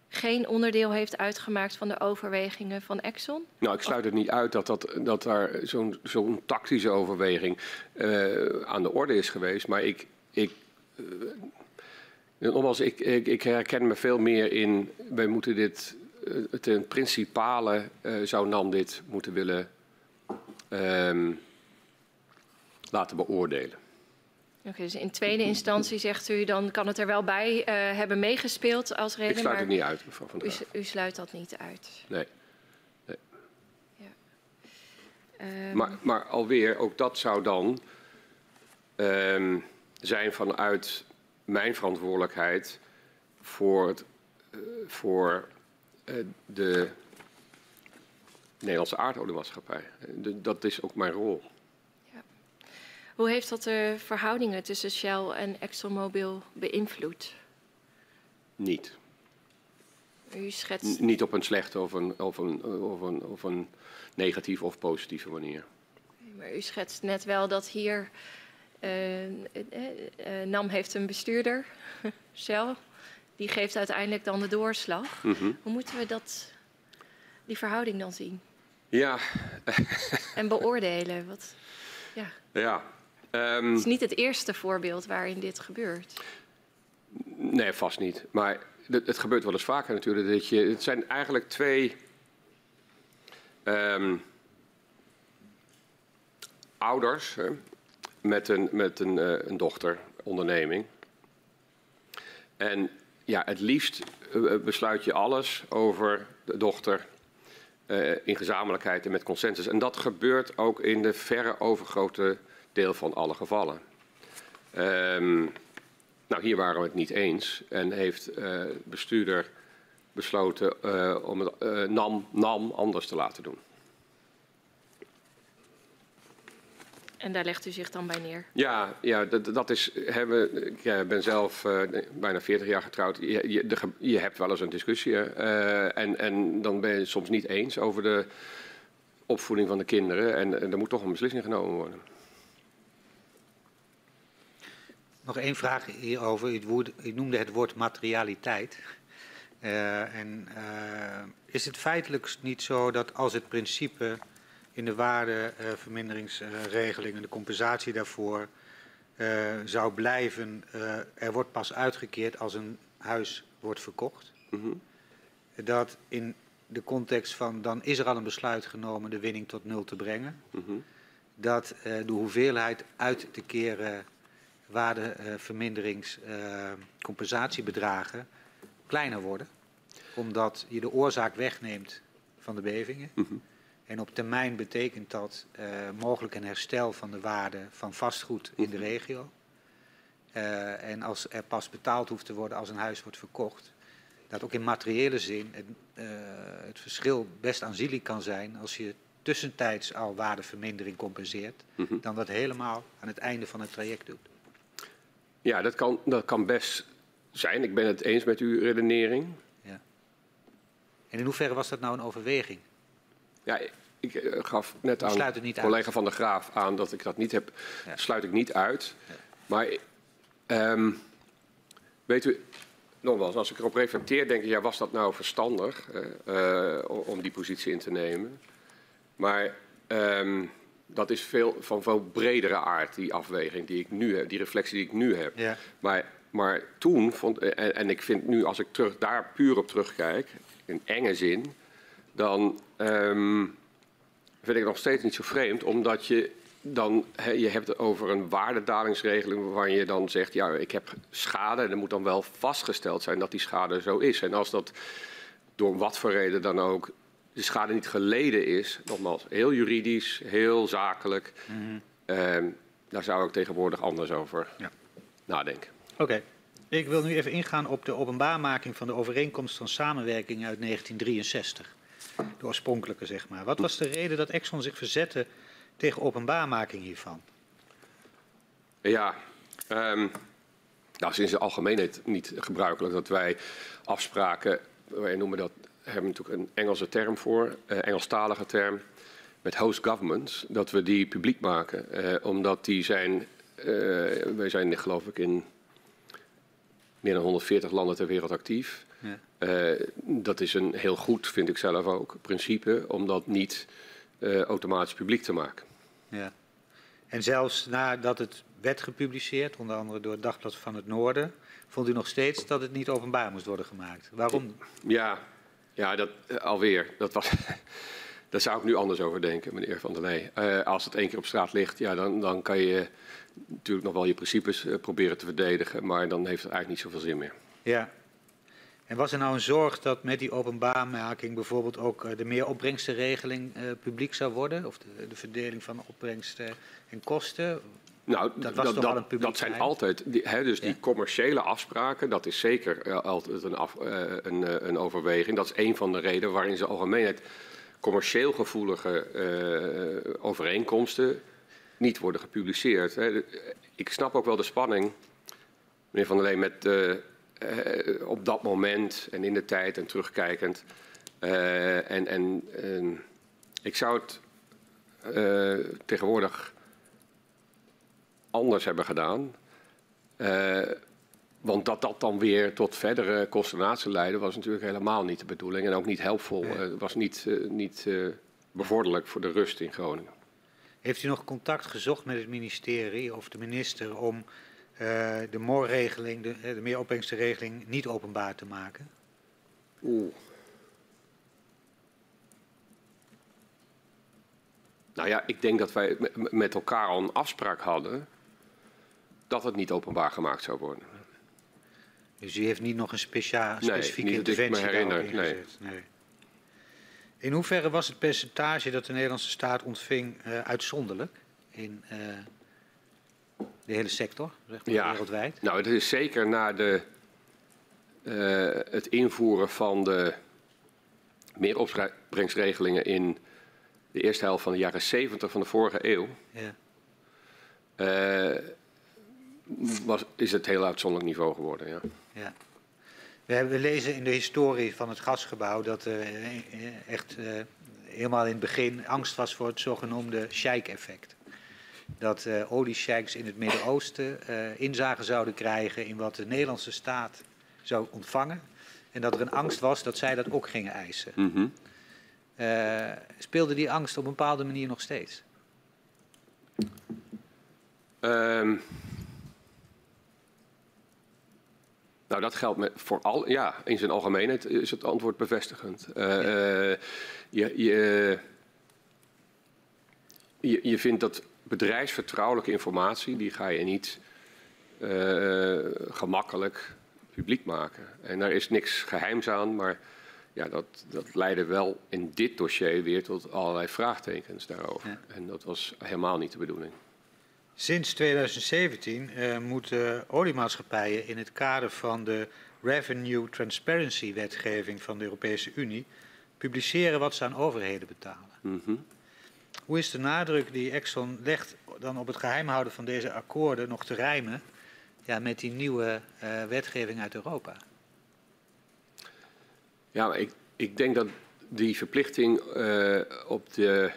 geen onderdeel heeft uitgemaakt van de overwegingen van Exxon? Nou, ik sluit het niet uit dat, dat, dat daar zo'n tactische overweging uh, aan de orde is geweest. Maar ik, ik, uh, nogmaals, ik, ik, herken me veel meer in, wij moeten dit, ten principale zou NAM dit moeten willen um, laten beoordelen. Oké, okay, dus in tweede instantie zegt u, dan kan het er wel bij uh, hebben meegespeeld als reden. Ik sluit maar het niet uit, mevrouw Van u, u, sluit dat niet uit? Nee. nee. Ja. Um... Maar, maar alweer, ook dat zou dan um, zijn vanuit mijn verantwoordelijkheid voor, het, uh, voor uh, de Nederlandse aardoliemaatschappij. Dat is ook mijn rol. Hoe heeft dat de verhoudingen tussen Shell en ExxonMobil beïnvloed? Niet. U schetst... N niet op een slechte of een, of, een, of, een, of een negatieve of positieve manier. Maar u schetst net wel dat hier... Uh, uh, uh, NAM heeft een bestuurder, Shell. Die geeft uiteindelijk dan de doorslag. Mm -hmm. Hoe moeten we dat, die verhouding dan zien? Ja. en beoordelen? Wat, ja. ja, Um, het is niet het eerste voorbeeld waarin dit gebeurt. Nee, vast niet. Maar het, het gebeurt wel eens vaker natuurlijk. Dat je, het zijn eigenlijk twee um, ouders hè, met, een, met een, uh, een dochter, onderneming. En ja, het liefst uh, besluit je alles over de dochter uh, in gezamenlijkheid en met consensus. En dat gebeurt ook in de verre overgrote deel van alle gevallen. Um, Nou, hier waren we het niet eens en heeft uh, de bestuurder besloten uh, om het uh, NAM, NAM anders te laten doen. En daar legt u zich dan bij neer? Ja, ja dat, dat is. Hebben, ik ben zelf uh, bijna 40 jaar getrouwd. Je, je, de, je, hebt wel eens een discussie. Uh, en, en dan ben je het soms niet eens over de opvoeding van de kinderen. En, en er moet toch een beslissing genomen worden. Nog één vraag hierover. U, woord, u noemde het woord materialiteit. Uh, en is het feitelijk niet zo dat als het principe in de waardeverminderingsregeling en de compensatie daarvoor zou blijven. Er wordt pas uitgekeerd als een huis wordt verkocht. Mm -hmm. Dat in de context van dan is er al een besluit genomen de winning tot nul te brengen. Mm -hmm. Dat de hoeveelheid uit te keren waardeverminderingscompensatiebedragen kleiner worden. Omdat je de oorzaak wegneemt van de bevingen. Mm -hmm. En op termijn betekent dat uh, mogelijk een herstel van de waarde van vastgoed in de regio. Uh, en als er pas betaald hoeft te worden als een huis wordt verkocht, dat ook in materiële zin het, uh, het verschil best aanzienlijk kan zijn als je tussentijds al waardevermindering compenseert, mm -hmm. dan dat helemaal aan het einde van het traject doet. Ja, dat kan, dat kan best zijn. Ik ben het eens met uw redenering. Ja. En in hoeverre was dat nou een overweging? Ja, ik uh, gaf net aan collega uit. van der Graaf aan dat ik dat niet heb. Ja. Sluit ik niet uit. Ja. Maar um, weet u, nogmaals, als ik erop reflecteer, denk ik, ja, was dat nou verstandig uh, uh, om die positie in te nemen? Maar um, dat is veel, van veel bredere aard, die afweging die ik nu heb, die reflectie die ik nu heb. Ja. Maar, maar toen vond, en, en ik vind nu, als ik terug, daar puur op terugkijk, in enge zin, dan um, vind ik nog steeds niet zo vreemd, omdat je dan, he, je hebt het over een waardedalingsregeling waarvan je dan zegt, ja, ik heb schade en er moet dan wel vastgesteld zijn dat die schade zo is. En als dat door wat voor reden dan ook de schade niet geleden is, nogmaals, heel juridisch, heel zakelijk, mm -hmm. um, daar zou ik tegenwoordig anders over ja. nadenken. Oké. Okay. Ik wil nu even ingaan op de openbaarmaking van de overeenkomst van samenwerking uit 1963 de oorspronkelijke zeg maar. Wat was de reden dat Exxon zich verzette tegen openbaarmaking hiervan? Ja, um, nou, sinds de algemeenheid niet gebruikelijk dat wij afspraken, wij noemen dat, hebben natuurlijk een Engelse term voor, uh, Engelstalige term, met host governments, dat we die publiek maken. Uh, omdat die zijn, uh, wij zijn geloof ik in meer dan 140 landen ter wereld actief. Ja. Dat is een heel goed, vind ik zelf ook, principe om dat niet automatisch publiek te maken. Ja. En zelfs nadat het werd gepubliceerd, onder andere door het Dagblad van het Noorden, vond u nog steeds dat het niet openbaar moest worden gemaakt. Waarom? Ja, ja dat, uh, alweer. Dat was, daar zou ik nu anders over denken, meneer Van der Lee. als het één keer op straat ligt, ja, dan, dan kan je natuurlijk nog wel je principes proberen te verdedigen, maar dan heeft het eigenlijk niet zoveel zin meer. Ja, en was er nou een zorg dat met die openbaarmaking bijvoorbeeld ook eh, de meeropbrengstenregeling uh, publiek zou worden? Of de, de, verdeling van opbrengsten en kosten? Nou, dat, was dat, dat, dat zijn altijd, die, hè, dus ja. die commerciële afspraken, dat is zeker uh, altijd een, af, uh, een, een, overweging. Dat is een van de redenen waarin ze algemeenheid commercieel gevoelige overeenkomsten niet worden gepubliceerd. Hè. Ik snap ook wel de spanning, meneer Van der Leen, met op dat moment en in de tijd en terugkijkend. En, en ik zou het tegenwoordig anders hebben gedaan. want dat dat dan weer tot verdere consternatie leidde, was natuurlijk helemaal niet de bedoeling. En ook niet helpvol. Het was niet, niet bevorderlijk voor de rust in Groningen. Heeft u nog contact gezocht met het ministerie of de minister om uh, de MOR-regeling, de, de meeropbrengstenregeling, niet openbaar te maken? Oeh. Nou ja, ik denk dat wij met elkaar al een afspraak hadden dat het niet openbaar gemaakt zou worden. Dus u heeft niet nog een speciaal, specifieke nee, interventie ik me herinner, nee. nee. In hoeverre was het percentage dat de Nederlandse staat ontving uh, uitzonderlijk in uh, de hele sector, zeg maar, Ja. wereldwijd. Nou, het is zeker na de, eh, het invoeren van de meeropbrengstregelingen in de eerste helft van de jaren 70 van de vorige eeuw. Ja. Eh, was, is het heel uitzonderlijk niveau geworden. Ja. Ja. We, hebben, we lezen in de historie van het gasgebouw dat er eh, echt eh, helemaal in het begin angst was voor het zogenoemde sheik-effect. Dat eh oliesheiks in het Midden-Oosten eh, inzage zouden krijgen in wat de Nederlandse staat zou ontvangen. En dat er een angst was dat zij dat ook gingen eisen. Mhm. Eh, speelde die angst op een bepaalde manier nog steeds? Ehm, nou, dat geldt met voor al, ja, in zijn algemeenheid is het antwoord bevestigend. Eh, je, je, je, je vindt dat bedrijfsvertrouwelijke informatie, die ga je niet eh, gemakkelijk publiek maken. En daar is niks geheims aan, maar ja, dat, dat leidde wel in dit dossier weer tot allerlei vraagtekens daarover. Ja. En dat was helemaal niet de bedoeling. Sinds 2017 eh, moeten oliemaatschappijen in het kader van de Revenue Transparency wetgeving van de Europese Unie publiceren wat ze aan overheden betalen. Mhm. Hoe is de nadruk die Exxon legt dan op het geheimhouden van deze akkoorden nog te rijmen ja, met die nieuwe eh, wetgeving uit Europa? Ja, ik, ik denk dat die verplichting eh, op de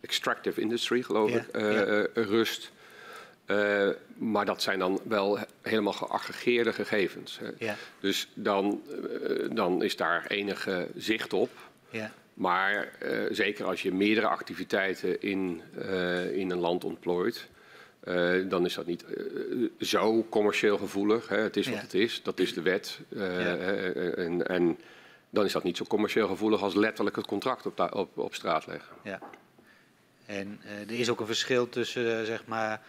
extractive industry, geloof Ja, ik, eh, ja. eh, rust. Eh, maar dat zijn dan wel helemaal geaggregeerde gegevens. hè. Ja, Dus dan, dan is daar enige zicht op. ja, Maar zeker als je meerdere activiteiten in, in een land ontplooit, dan is dat niet zo commercieel gevoelig. Hè. Het is wat Ja. het is, dat is de wet. En, en dan is dat niet zo commercieel gevoelig als letterlijk het contract op, op, op straat leggen. En eh, er is ook een verschil tussen eh, zeg maar,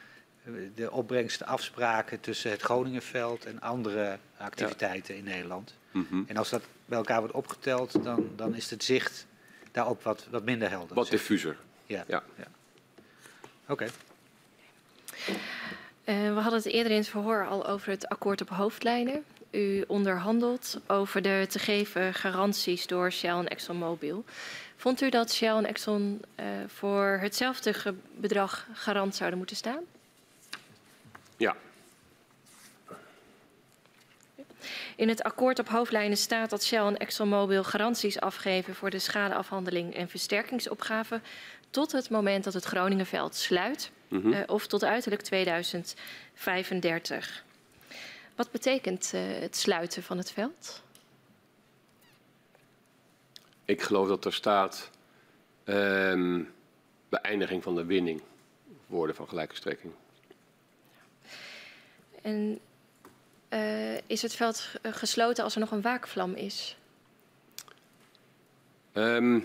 de opbrengstafspraken tussen het Groningenveld en andere activiteiten in Nederland. En als dat bij elkaar wordt opgeteld, dan, dan is het zicht daarop wat, wat minder helder. Wat zeg. diffuser. Ja. ja. ja. Oké. Eh, we hadden het eerder in het verhoor al over het akkoord op hoofdlijnen. U onderhandelt over de te geven garanties door Shell en ExxonMobil. Vond u dat Shell en Exxon eh, voor hetzelfde bedrag garant zouden moeten staan? ja. In het akkoord op hoofdlijnen staat dat Shell en ExxonMobil garanties afgeven voor de schadeafhandeling en versterkingsopgave tot het moment dat het Groningenveld sluit Mhm. eh, of tot uiterlijk 2035. Wat betekent eh, het sluiten van het veld? Ik geloof dat er staat ehm, beëindiging van de winning. Woorden van gelijke strekking. En eh, is het veld eh, gesloten als er nog een waakvlam is? Ehm,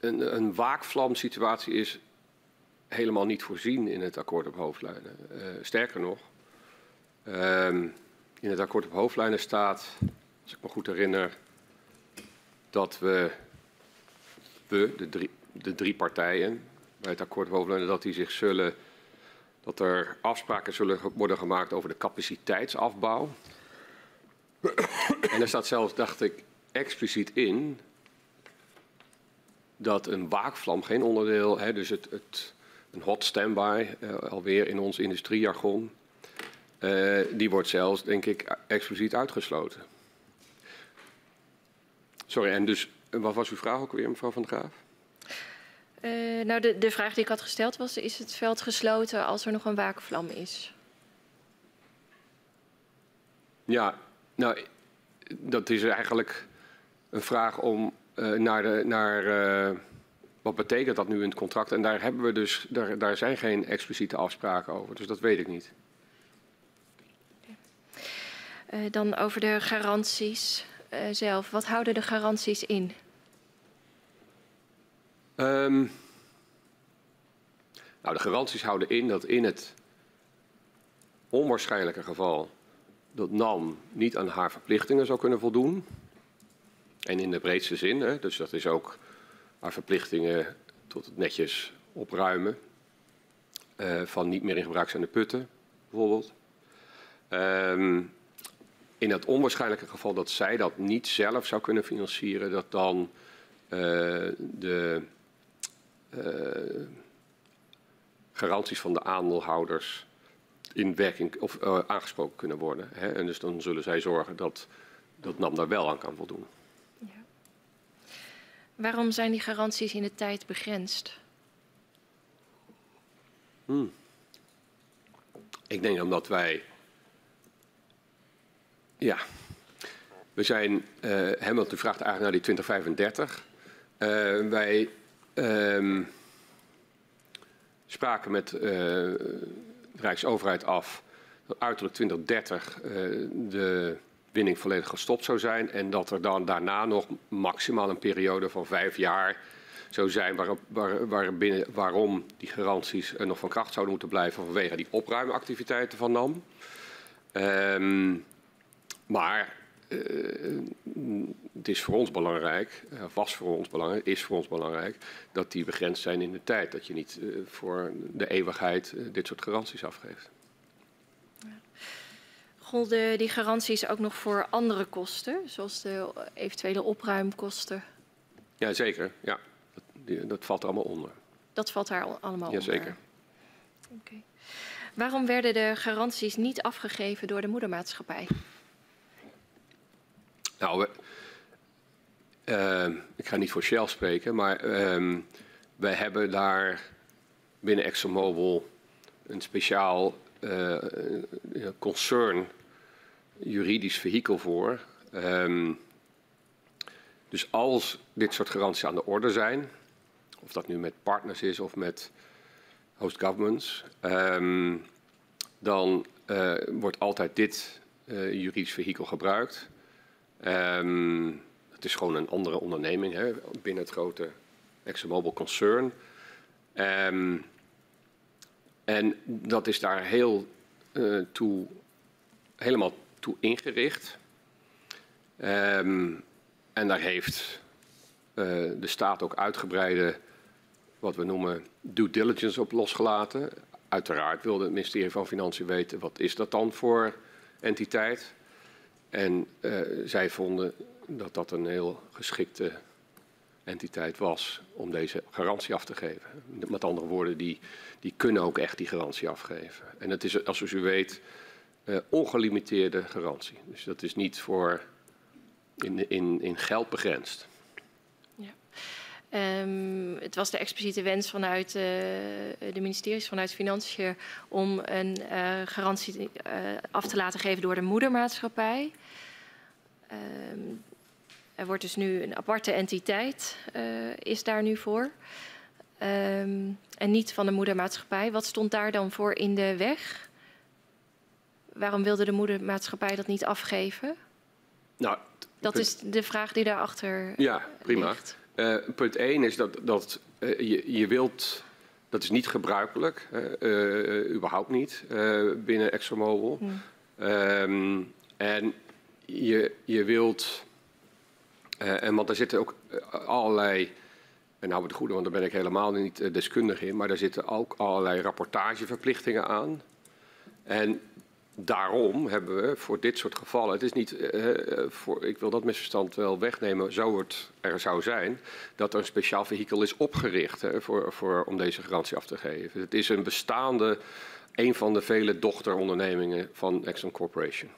een, een waakvlamsituatie is helemaal niet voorzien in het akkoord op hoofdlijnen. Eh, sterker nog, ehm, in het akkoord op hoofdlijnen staat, als ik me goed herinner, dat we, we de, drie, de drie partijen bij het akkoord op hoofdlijnen, dat die zich zullen, dat er afspraken zullen worden gemaakt over de capaciteitsafbouw. En er staat zelfs, dacht ik, expliciet in dat een waakvlam geen onderdeel, hè, dus het, het, een hot standby, eh, alweer in ons industriejargon, eh, die wordt zelfs, denk ik, expliciet uitgesloten. Sorry, en dus, wat was uw vraag ook weer, mevrouw Van der Graaf? Eh, nou, de, de vraag die ik had gesteld was: is het veld gesloten als er nog een waakvlam is? Ja, nou, dat is eigenlijk een vraag om eh, naar, de, naar eh, wat betekent dat nu in het contract. En daar hebben we dus, daar, daar zijn geen expliciete afspraken over, dus dat weet ik niet. Dan over de garanties eh, zelf. Wat houden de garanties in? Ehm, nou, de garanties houden in dat in het onwaarschijnlijke geval dat NAM niet aan haar verplichtingen zou kunnen voldoen. En in de breedste zin, hè, dus dat is ook haar verplichtingen tot het netjes opruimen. uh, van niet meer in gebruik zijnde putten, bijvoorbeeld. Um, in het onwaarschijnlijke geval dat zij dat niet zelf zou kunnen financieren, dat dan uh, de uh, garanties van de aandeelhouders in werking of uh, aangesproken kunnen worden. Hè? En dus dan zullen zij zorgen dat, dat NAM daar wel aan kan voldoen. Ja. Waarom zijn die garanties in de tijd begrensd? Hmm. Ik denk omdat wij. Ja. We zijn. Uh, Hamilton vraagt eigenlijk naar die 2035. Uh, wij. Um, spraken met uh, de Rijksoverheid af dat uiterlijk 2030 uh, de winning volledig gestopt zou zijn. En dat er dan daarna nog maximaal een periode van vijf jaar zou zijn waar, waar, waar binnen, waarom die garanties nog van kracht zouden moeten blijven vanwege die opruimactiviteiten van NAM. Um, maar uh, het is voor ons belangrijk, uh, was voor ons belangrijk, is voor ons belangrijk, dat die begrensd zijn in de tijd. Dat je niet uh, voor de eeuwigheid dit soort garanties afgeeft. Golden die garanties ook nog voor andere kosten, zoals de eventuele opruimkosten? Ja, zeker. Ja. Dat, die, dat valt er allemaal onder. Dat valt daar allemaal ja, onder? Jazeker. Okay. Waarom werden de garanties niet afgegeven door de moedermaatschappij? Nou, we, uh, ik ga niet voor Shell spreken, maar uh, wij hebben daar binnen ExxonMobil een speciaal uh, concern juridisch vehikel voor. Um, dus als dit soort garanties aan de orde zijn, of dat nu met partners is of met host governments, dan uh, wordt altijd dit uh, juridisch vehikel gebruikt. Um, het is gewoon een andere onderneming hè, binnen het grote ExxonMobil concern. Um, en dat is daar heel uh, toe, helemaal toe ingericht. Um, en daar heeft uh, de staat ook uitgebreide, wat we noemen, due diligence op losgelaten. Uiteraard wilde het ministerie van Financiën weten, wat is dat dan voor entiteit? En uh, zij vonden dat dat een heel geschikte entiteit was om deze garantie af te geven. Met andere woorden, die, die kunnen ook echt die garantie afgeven. En het is, als u weet, uh, ongelimiteerde garantie. Dus dat is niet voor in, in, in geld begrensd. Um, het was de expliciete wens vanuit uh, de ministeries, vanuit Financiën, om een uh, garantie uh, af te laten geven door de moedermaatschappij. Um, er wordt dus nu een aparte entiteit, is daar nu voor. Um, en niet van de moedermaatschappij. Wat stond daar dan voor in de weg? Waarom wilde de moedermaatschappij dat niet afgeven? Nou, dat is de vraag die daarachter Ja, prima. Ligt. Uh, punt 1 is dat, dat uh, je, je wilt, dat is niet gebruikelijk, uh, überhaupt niet, binnen ExxonMobil. Hmm. Um, en je, je wilt, en want daar zitten ook allerlei, en nou het goede, want daar ben ik helemaal niet deskundig in, maar daar zitten ook allerlei rapportageverplichtingen aan. En daarom hebben we voor dit soort gevallen, het is niet, uh, voor, ik wil dat misverstand wel wegnemen, zo het er zou zijn, dat er een speciaal vehikel is opgericht hè, voor, voor, om deze garantie af te geven. Het is een bestaande, een van de vele dochterondernemingen van Exxon Corporation.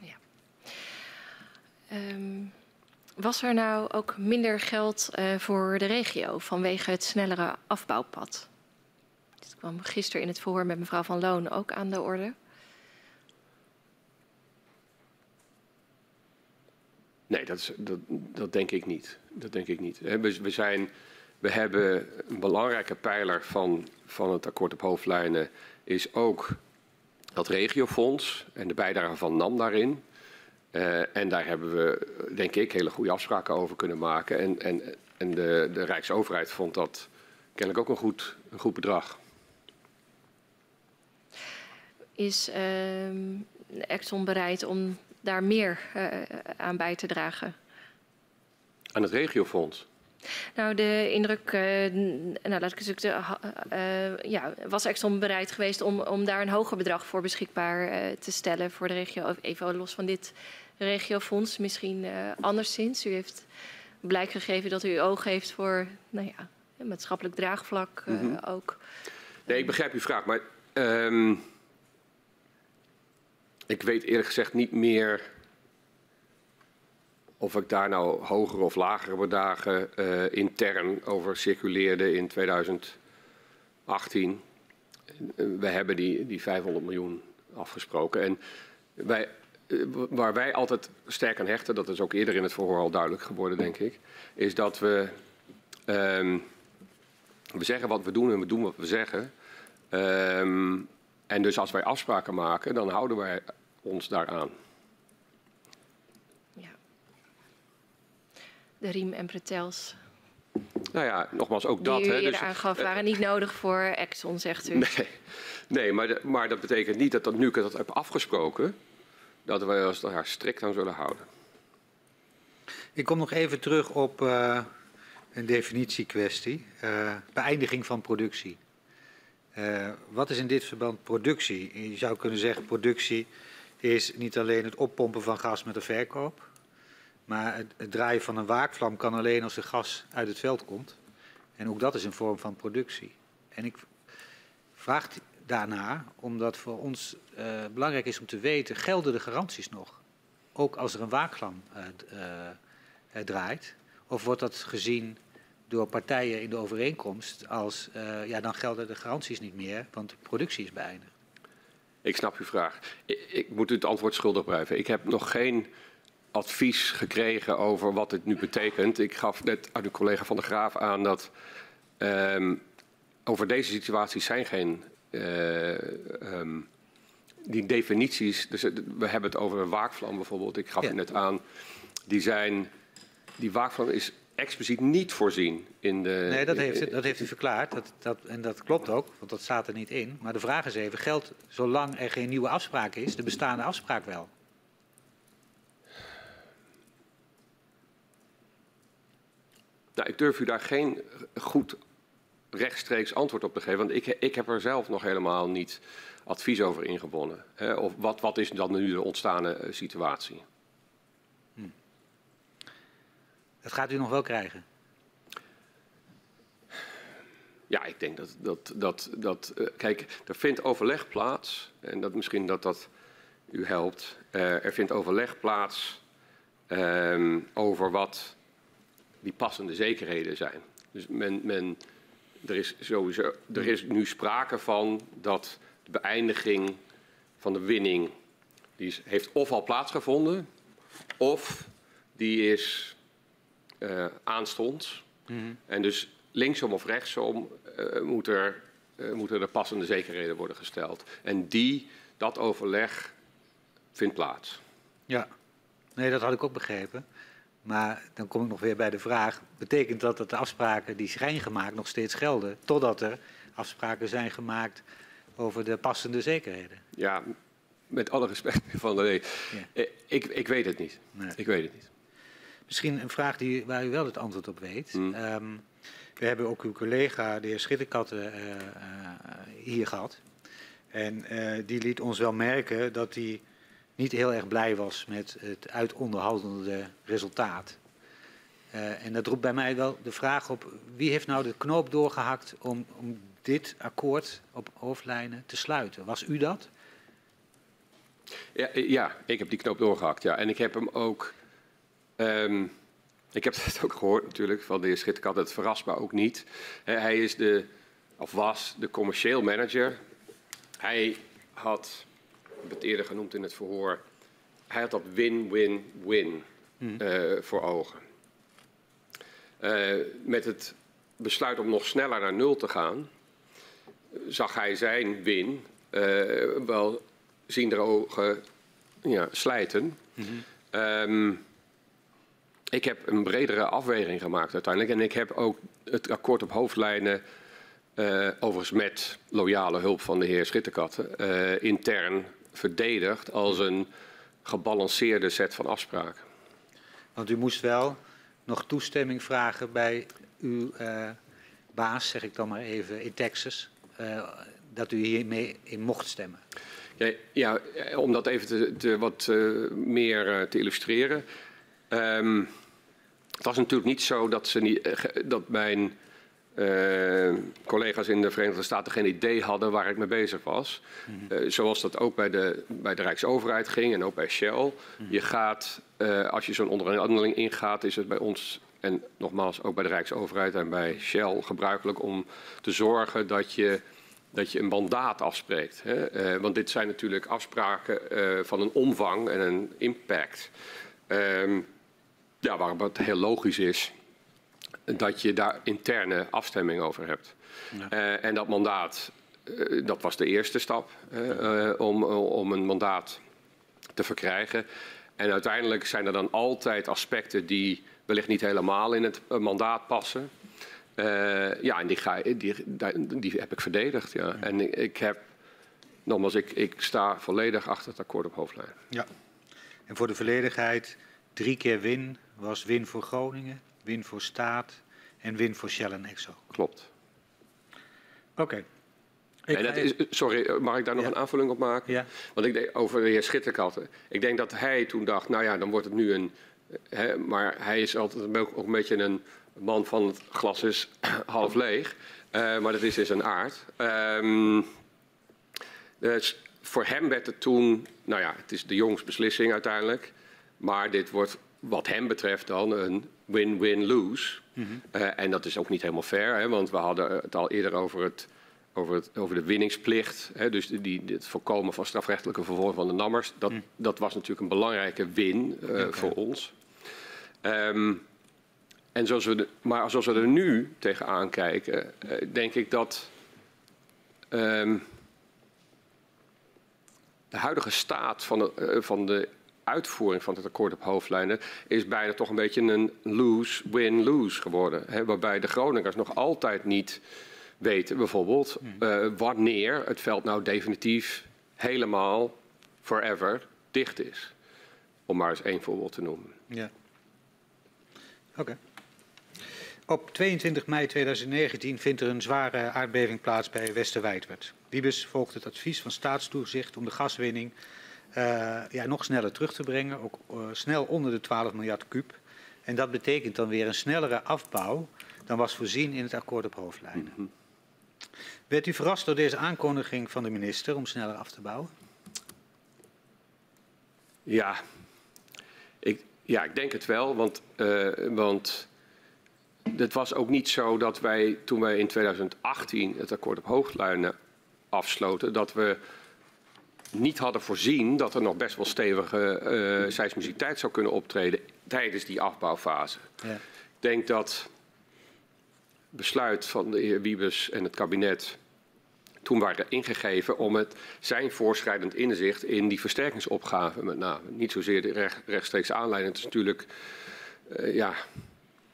Ja. Um, was er nou ook minder geld uh, voor de regio vanwege het snellere afbouwpad? Dit kwam gisteren in het verhoor met mevrouw Van Loon ook aan de orde. Nee, dat, is, dat, dat, denk ik niet. Dat denk ik niet. We, we, zijn, we hebben een belangrijke pijler van, van het akkoord op hoofdlijnen is ook dat regiofonds en de bijdrage van NAM daarin. Uh, en daar hebben we, denk ik, hele goede afspraken over kunnen maken. En, en, en de, de Rijksoverheid vond dat kennelijk ook een goed, een goed bedrag. Is uh, Exxon bereid om daar meer uh, aan bij te dragen? Aan het regiofonds? Nou, de indruk, uh, nou, laat ik eens uh, uh, ja, was Exxon bereid geweest om, om daar een hoger bedrag voor beschikbaar te stellen voor de regio, even los van dit regiofonds, misschien anderszins. U heeft blijk gegeven dat u oog heeft voor, nou ja, maatschappelijk draagvlak mm -hmm. ook. Nee, ik begrijp uw vraag, maar um, ik weet eerlijk gezegd niet meer of ik daar nou hogere of lagere bedragen uh, intern over circuleerde in 2018. We hebben die, die 500 miljoen afgesproken. En wij, uh, waar wij altijd sterk aan hechten, dat is ook eerder in het verhoor al duidelijk geworden, denk ik, is dat we, um, we zeggen wat we doen en we doen wat we zeggen. Um, en dus als wij afspraken maken, dan houden wij ons daaraan. de riem en pretels. Nou ja, nogmaals, ook dat. Die u eerder dus, aangaf, waren niet nodig voor Exxon, zegt u. Nee, nee maar, de, maar dat betekent niet dat, dat nu ik dat heb afgesproken, dat wij ons daar strikt aan zullen houden. Ik kom nog even terug op uh, een definitiekwestie. Uh, beëindiging van productie. Uh, wat is in dit verband productie? Je zou kunnen zeggen, productie is niet alleen het oppompen van gas met de verkoop. Maar het, draaien van een waakvlam kan alleen als er gas uit het veld komt. En ook dat is een vorm van productie. En ik vraag daarna, omdat voor ons uh, belangrijk is om te weten, gelden de garanties nog? Ook als er een waakvlam uh, draait? Of wordt dat gezien door partijen in de overeenkomst als, ja, dan gelden de garanties niet meer, want de productie is beëindigd? Ik snap uw vraag. Ik, ik moet u het antwoord schuldig blijven. Ik heb nog geen advies gekregen over wat dit nu betekent. Ik gaf net aan uw collega van de Graaf aan dat um, over deze situaties zijn geen uh, um, die definities. Dus we hebben het over een waakvlam bijvoorbeeld. Ik gaf ja. u net aan. Die zijn die waakvlam is expliciet niet voorzien in de. Nee, dat heeft, dat heeft u verklaard. Dat, dat, en dat klopt ook, want dat staat er niet in. Maar de vraag is even: geldt zolang er geen nieuwe afspraak is, de bestaande afspraak wel? Nou, ik durf u daar geen goed rechtstreeks antwoord op te geven, want ik, ik heb er zelf nog helemaal niet advies over ingewonnen. Hè? Of wat, wat is dan nu de ontstane uh, situatie? Hm. Dat gaat u nog wel krijgen? Ja, ik denk dat. dat, dat, dat uh, kijk, er vindt overleg plaats, en dat misschien dat dat u helpt. Uh, er vindt overleg plaats um, over wat die passende zekerheden zijn. Dus men, men, er, is sowieso, er is nu sprake van dat de beëindiging van de winning die heeft of al plaatsgevonden, of die is uh, aanstonds. Mm -hmm. En dus linksom of rechtsom uh, moet er, uh, moeten er passende zekerheden worden gesteld. En die, dat overleg vindt plaats. Ja, nee, dat had ik ook begrepen. Maar dan kom ik nog weer bij de vraag: betekent dat dat de afspraken die zijn gemaakt nog steeds gelden, totdat er afspraken zijn gemaakt over de passende zekerheden? Ja, met alle respect van de. Ja. Ik, ik weet het niet. Nee. Ik weet het niet. Misschien een vraag die, waar u wel het antwoord op weet. Hmm. Um, we hebben ook uw collega, de heer Schitterkatten, uh, uh, hier gehad. En uh, die liet ons wel merken dat hij niet heel erg blij was met het uitonderhoudende resultaat. Uh, en dat roept bij mij wel de vraag op, wie heeft nou de knoop doorgehakt om, om dit akkoord op hoofdlijnen te sluiten? Was u dat? Ja, ja, ik heb die knoop doorgehakt, ja. En ik heb hem ook... Um, ik heb het ook gehoord natuurlijk van de heer Schitterkat, het verrast me ook niet. Hij is de, of was de commercieel manager. Hij had heb het eerder genoemd in het verhoor. Hij had dat win-win-win hmm. uh, voor ogen. Uh, met het besluit om nog sneller naar nul te gaan, zag hij zijn win uh, wel ziender ogen ja, slijten. Mm -hmm. um, ik heb een bredere afweging gemaakt uiteindelijk. En ik heb ook het akkoord op hoofdlijnen, uh, overigens met loyale hulp van de heer Schitterkat, uh, intern verdedigd als een gebalanceerde set van afspraken. Want u moest wel nog toestemming vragen bij uw uh, baas, zeg ik dan maar even, in Texas, dat u hiermee in mocht stemmen? Ja, ja om dat even te, te wat meer te illustreren. Um, het was natuurlijk niet zo dat, ze niet, dat mijn uh, collega's in de Verenigde Staten geen idee hadden waar ik mee bezig was. Uh, zoals dat ook bij de, bij de Rijksoverheid ging en ook bij Shell. Mm -hmm. Je gaat, uh, als je zo'n onderhandeling ingaat, is het bij ons en nogmaals ook bij de Rijksoverheid en bij Shell gebruikelijk om te zorgen dat je, dat je een mandaat afspreekt. Hè? want dit zijn natuurlijk afspraken van een omvang en een impact. Um, ja, waar het heel logisch is dat je daar interne afstemming over hebt. Ja. Uh, en dat mandaat, uh, dat was de eerste stap uh, om, om een mandaat te verkrijgen. En uiteindelijk zijn er dan altijd aspecten die wellicht niet helemaal in het mandaat passen. ja, en die, ga, die, die heb ik verdedigd. Ja. ja. En ik, ik, heb, nogmaals, ik, ik sta volledig achter het akkoord op hoofdlijn. Ja. En voor de volledigheid, drie keer win was win voor Groningen, win voor staat en win voor Shell en Exxon. Klopt. Oké. Okay. sorry, mag ik daar nog een aanvulling op maken? Ja. Want ik denk over de heer Schitterkat. Ik denk dat hij toen dacht, nou ja, dan wordt het nu een. Hè, maar hij is altijd ook, ook een beetje een man van het glas is half leeg. Uh, maar dat is in zijn aard. Um, dus voor hem werd het toen, nou ja, het is de jongs beslissing uiteindelijk. Maar dit wordt wat hem betreft dan een win-win-lose. Mm -hmm. uh, en dat is ook niet helemaal fair, hè, want we hadden het al eerder over, het, over, het, over de winningsplicht. Hè, dus die, het voorkomen van strafrechtelijke vervolging van de nammers. Dat, mm. dat was natuurlijk een belangrijke win uh, okay. voor ons. Um, en zoals we de, maar zoals we er nu tegenaan kijken, uh, denk ik dat um, de huidige staat van de, van de uitvoering van het akkoord op hoofdlijnen is bijna toch een beetje een lose-win-lose geworden. Hè, waarbij de Groningers nog altijd niet weten, bijvoorbeeld, uh, wanneer het veld nou definitief helemaal forever dicht is. Om maar eens één voorbeeld te noemen. Ja. Oké. Okay. Op 22 mei 2019 vindt er een zware aardbeving plaats bij Westerwijdwerd. Wiebes volgt het advies van staatstoezicht om de gaswinning ja, nog sneller terug te brengen, ook uh, snel onder de 12 miljard kuub. En dat betekent dan weer een snellere afbouw dan was voorzien in het akkoord op hoofdlijnen. Mm -hmm. Werd u verrast door deze aankondiging van de minister om sneller af te bouwen? Ja, ik, ja, ik denk het wel, want, uh, want het was ook niet zo dat wij toen wij in 2018 het akkoord op hoofdlijnen afsloten, dat we niet hadden voorzien dat er nog best wel stevige uh, seismiciteit zou kunnen optreden tijdens die afbouwfase. Ja. Ik denk dat besluit van de heer Wiebes en het kabinet toen waren ingegeven om het zijn voorschrijdend inzicht in die versterkingsopgave met name. Niet zozeer de recht, rechtstreeks aanleiding. Het is natuurlijk, uh, ja,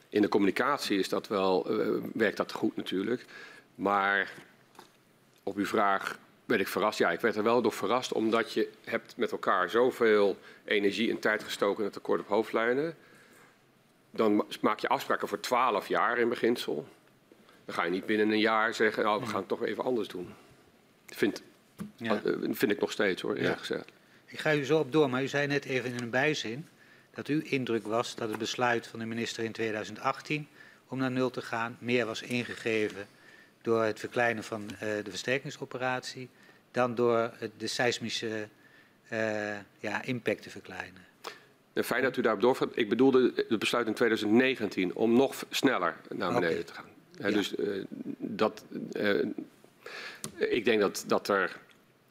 in de communicatie is dat wel, uh, werkt dat goed natuurlijk. Maar op uw vraag werd ik verrast. Ja, ik werd er wel door verrast, omdat je hebt met elkaar zoveel energie en tijd gestoken in het akkoord op hoofdlijnen. Dan maak je afspraken voor twaalf jaar in beginsel. Dan ga je niet binnen een jaar zeggen, nou, we gaan het toch even anders doen. Vind, ja. vind ik nog steeds hoor, eerlijk ja. gezegd. Ik ga u zo op door, maar u zei net even in een bijzin dat uw indruk was dat het besluit van de minister in 2018 om naar nul te gaan meer was ingegeven door het verkleinen van uh, de versterkingsoperatie dan door de seismische uh, ja, impact te verkleinen. Fijn dat u daarop doorgaat. Ik bedoelde het besluit in 2019 om nog sneller naar beneden okay. te gaan. He, ja. Dus uh, dat, uh, ik denk dat, dat er,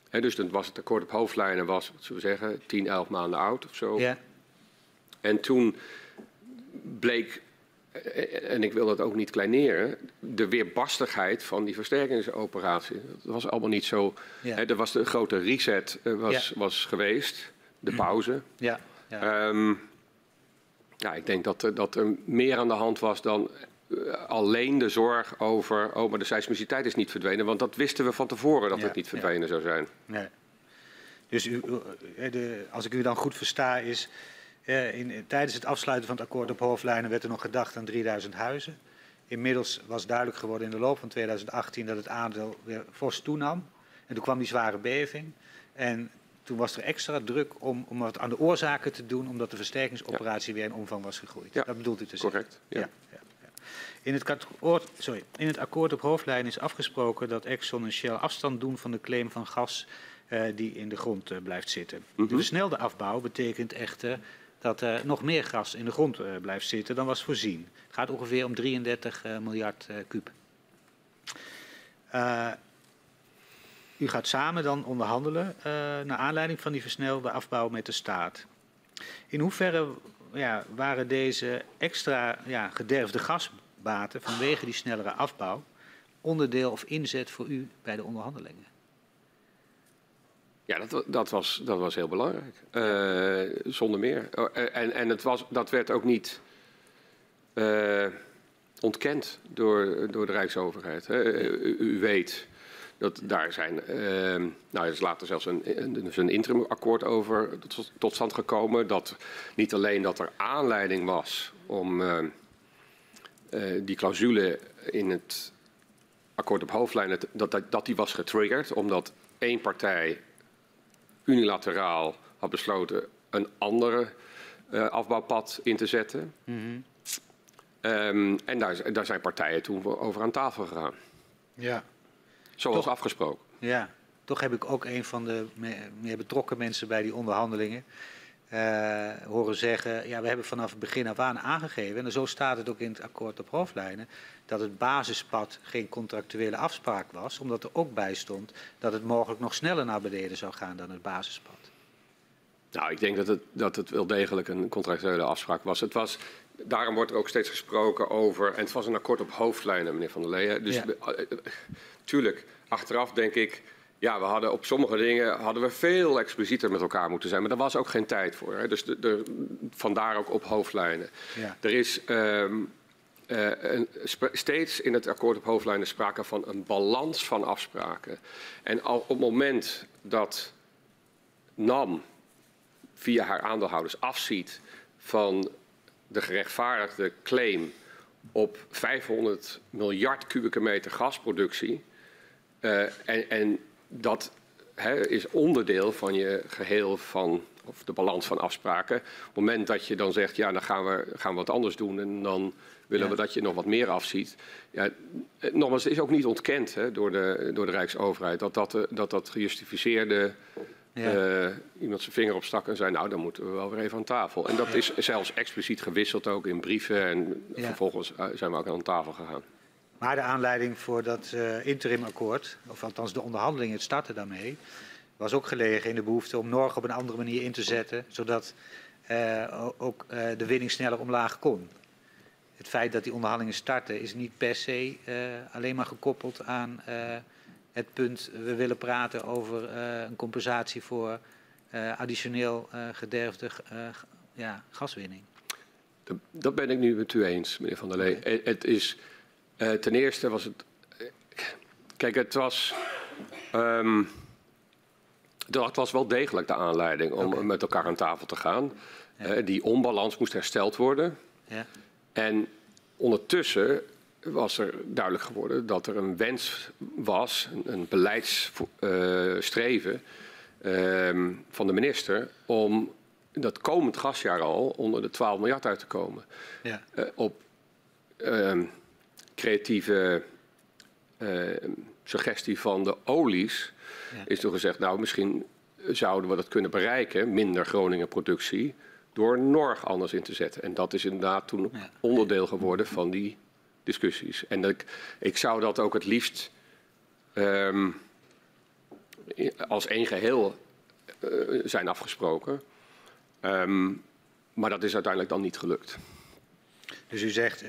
he, dus dan was het akkoord op hoofdlijnen was, wat zullen we zeggen, 10, 11 maanden oud of zo. Ja. En toen bleek en ik wil dat ook niet kleineren, de weerbarstigheid van die versterkingsoperatie. Dat was allemaal niet zo. Ja. Hè, er was de grote reset uh, was, ja. was geweest, de pauze. Ja. Ja. Um, ja, ik denk dat, dat er meer aan de hand was dan alleen de zorg over. Oh, maar de seismiciteit is niet verdwenen. Want dat wisten we van tevoren dat het niet verdwenen zou zijn. Nee. Dus u, de, als ik u dan goed versta, is Uh, in, tijdens het afsluiten van het akkoord op hoofdlijnen werd er nog gedacht aan 3000 huizen. Inmiddels was duidelijk geworden in de loop van 2018 dat het aandeel weer fors toenam. En toen kwam die zware beving. En toen was er extra druk om, om wat aan de oorzaken te doen, omdat de versterkingsoperatie weer in omvang was gegroeid. Ja, dat bedoelt u te zeggen? Correct. Ja. ja. In het, akkoord, sorry, in het akkoord op hoofdlijn is afgesproken dat Exxon en Shell afstand doen van de claim van gas uh, die in de grond uh, blijft zitten. Mm -hmm. De versnelde afbouw betekent echter dat er nog meer gas in de grond uh, blijft zitten dan was voorzien. Het gaat ongeveer om 33 miljard kuub. u gaat samen dan onderhandelen naar aanleiding van die versnelde afbouw met de staat. In hoeverre ja, waren deze extra ja, gederfde gasbaten vanwege die snellere afbouw onderdeel of inzet voor u bij de onderhandelingen? Ja, dat, dat, was, dat was heel belangrijk. Uh, zonder meer. Oh, en en het was, dat werd ook niet uh, ontkend door, door de Rijksoverheid. Hè. U, u, weet dat daar zijn. Uh, nou, er is later zelfs een, een, een interimakkoord over tot, tot, stand gekomen. Dat niet alleen dat er aanleiding was om die clausule in het akkoord op hoofdlijnen, dat, dat, dat die was getriggerd, omdat één partij unilateraal had besloten een andere uh, afbouwpad in te zetten. Mm -hmm. um, en daar, daar, zijn partijen toen over aan tafel gegaan. Ja. Zoals Toch, afgesproken. Ja, toch heb ik ook een van de meer betrokken mensen bij die onderhandelingen uh, horen zeggen, ja, we hebben vanaf het begin af aan aangegeven, en zo staat het ook in het akkoord op hoofdlijnen, dat het basispad geen contractuele afspraak was, omdat er ook bij stond dat het mogelijk nog sneller naar beneden zou gaan dan het basispad. Nou, ik denk dat het, dat het wel degelijk een contractuele afspraak was. Het was. Daarom wordt er ook steeds gesproken over. En het was een akkoord op hoofdlijnen, meneer Van der Leyen. Dus ja. tuurlijk, achteraf denk ik ja, we hadden op sommige dingen hadden we veel explicieter met elkaar moeten zijn. Maar daar was ook geen tijd voor. Hè. Dus de, de, vandaar ook op hoofdlijnen. Ja. Er is um, uh, een, steeds in het akkoord op hoofdlijnen sprake van een balans van afspraken. En al op het moment dat NAM via haar aandeelhouders afziet van de gerechtvaardigde claim op 500 miljard kubieke meter gasproductie. Uh, en, en dat is onderdeel van je geheel van, of de balans van afspraken. Op het moment dat je dan zegt, ja, dan gaan we, gaan we wat anders doen en dan willen ja. we dat je nog wat meer afziet. Ja, nogmaals, het is ook niet ontkend hè, door, de, door de Rijksoverheid dat dat, dat, dat gejustificeerde ja. uh, iemand zijn vinger opstak en zei, nou, dan moeten we wel weer even aan tafel. En dat is zelfs expliciet gewisseld ook in brieven en vervolgens zijn we ook aan tafel gegaan. Maar de aanleiding voor dat uh, interimakkoord, of althans de onderhandelingen, het starten daarmee, was ook gelegen in de behoefte om Norg op een andere manier in te zetten, zodat uh, ook uh, de winning sneller omlaag kon. Het feit dat die onderhandelingen starten is niet per se alleen maar gekoppeld aan het punt, we willen praten over een compensatie voor additioneel gederfde ja, gaswinning. Dat ben ik nu met u eens, meneer Van der Lee. Okay. Het is uh, ten eerste was het. Kijk, het was. Um, dat was wel degelijk de aanleiding om okay. met elkaar aan tafel te gaan. Ja. Uh, die onbalans moest hersteld worden. Ja. En ondertussen was er duidelijk geworden dat er een wens was, een, een beleidsstreven uh, um, van de minister om dat komend gasjaar al onder de 12 miljard uit te komen. Ja. Op um, creatieve uh, suggestie van de olies ja. is toen gezegd, nou misschien zouden we dat kunnen bereiken, minder Groningen productie, door Norg anders in te zetten. En dat is inderdaad toen ja. onderdeel geworden van die discussies. En ik, ik zou dat ook het liefst um, als één geheel uh, zijn afgesproken. Um, maar dat is uiteindelijk dan niet gelukt. Dus u zegt,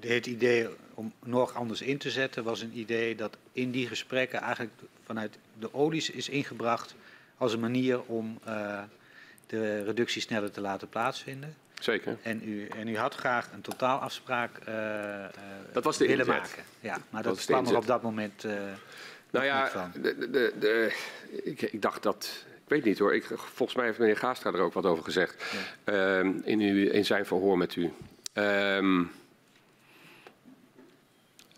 het idee om nog anders in te zetten was een idee dat in die gesprekken eigenlijk vanuit de olies is ingebracht als een manier om uh, de reductie sneller te laten plaatsvinden. Zeker. En u, en u had graag een totaalafspraak uh, dat was de willen inzet. maken. Ja, maar dat, dat kwam er op dat moment nou ja, de, de, de, ik, ik, dacht dat weet niet hoor. Ik, volgens mij heeft meneer Gaastra er ook wat over gezegd. Ehm, in, uw, in zijn verhoor met u. Ehm,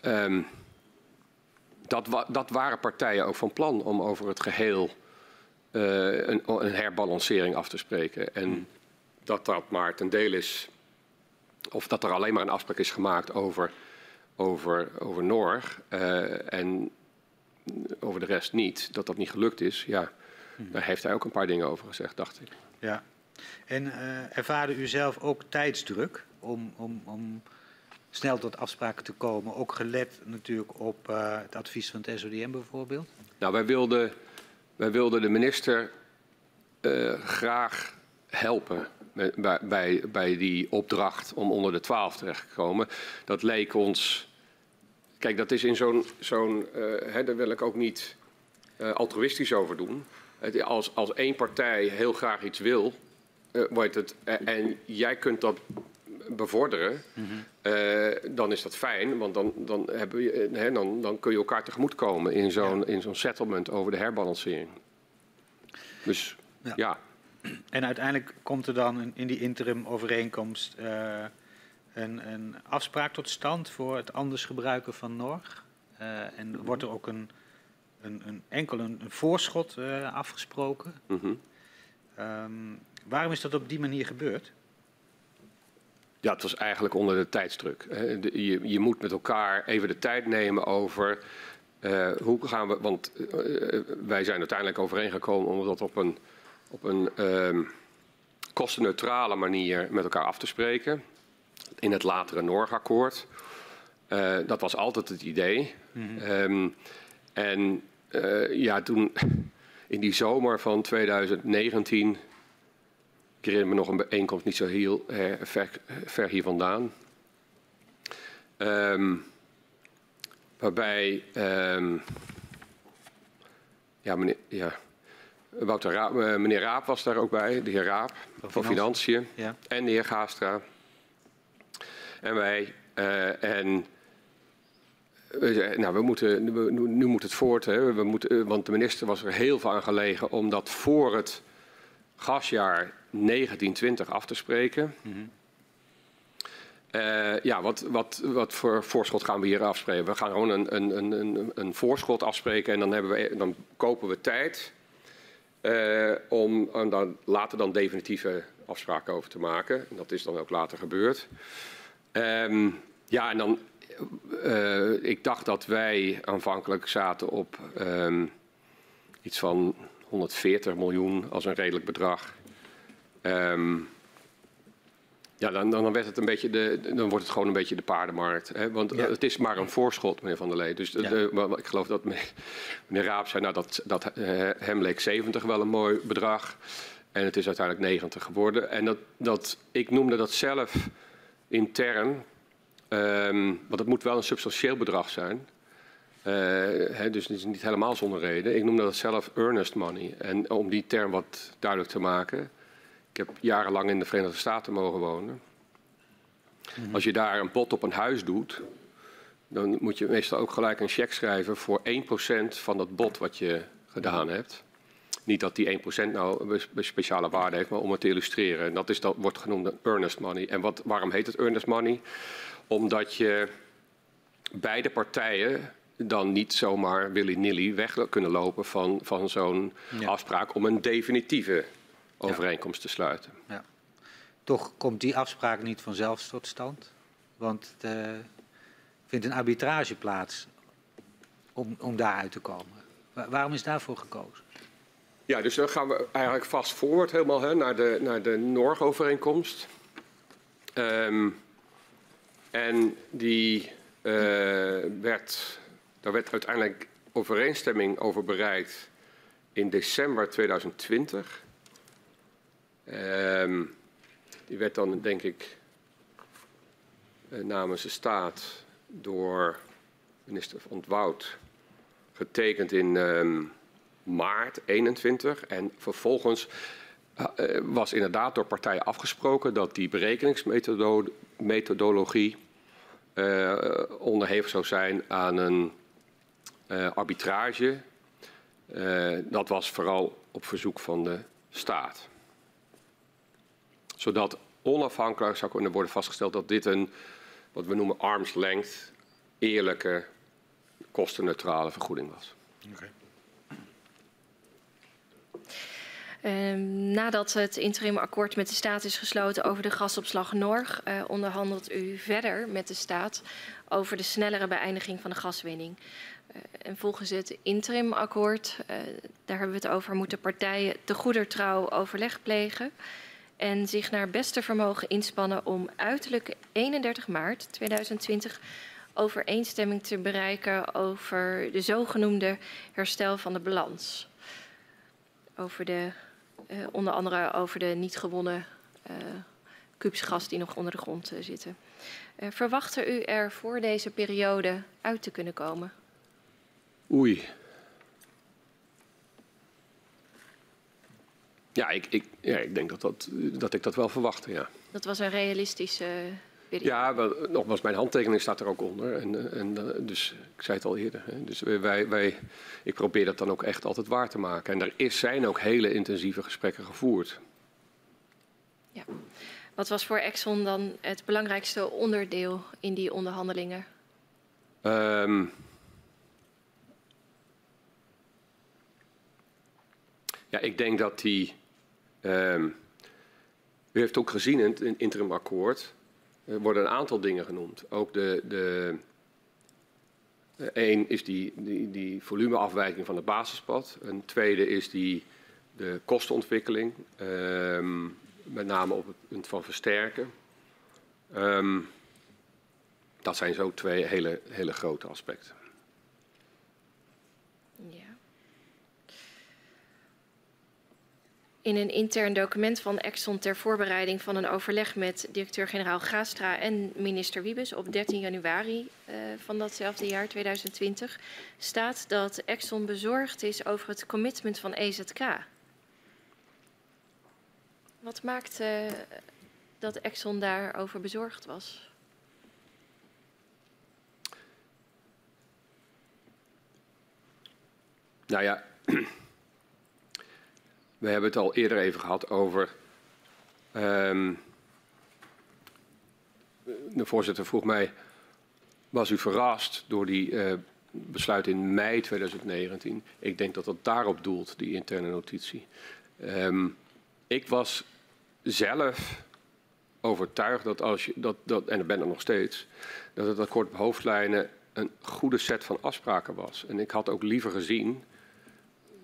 ehm, dat, wa- dat waren partijen ook van plan om over het geheel eh, een, een herbalancering af te spreken. En dat dat maar ten deel is, of dat er alleen maar een afspraak is gemaakt over, over, over Norg eh, en over de rest niet, dat dat niet gelukt is, ja, daar heeft hij ook een paar dingen over gezegd, dacht ik. Ja. En eh ervaarde u zelf ook tijdsdruk om, om, om snel tot afspraken te komen? Ook gelet natuurlijk op eh, het advies van het SODM bijvoorbeeld? Nou, wij wilden, wij wilden de minister eh, graag helpen bij, bij, die opdracht om onder de 12 terecht te komen. Dat leek ons. Kijk, dat is in zo'n. zo'n eh, daar wil ik ook niet altruïstisch over doen. Het, als, als één partij heel graag iets wil, wordt het, en jij kunt dat bevorderen, eh, dan is dat fijn, want dan, dan, hebben eh, hè, dan, dan kun je elkaar tegemoetkomen in zo'n in zo'n settlement over de herbalancering. Dus Ja. ja. En uiteindelijk komt er dan in, die interim overeenkomst eh, een, een afspraak tot stand voor het anders gebruiken van Norg. En wordt er ook een, een, een enkel een, een voorschot afgesproken. mhm. Ehm, waarom is dat op die manier gebeurd? Ja, het was eigenlijk onder de tijdsdruk. Je, je moet met elkaar even de tijd nemen over eh, hoe gaan we. Want eh, wij zijn uiteindelijk overeengekomen om dat op een, op een ehm, kostenneutrale manier met elkaar af te spreken. In het latere Norgakkoord. Eh, dat was altijd het idee. Ehm, en eh, ja, toen in die zomer van 2019 ik herinner me nog een bijeenkomst niet zo heel eh, ver, ver hier vandaan. Ehm, waarbij ehm, ja, meneer, ja, Wouter Raap, eh, meneer Raap was daar ook bij, de heer Raap van Financiën Ja. en de heer Gaastra. En wij. eh, en nou, we moeten, nu, moet het voort. Hè. We moeten, want de minister was er heel veel aan gelegen om dat voor het gasjaar 1920 af te spreken. Eh, ja, wat, wat, wat voor voorschot gaan we hier afspreken? We gaan gewoon een, een, een, een, een voorschot afspreken en dan, hebben we, dan kopen we tijd eh, om later dan definitieve afspraken over te maken. En dat is dan ook later gebeurd. Ehm, ja, en dan, eh, ik dacht dat wij aanvankelijk zaten op ehm, iets van 140 miljoen als een redelijk bedrag. Ehm, ja, dan, dan, werd het een beetje de, dan wordt het gewoon een beetje de paardenmarkt. Hè? Want Ja. eh, het is maar een voorschot, meneer Van der Lee. Dus de- Ja. de- maar ik geloof dat meneer, meneer Raap zei nou, dat, dat eh, hem leek 70 wel een mooi bedrag. En het is uiteindelijk 90 geworden. En dat, dat, ik noemde dat zelf intern, ehm, want het moet wel een substantieel bedrag zijn. Eh, hè, dus het is niet helemaal zonder reden. Ik noemde dat zelf earnest money. En om die term wat duidelijk te maken. Ik heb jarenlang in de Verenigde Staten mogen wonen. Als je daar een bod op een huis doet, dan moet je meestal ook gelijk een cheque schrijven voor 1% van dat bod wat je gedaan hebt. Niet dat die 1% nou een spe- speciale waarde heeft, maar om het te illustreren. En dat, is, dat wordt genoemd earnest money. En wat, waarom heet het earnest money? Omdat je beide partijen dan niet zomaar willy-nilly weg kunnen lopen van, van zo'n Ja. afspraak om een definitieve overeenkomst te sluiten. Ja. Toch komt die afspraak niet vanzelf tot stand. Want er vindt een arbitrage plaats om, om daaruit te komen. Wa- waarom is daarvoor gekozen? Ja, dus dan gaan we eigenlijk vast forward helemaal hè, naar de, naar de Norg-overeenkomst. Ehm, en die eh, werd, daar werd uiteindelijk overeenstemming over bereikt in december 2020. Ehm, die werd dan, denk ik, eh, namens de staat door minister Van Wout getekend in ehm, maart 21. En vervolgens eh, eh, was inderdaad door partijen afgesproken dat die berekeningsmethodologie eh, onderhevig zou zijn aan een arbitrage. Uh, dat was vooral op verzoek van de staat. Zodat onafhankelijk zou kunnen worden vastgesteld dat dit een, wat we noemen arm's length, eerlijke, kostenneutrale vergoeding was. Okay. Um, nadat het interimakkoord met de staat is gesloten over de gasopslag Norg, uh, onderhandelt u verder met de staat over de snellere beëindiging van de gaswinning. Uh, en volgens het interimakkoord, uh, daar hebben we het over, moeten partijen te goeder trouw overleg plegen en zich naar beste vermogen inspannen om uiterlijk 31 maart 2020 overeenstemming te bereiken over de zogenoemde herstel van de balans. Over de uh, onder andere over de niet gewonnen uh, kubusgas die nog onder de grond uh, zitten. verwacht u er voor deze periode uit te kunnen komen? Oei. Ja, ik, ik, ja, ik denk dat, dat, dat ik dat wel verwachtte, ja. Dat was een realistische ja, wel, nogmaals, mijn handtekening staat er ook onder. En, en, dus ik zei het al eerder. Hè. Dus wij, wij, ik probeer dat dan ook echt altijd waar te maken. En er is, zijn ook hele intensieve gesprekken gevoerd. Ja. Wat was voor Exxon dan het belangrijkste onderdeel in die onderhandelingen? Um, ja, ik denk dat die. Um, u heeft ook gezien in het interimakkoord er worden een aantal dingen genoemd. Ook de, de Eén is die, die, die volumeafwijking van het basispad. Een tweede is die, de kostenontwikkeling, um, met name op het punt van versterken. Um, dat zijn zo twee hele, hele grote aspecten. In een intern document van Exxon ter voorbereiding van een overleg met directeur-generaal Gaastra en minister Wiebes op 13 januari uh, van datzelfde jaar 2020 staat dat Exxon bezorgd is over het commitment van EZK. Wat maakt uh, dat Exxon daarover bezorgd was? Nou ja, We hebben het al eerder even gehad over. Um, de voorzitter vroeg mij: was u verrast door die uh, besluit in mei 2019? Ik denk dat dat daarop doelt, die interne notitie. Um, ik was zelf overtuigd dat als je dat, dat, en ik ben er nog steeds, dat het akkoord op hoofdlijnen een goede set van afspraken was. En ik had ook liever gezien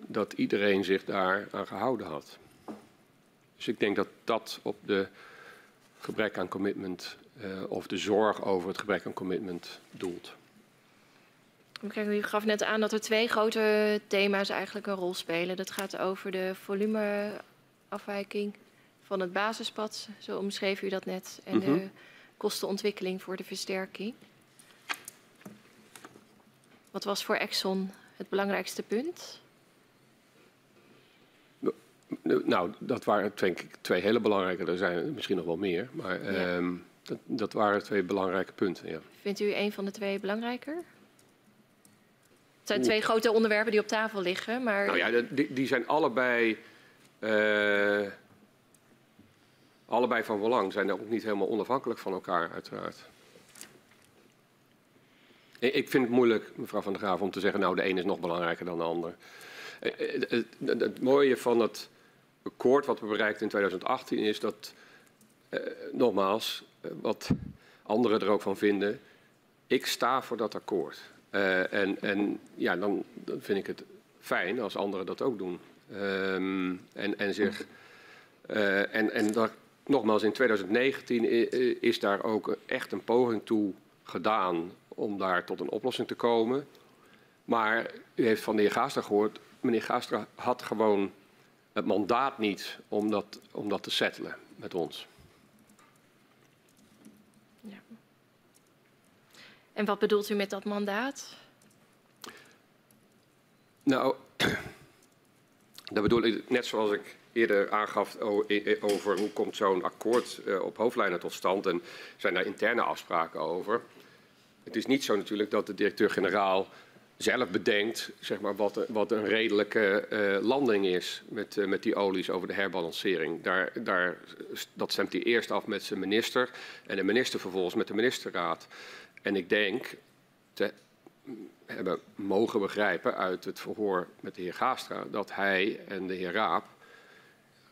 dat iedereen zich daar aan gehouden had. Dus ik denk dat dat op de gebrek aan commitment uh, of de zorg over het gebrek aan commitment doelt. Kijk, u gaf net aan dat er twee grote thema's eigenlijk een rol spelen. Dat gaat over de volumeafwijking van het basispad, zo omschreef u dat net, en mm -hmm. de kostenontwikkeling voor de versterking. Wat was voor Exxon het belangrijkste punt? Nou, dat waren denk ik twee hele belangrijke. Er zijn misschien nog wel meer, maar ja. um, dat, dat, waren twee belangrijke punten. Ja. Vindt u een van de twee belangrijker? Het zijn twee grote onderwerpen die op tafel liggen, maar... Nou ja, die, die zijn allebei, uh, allebei van belang. Zijn ook niet helemaal onafhankelijk van elkaar, uiteraard. Ik vind het moeilijk, mevrouw Van der Graaf, om te zeggen... nou, de een is nog belangrijker dan de ander. Eh, eh, het, het mooie van het akkoord wat we bereikten in 2018 is dat, eh, nogmaals, eh, wat anderen er ook van vinden, ik sta voor dat akkoord. Uh, en, en ja, dan, vind ik het fijn als anderen dat ook doen. Um, en, en, zich, uh, en, en dat, nogmaals, in 2019 is daar ook echt een poging toe gedaan om daar tot een oplossing te komen. Maar u heeft van de heer Gaastra gehoord, meneer Gaastra had gewoon het mandaat niet om dat, om dat te settelen met ons. Ja. En wat bedoelt u met dat mandaat? Nou, dat bedoel ik net zoals ik eerder aangaf over hoe komt zo'n akkoord eh, op hoofdlijnen tot stand en zijn daar interne afspraken over. Het is niet zo natuurlijk dat de directeur-generaal zelf bedenkt zeg maar, wat, wat een redelijke uh, landing is met, uh, met die olies over de herbalancering. Daar, daar, dat stemt hij eerst af met zijn minister en de minister vervolgens met de ministerraad. En ik denk te hebben mogen begrijpen uit het verhoor met de heer Gaastra dat hij en de heer Raap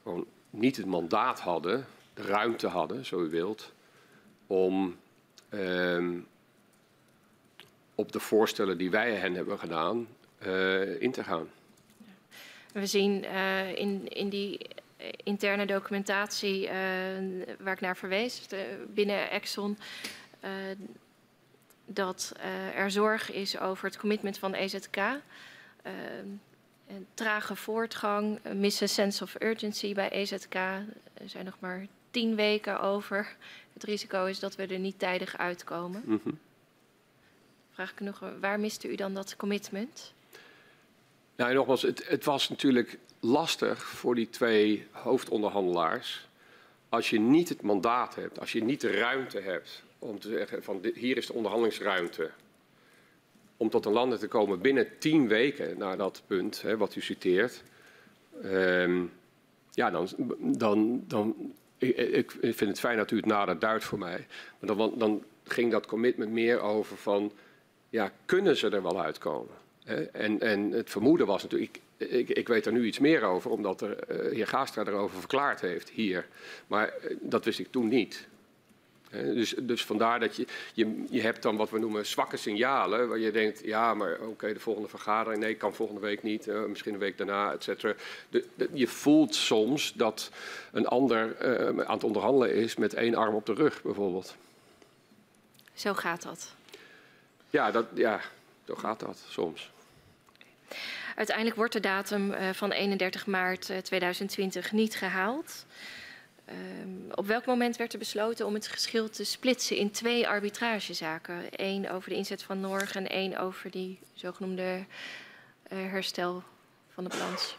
gewoon niet het mandaat hadden, de ruimte hadden, zo u wilt, om uh, op de voorstellen die wij hen hebben gedaan uh, in te gaan. We zien uh, in, in die interne documentatie uh, waar ik naar verwees binnen Exxon dat er zorg is over het commitment van de EZK. Trage voortgang, missen sense of urgency bij EZK. Er zijn nog maar tien weken over. Het risico is dat we er niet tijdig uitkomen. Mm -hmm. Vraag ik nog, waar miste u dan dat commitment? Nou, nogmaals, het, het was natuurlijk lastig voor die twee hoofdonderhandelaars. Als je niet het mandaat hebt, als je niet de ruimte hebt om te zeggen van hier is de onderhandelingsruimte. Om tot een landing te komen binnen tien weken naar dat punt, hè, wat u citeert. Um, ja, dan, dan, dan ik, ik, vind het fijn dat u het nader duidt voor mij. Maar dan, dan ging dat commitment meer over van ja, kunnen ze er wel uitkomen? En, en het vermoeden was natuurlijk, ik, ik, ik, weet er nu iets meer over, omdat de uh, heer Gaastra erover verklaard heeft hier. Maar uh, dat wist ik toen niet. Dus, dus, vandaar dat je, je, je hebt dan wat we noemen zwakke signalen, waar je denkt, ja, maar oké, de volgende vergadering, nee, kan volgende week niet, uh, misschien een week daarna, et cetera. je voelt soms dat een ander aan het onderhandelen is met één arm op de rug, bijvoorbeeld. Zo gaat dat. Ja, dat, ja zo gaat dat soms. Uiteindelijk wordt de datum uh, van 31 maart 2020 niet gehaald. Um, op welk moment werd er besloten om het geschil te splitsen in twee arbitragezaken? Eén over de inzet van Norg en één over die zogenoemde uh, herstel van de balans.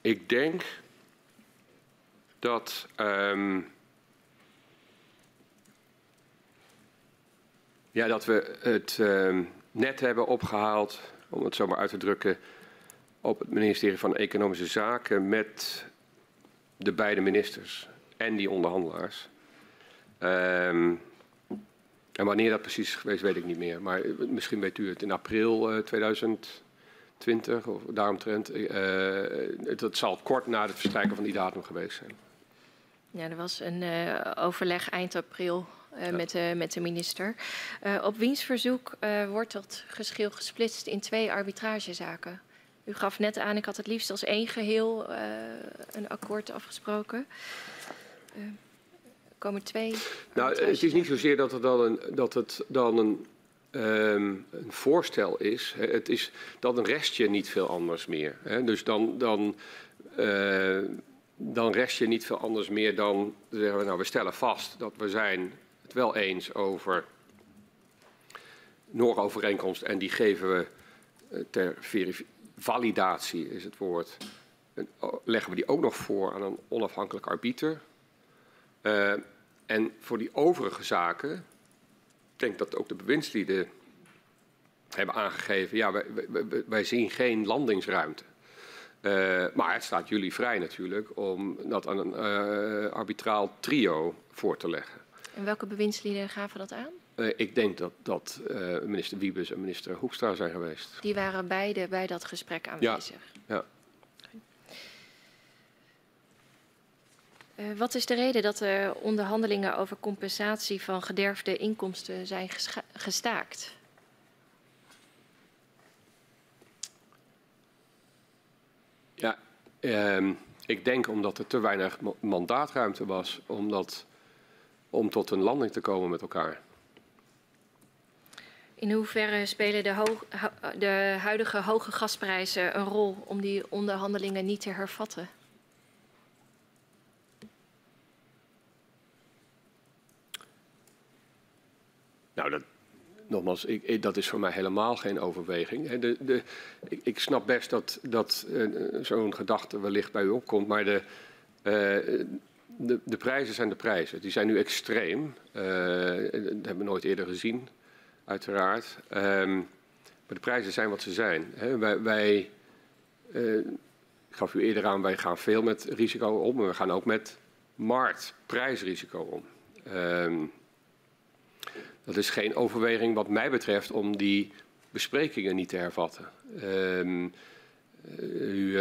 Ik denk dat um, ja, dat we het um, net hebben opgehaald, om het zo maar uit te drukken, op het ministerie van Economische Zaken met de beide ministers en die onderhandelaars. Um, en wanneer dat precies is geweest, weet ik niet meer. Maar misschien weet u het in april uh, 2020 of daaromtrent. Dat zal kort na het verstrijken van die datum geweest zijn. Ja, er was een uh, overleg eind april uh, ja. met, de, met de minister. Uh, op wiens verzoek uh, wordt dat geschil gesplitst in twee arbitragezaken? U gaf net aan, ik had het liefst als één geheel een akkoord afgesproken. Uh, komen twee. Nou, het is niet zozeer dat het dan een, dat het dan een, um, een voorstel is. Het is dan een restje niet veel anders meer. Hè. Dus dan, dan, uh, dan rest je niet veel anders meer dan zeggen we, nou, we stellen vast dat we zijn wel eens over Noorovereenkomst en die geven we ter verificatie validatie is het woord. En leggen we die ook nog voor aan een onafhankelijk arbiter. Uh, en voor die overige zaken, ik denk dat ook de bewindslieden hebben aangegeven, ja, wij, zien geen landingsruimte. Uh, maar het staat jullie vrij natuurlijk om dat aan een arbitraal trio voor te leggen. En welke bewindslieden gaven dat aan? Uh, ik denk dat, dat uh, minister Wiebes en minister Hoekstra zijn geweest. Die waren beide bij dat gesprek aanwezig. Ja. ja. Uh, wat is de reden dat de onderhandelingen over compensatie van gederfde inkomsten zijn gestaakt? Ja, um, ik denk omdat er te weinig mandaatruimte was omdat, om tot een landing te komen met elkaar. In hoeverre spelen de, hoog, de, huidige hoge gasprijzen een rol om die onderhandelingen niet te hervatten? Nou, dat, nogmaals, ik, dat is voor mij helemaal geen overweging. De, de, ik, ik, snap best dat, dat uh, zo'n gedachte wellicht bij u opkomt, maar de, uh, de, de, prijzen zijn de prijzen. Die zijn nu extreem. Uh, dat hebben we nooit eerder gezien. uiteraard. Ehm, maar de prijzen zijn wat ze zijn. Wij, wij ik gaf u eerder aan, wij gaan veel met risico om. Maar we gaan ook met marktprijsrisico om. Um, dat is geen overweging wat mij betreft om die besprekingen niet te hervatten. Um, u,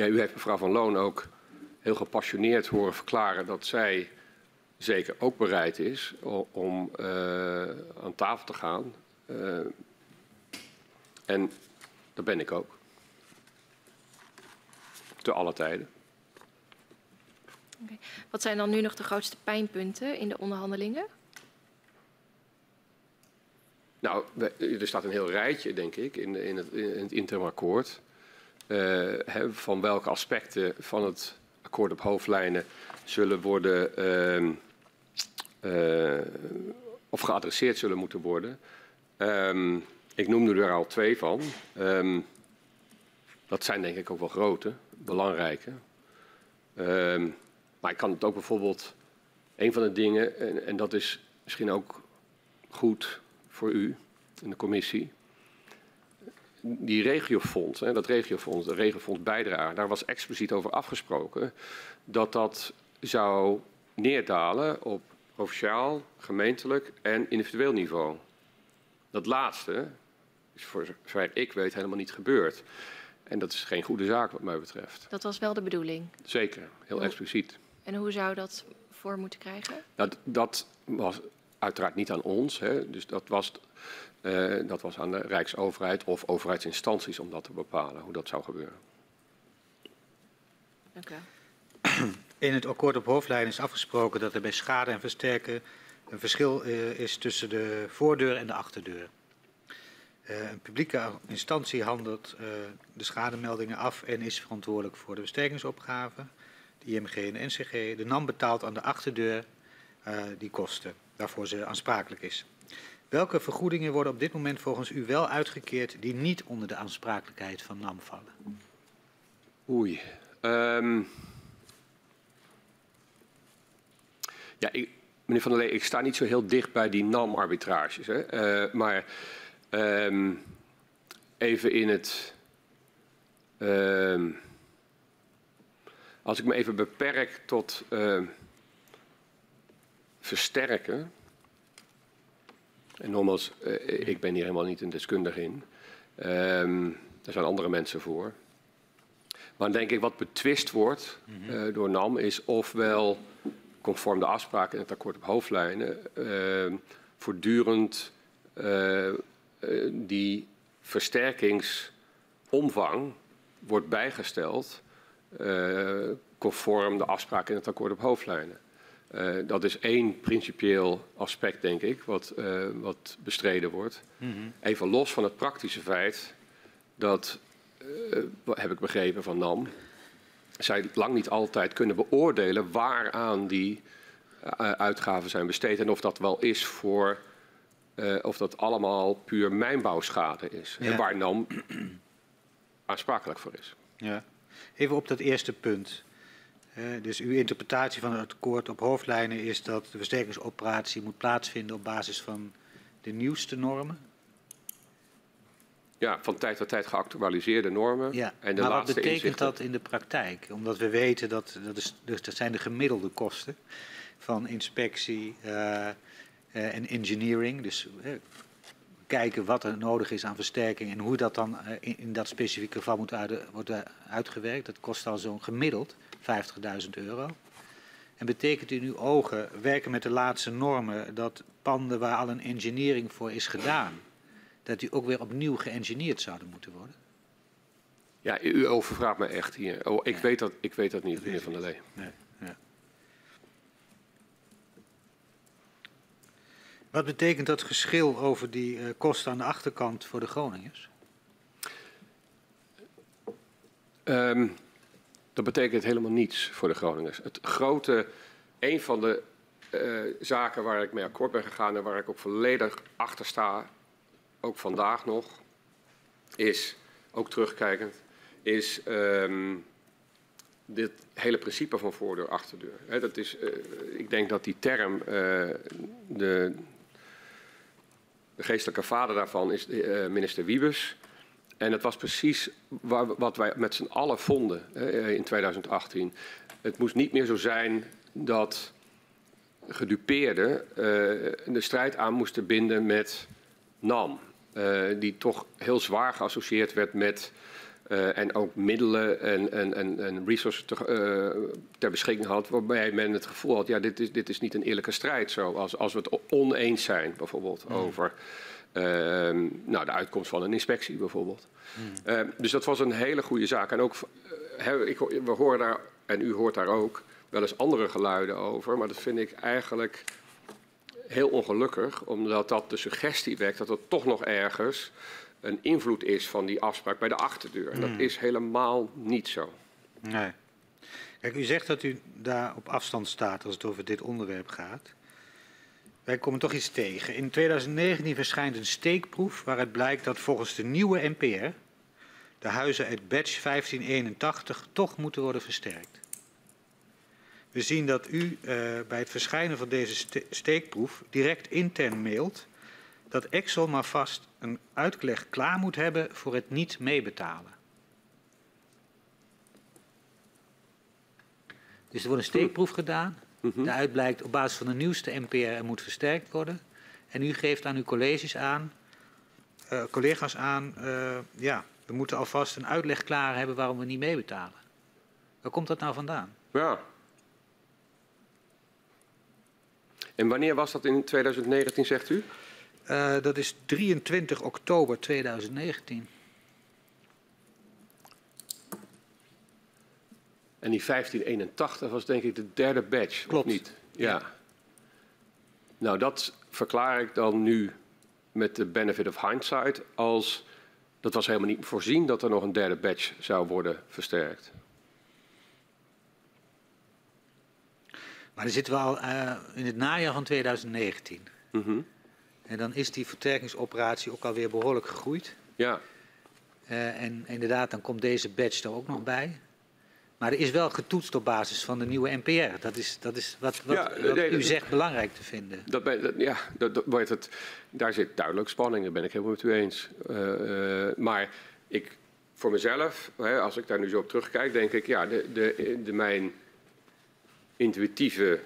ja, u heeft mevrouw Van Loon ook heel gepassioneerd horen verklaren dat zij zeker ook bereid is om uh, aan tafel te gaan. Uh, en dat ben ik ook. Te alle tijden. Okay. Wat zijn dan nu nog de grootste pijnpunten in de onderhandelingen? Nou, er staat een heel rijtje, denk ik, in, in, het, in het interim akkoord. Uh, van welke aspecten van het akkoord op hoofdlijnen zullen worden uh, uh, of geadresseerd zullen moeten worden. Um, ik noemde er al twee van. Um, dat zijn denk ik ook wel grote, belangrijke. Maar ik kan het ook bijvoorbeeld, een van de dingen, en, en dat is misschien ook goed voor u en de commissie, die regiofonds, hè, dat regiofonds, de regiofonds bijdrage, daar was expliciet over afgesproken dat dat zou neerdalen op provinciaal, gemeentelijk en individueel niveau. Dat laatste is voor zover ik weet helemaal niet gebeurd. En dat is geen goede zaak wat mij betreft. Dat was wel de bedoeling? Zeker, heel hoe, expliciet. En hoe zou dat voor moeten krijgen? Dat, dat was uiteraard niet aan ons. Hè. Dus dat was, uh, dat was aan de Rijksoverheid of overheidsinstanties om dat te bepalen, hoe dat zou gebeuren. Dank u wel. In het akkoord op hoofdlijn is afgesproken dat er bij schade en versterken een verschil uh, is tussen de voordeur en de achterdeur. Uh, een publieke instantie handelt uh, de schademeldingen af en is verantwoordelijk voor de versterkingsopgave. De IMG en de NCG. De NAM betaalt aan de achterdeur uh, die kosten waarvoor ze aansprakelijk is. Welke vergoedingen worden op dit moment volgens u wel uitgekeerd die niet onder de aansprakelijkheid van NAM vallen? Oei. Um... Ja, ik, meneer Van der Lee, ik sta niet zo heel dicht bij die NAM-arbitrages. Uh, maar um, even in het. Um, als ik me even beperk tot versterken. En nogmaals, uh, ik ben hier helemaal niet een deskundige in. Um, er zijn andere mensen voor. Maar denk ik wat betwist wordt uh, door NAM is ofwel conform de afspraken in het akkoord op hoofdlijnen uh, voortdurend uh, die versterkingsomvang wordt bijgesteld conform de afspraken in het akkoord op hoofdlijnen. Uh, dat is één principieel aspect, denk ik, wat, uh, wat bestreden wordt. Mm -hmm. Even los van het praktische feit dat, heb ik begrepen van NAM, zij lang niet altijd kunnen beoordelen waaraan die uitgaven zijn besteed en of dat wel is voor of dat allemaal puur mijnbouwschade is. Ja. En waar NAM aansprakelijk voor is. Ja. Even op dat eerste punt. Dus uw interpretatie van het akkoord op hoofdlijnen is dat de versterkingsoperatie moet plaatsvinden op basis van de nieuwste normen? Ja, van tijd tot tijd geactualiseerde normen. Ja, en de maar wat betekent inzichten. dat in de praktijk? Omdat we weten dat dat, is, dus dat zijn de gemiddelde kosten van inspectie, uh, uh, en engineering. Dus uh, kijken wat er nodig is aan versterking en hoe dat dan in, in, dat specifieke geval moet uit, worden uitgewerkt. Dat kost al zo'n gemiddeld 50.000 euro. En betekent in uw ogen werken met de laatste normen dat panden waar al een engineering voor is gedaan, dat die ook weer opnieuw geëngineerd zouden moeten worden? Ja, u overvraagt me echt hier. Oh, ik, ja. weet dat, ik weet dat niet, meneer Van der Lee. Nee. Ja. Wat betekent dat geschil over die uh, kosten aan de achterkant voor de Groningers? Um, dat betekent helemaal niets voor de Groningers. Het grote, een van de uh, zaken waar ik mee akkoord ben gegaan en waar ik ook volledig achter sta, ook vandaag nog, is, ook terugkijkend, is um, dit hele principe van voordeur-achterdeur. Hè, dat is, uh, ik denk dat die term, uh, de, geestelijke vader daarvan is minister Wiebes. En het was precies waar, wat wij met z'n allen vonden in 2018. Het moest niet meer zo zijn dat gedupeerden de strijd aan moesten binden met NAM. die toch heel zwaar geassocieerd werd met uh, en ook middelen en, en, en, en resources te, uh, ter beschikking had, waarbij men het gevoel had, ja, dit is, dit is niet een eerlijke strijd. Zo, als, als we het oneens zijn, bijvoorbeeld, mm. over uh, nou, de uitkomst van een inspectie, bijvoorbeeld. Mm. dus dat was een hele goede zaak. En ook, ik, we horen daar, en u hoort daar ook, wel eens andere geluiden over, maar dat vind ik eigenlijk heel ongelukkig, omdat dat de suggestie wekt dat er toch nog ergens een invloed is van die afspraak bij de achterdeur. En dat hmm. is helemaal niet zo. Nee. Kijk, u zegt dat u daar op afstand staat als het over dit onderwerp gaat. Wij komen toch iets tegen. In 2019 verschijnt een steekproef waaruit blijkt dat volgens de nieuwe NPR de huizen uit batch 1581 toch moeten worden versterkt. We zien dat u uh, bij het verschijnen van deze steekproef direct intern mailt dat Exxon maar vast een uitleg klaar moet hebben voor het niet meebetalen. Dus er wordt een steekproef gedaan. Mhm. Daaruit blijkt op basis van de nieuwste NPR er moet versterkt worden. En u geeft aan uw colleges aan, uh, collega's aan, uh, ja, we moeten alvast een uitleg klaar hebben waarom we niet meebetalen. Waar komt dat nou vandaan? Ja. En wanneer was dat in 2019, zegt u? Uh, dat is 23 oktober 2019. En die 1581 was denk ik de derde batch, Klopt. of niet? Ja. Nou, dat verklaar ik dan nu met de benefit of hindsight als dat was helemaal niet voorzien dat er nog een derde batch zou worden versterkt. Maar dan zitten we al uh, in het najaar van 2019. Mm -hmm. En dan is die versterkingsoperatie ook alweer behoorlijk gegroeid. Ja. Uh, en inderdaad, dan komt deze badge er ook nog bij. Maar er is wel getoetst op basis van de nieuwe NPR. Dat is, dat is wat, wat, ja, wat nee, u zegt belangrijk te vinden. Dat, dat, ja, dat, dat, het, daar zit duidelijk spanning, daar ben ik helemaal met u eens. Uh, uh, maar ik, voor mezelf, hè, als ik daar nu zo op terugkijk, denk ik, ja, de, de, de, mijn intuïtieve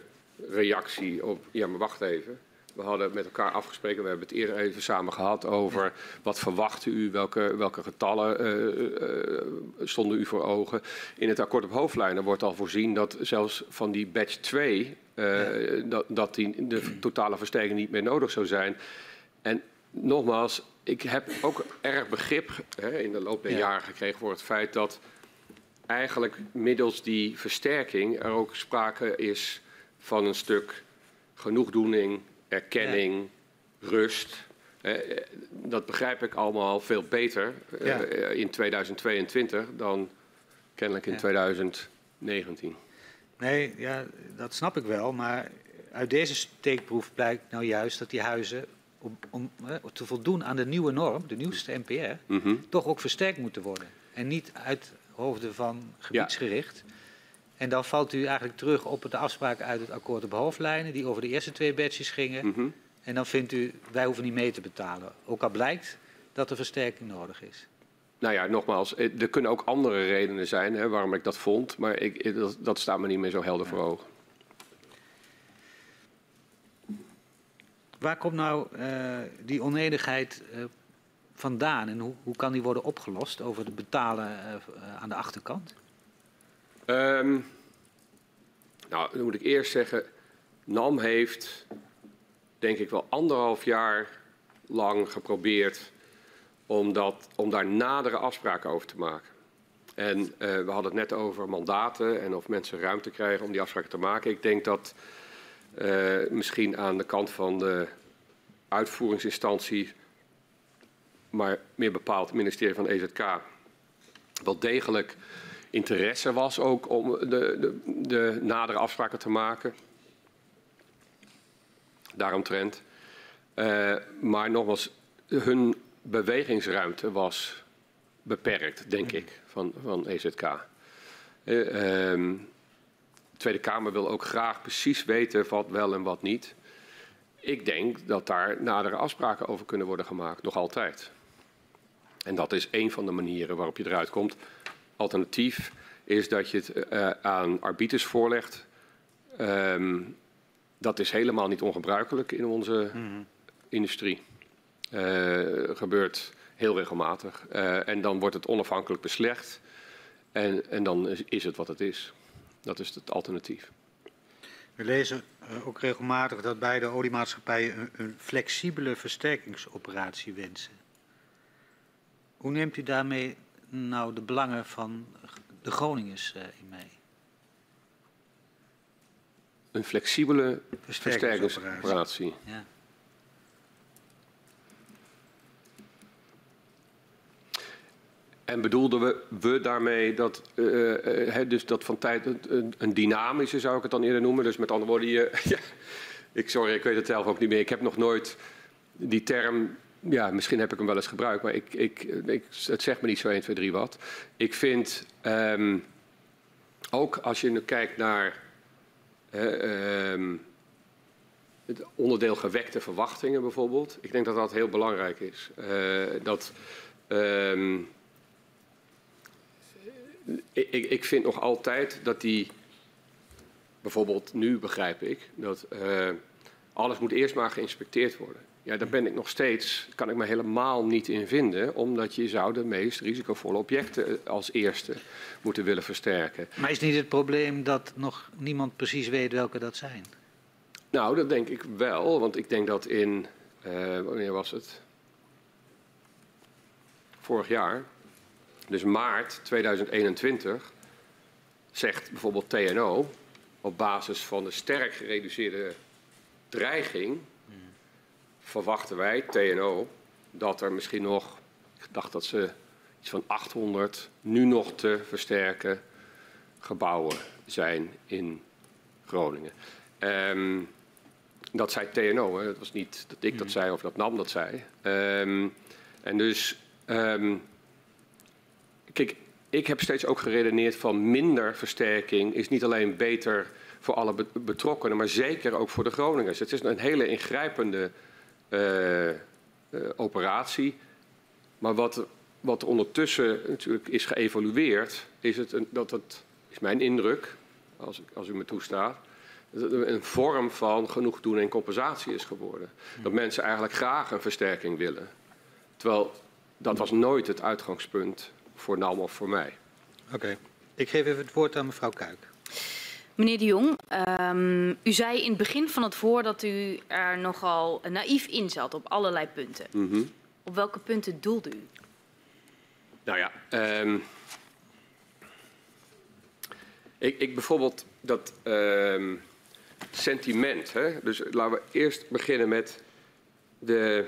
reactie op, ja maar wacht even, we hadden met elkaar afgesproken, we hebben het eerder even samen gehad over wat verwachtte u, welke, welke getallen uh, uh, stonden u voor ogen. In het akkoord op hoofdlijnen wordt al voorzien dat zelfs van die batch 2, uh, ja. dat, dat die, de totale versterking niet meer nodig zou zijn. En nogmaals, ik heb ook erg begrip hè, in de loop der ja. jaren gekregen voor het feit dat eigenlijk middels die versterking er ook sprake is van een stuk genoegdoening, erkenning, ja. rust. Uh, dat begrijp ik allemaal veel beter ja. in 2022 dan kennelijk in ja. 2019. Nee, ja, dat snap ik wel. Maar uit deze steekproef blijkt nou juist dat die huizen, om, om te voldoen aan de nieuwe norm, de nieuwste NPR, mm -hmm. toch ook versterkt moeten worden. En niet uit hoofden van gebiedsgericht. En dan valt u eigenlijk terug op de afspraken uit het akkoord op hoofdlijnen, die over de eerste twee badges gingen. Mm -hmm. En dan vindt u, wij hoeven niet mee te betalen. Ook al blijkt dat er versterking nodig is. Nou ja, nogmaals, er kunnen ook andere redenen zijn hè, waarom ik dat vond. Maar ik, dat, dat, staat me niet meer zo helder ja. voor ogen. Waar komt nou uh, die onenigheid uh, vandaan en hoe, hoe kan die worden opgelost over het betalen uh, aan de achterkant? Um, nou, dan moet ik eerst zeggen, NAM heeft denk ik wel anderhalf jaar lang geprobeerd om, dat, om daar nadere afspraken over te maken. En uh, we hadden het net over mandaten en of mensen ruimte krijgen om die afspraken te maken. Ik denk dat uh, misschien aan de kant van de uitvoeringsinstantie, maar meer bepaald het ministerie van EZK, wel degelijk interesse was ook om de, de, de nadere afspraken te maken. Daaromtrent. Uh, maar nogmaals, hun bewegingsruimte was beperkt, denk ik, van, van EZK. Eh, ehm, de Tweede Kamer wil ook graag precies weten wat wel en wat niet. Ik denk dat daar nadere afspraken over kunnen worden gemaakt, nog altijd. En dat is een van de manieren waarop je eruit komt. Alternatief is dat je het uh, aan arbiters voorlegt. Um, dat is helemaal niet ongebruikelijk in onze mm industrie. Uh, gebeurt heel regelmatig. En dan wordt het onafhankelijk beslecht. En, en dan is, is het wat het is. Dat is het alternatief. We lezen uh, ook regelmatig dat beide oliemaatschappijen een, een, flexibele versterkingsoperatie wensen. Hoe neemt u daarmee nou de belangen van de Groningers uh, in mee? Een flexibele versterkingsoperatie. Ja. En bedoelden we, we daarmee dat, uh, uh, dus dat van tijd een, een, dynamische zou ik het dan eerder noemen. Dus met andere woorden, je, ja, ik, sorry, ik weet het zelf ook niet meer. Ik heb nog nooit die term, ja, misschien heb ik hem wel eens gebruikt, maar ik, ik, ik, het zegt me niet zo 1, 2, 3 wat. Ik vind, um, ook als je nu kijkt naar um, het onderdeel gewekte verwachtingen bijvoorbeeld. Ik denk dat dat heel belangrijk is. dat... Um, ik, ik vind nog altijd dat die, bijvoorbeeld nu begrijp ik, dat uh, alles moet eerst maar geïnspecteerd worden. Ja, daar ben ik nog steeds, kan ik me helemaal niet in vinden, omdat je zou de meest risicovolle objecten eh, als eerste moeten willen versterken. Maar is niet het probleem dat nog niemand precies weet welke dat zijn? Nou, dat denk ik wel, want ik denk dat in, uh, wanneer was het? Vorig jaar, dus maart 2021 zegt bijvoorbeeld TNO op basis van de sterk gereduceerde dreiging verwachten wij, TNO, dat er misschien nog, ik dacht dat ze iets van 800 nu nog te versterken gebouwen zijn in Groningen. Um, dat zei TNO, hè. dat was niet dat ik dat zei of dat NAM dat zei. Um, en dus um, Kijk, ik heb steeds ook geredeneerd van minder versterking is niet alleen beter voor alle betrokkenen, maar zeker ook voor de Groningers. Het is een hele ingrijpende uh, uh, operatie. Maar wat, wat ondertussen natuurlijk is geëvolueerd, is het een, dat het, is mijn indruk, als, als u me toestaat, dat het een vorm van genoegdoen en compensatie is geworden. Dat mensen eigenlijk graag een versterking willen. Terwijl dat was nooit het uitgangspunt voor NAM of voor mij. Oké, ik geef even het woord aan mevrouw Kuik. Meneer de Jong, um, u zei in het begin van het voor dat u er nogal naïef in zat op allerlei punten. Mm -hmm. Op welke punten doelde u? Nou ja, um, ik, ik, bijvoorbeeld dat um, sentiment. Hè? Dus laten we eerst beginnen met de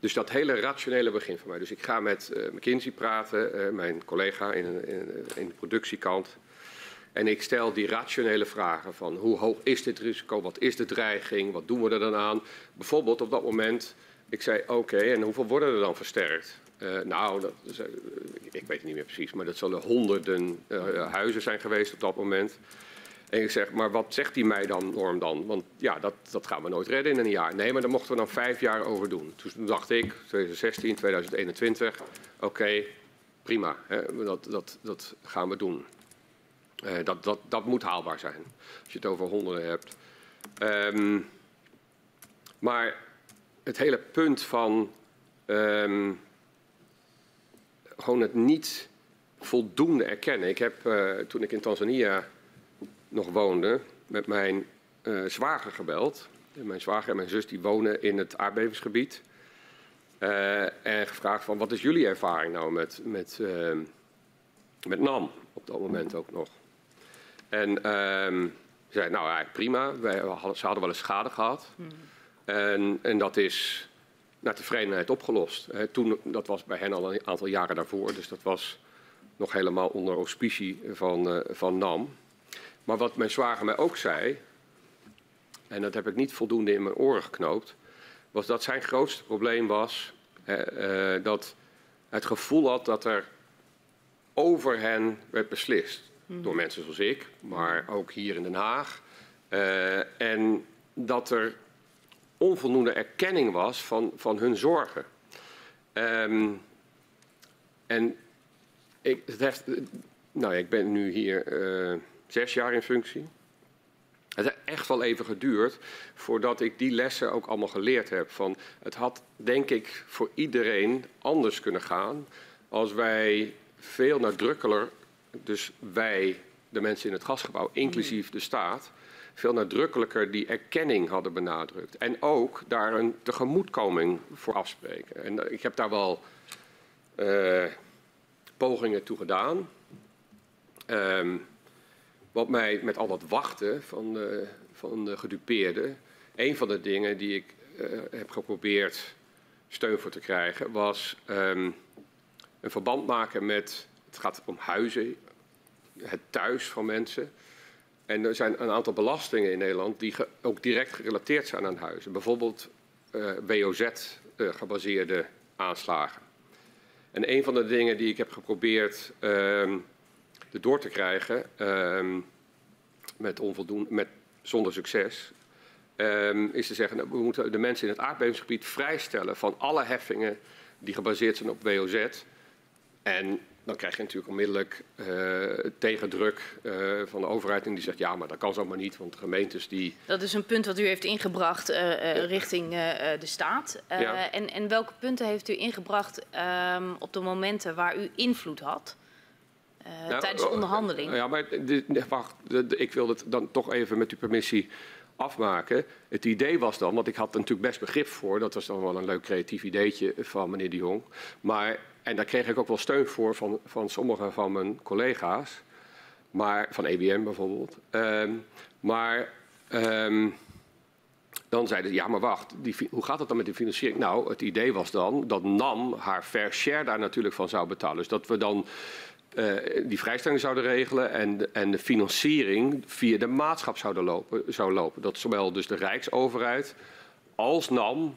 dus dat hele rationele begin van mij. Dus ik ga met uh, McKinsey praten, uh, mijn collega in, in, in, de productiekant. En ik stel die rationele vragen van hoe hoog is dit risico, wat is de dreiging, wat doen we er dan aan. Bijvoorbeeld op dat moment, ik zei oké, en hoeveel worden er dan versterkt? Uh, nou, dat, ik weet het niet meer precies, maar dat zullen honderden huizen zijn geweest op dat moment. En ik zeg, maar wat zegt die mij dan, Norm dan? Want ja, dat, dat gaan we nooit redden in een jaar. Nee, maar daar mochten we dan vijf jaar over doen. Toen dacht ik, 2016, 2021, oké, prima, hè, dat, dat, dat gaan we doen. Uh, dat, dat, dat moet haalbaar zijn, als je het over honderden hebt. Um, maar het hele punt van um, gewoon het niet voldoende erkennen. Ik heb uh, toen ik in Tanzania nog woonde, met mijn uh, zwager gebeld. Mijn zwager en mijn zus die wonen in het aardbevingsgebied. En gevraagd van wat is jullie ervaring nou met, met, uh, met NAM op dat moment ook nog. En uh, zei nou eigenlijk prima, Wij, ze hadden wel eens schade gehad. Hmm. En, en dat is naar tevredenheid opgelost. toen, dat was bij hen al een aantal jaren daarvoor, dus dat was nog helemaal onder auspicie van, van NAM. Maar wat mijn zwager mij ook zei, en dat heb ik niet voldoende in mijn oren geknoopt, was dat zijn grootste probleem was eh, dat het gevoel had dat er over hen werd beslist. Door mensen zoals ik, maar ook hier in Den Haag. Uh, en dat er onvoldoende erkenning was van, van hun zorgen. Um, en ik, het heeft, nou ja, ik ben nu hier uh, zes jaar in functie. Het heeft echt wel even geduurd voordat ik die lessen ook allemaal geleerd heb. Van, het had denk ik voor iedereen anders kunnen gaan als wij veel nadrukkelijker, dus wij, de mensen in het gasgebouw, inclusief de staat, veel nadrukkelijker die erkenning hadden benadrukt. En ook daar een tegemoetkoming voor afspreken. En eh, ik heb daar wel uh, pogingen toe gedaan. Um, wat mij met al dat wachten van de, van de gedupeerden, een van de dingen die ik uh, heb geprobeerd steun voor te krijgen, was um, een verband maken met, het gaat om huizen, het thuis van mensen. En er zijn een aantal belastingen in Nederland die ook direct gerelateerd zijn aan huizen. Bijvoorbeeld eh, WOZ-gebaseerde uh, aanslagen. En een van de dingen die ik heb geprobeerd uh, erdoor te krijgen, uh, met onvoldoende, met, zonder succes, um, is te zeggen, nou, we moeten de mensen in het aardbevingsgebied vrijstellen van alle heffingen die gebaseerd zijn op WOZ. En dan krijg je natuurlijk onmiddellijk uh, tegendruk uh, van de overheid. En die zegt, ja, maar dat kan zomaar niet, want gemeentes die... Dat is een punt wat u heeft ingebracht uh, richting de staat. Ja. en, en welke punten heeft u ingebracht um, op de momenten waar u invloed had? Nou, tijdens de onderhandeling? Ja, maar wacht, ik wil het dan toch even met uw permissie afmaken. Het idee was dan, want ik had er natuurlijk best begrip voor... dat was dan wel een leuk creatief ideetje van meneer de Jong... maar en daar kreeg ik ook wel steun voor van, van sommige van mijn collega's. Maar, van EBM bijvoorbeeld. Um, maar um, dan zeiden ze, ja maar wacht, die, hoe gaat het dan met de financiering? Nou, het idee was dan dat NAM haar fair share daar natuurlijk van zou betalen. Dus dat we dan uh, die vrijstelling zouden regelen en en de financiering via de maatschap zouden zou lopen. Dat zowel dus de Rijksoverheid als NAM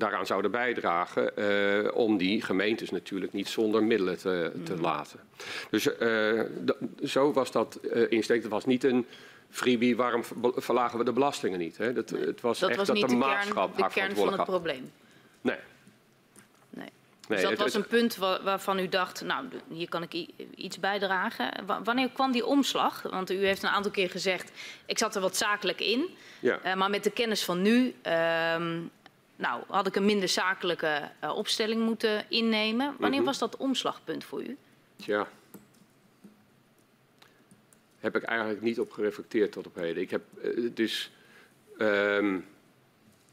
daaraan zouden bijdragen uh, om die gemeentes natuurlijk niet zonder middelen te, te mm. laten. Dus uh, zo was dat uh, insteek. Het was niet een freebie, waarom verlagen we de belastingen niet? Hè? Dat, nee. Het was dat echt was dat niet de, de maatschap kern, de kern van het probleem? Nee. Nee. Dus dat het, was een punt waarvan u dacht, nou, hier kan ik iets bijdragen. wanneer kwam die omslag? Want u heeft een aantal keer gezegd, ik zat er wat zakelijk in. Ja. Uh, maar met de kennis van nu, uh, nou, had ik een minder zakelijke uh, opstelling moeten innemen. Wanneer mm -hmm. was dat omslagpunt voor u? Ja. Heb ik eigenlijk niet op gereflecteerd tot op heden. Ik heb uh, dus. Um,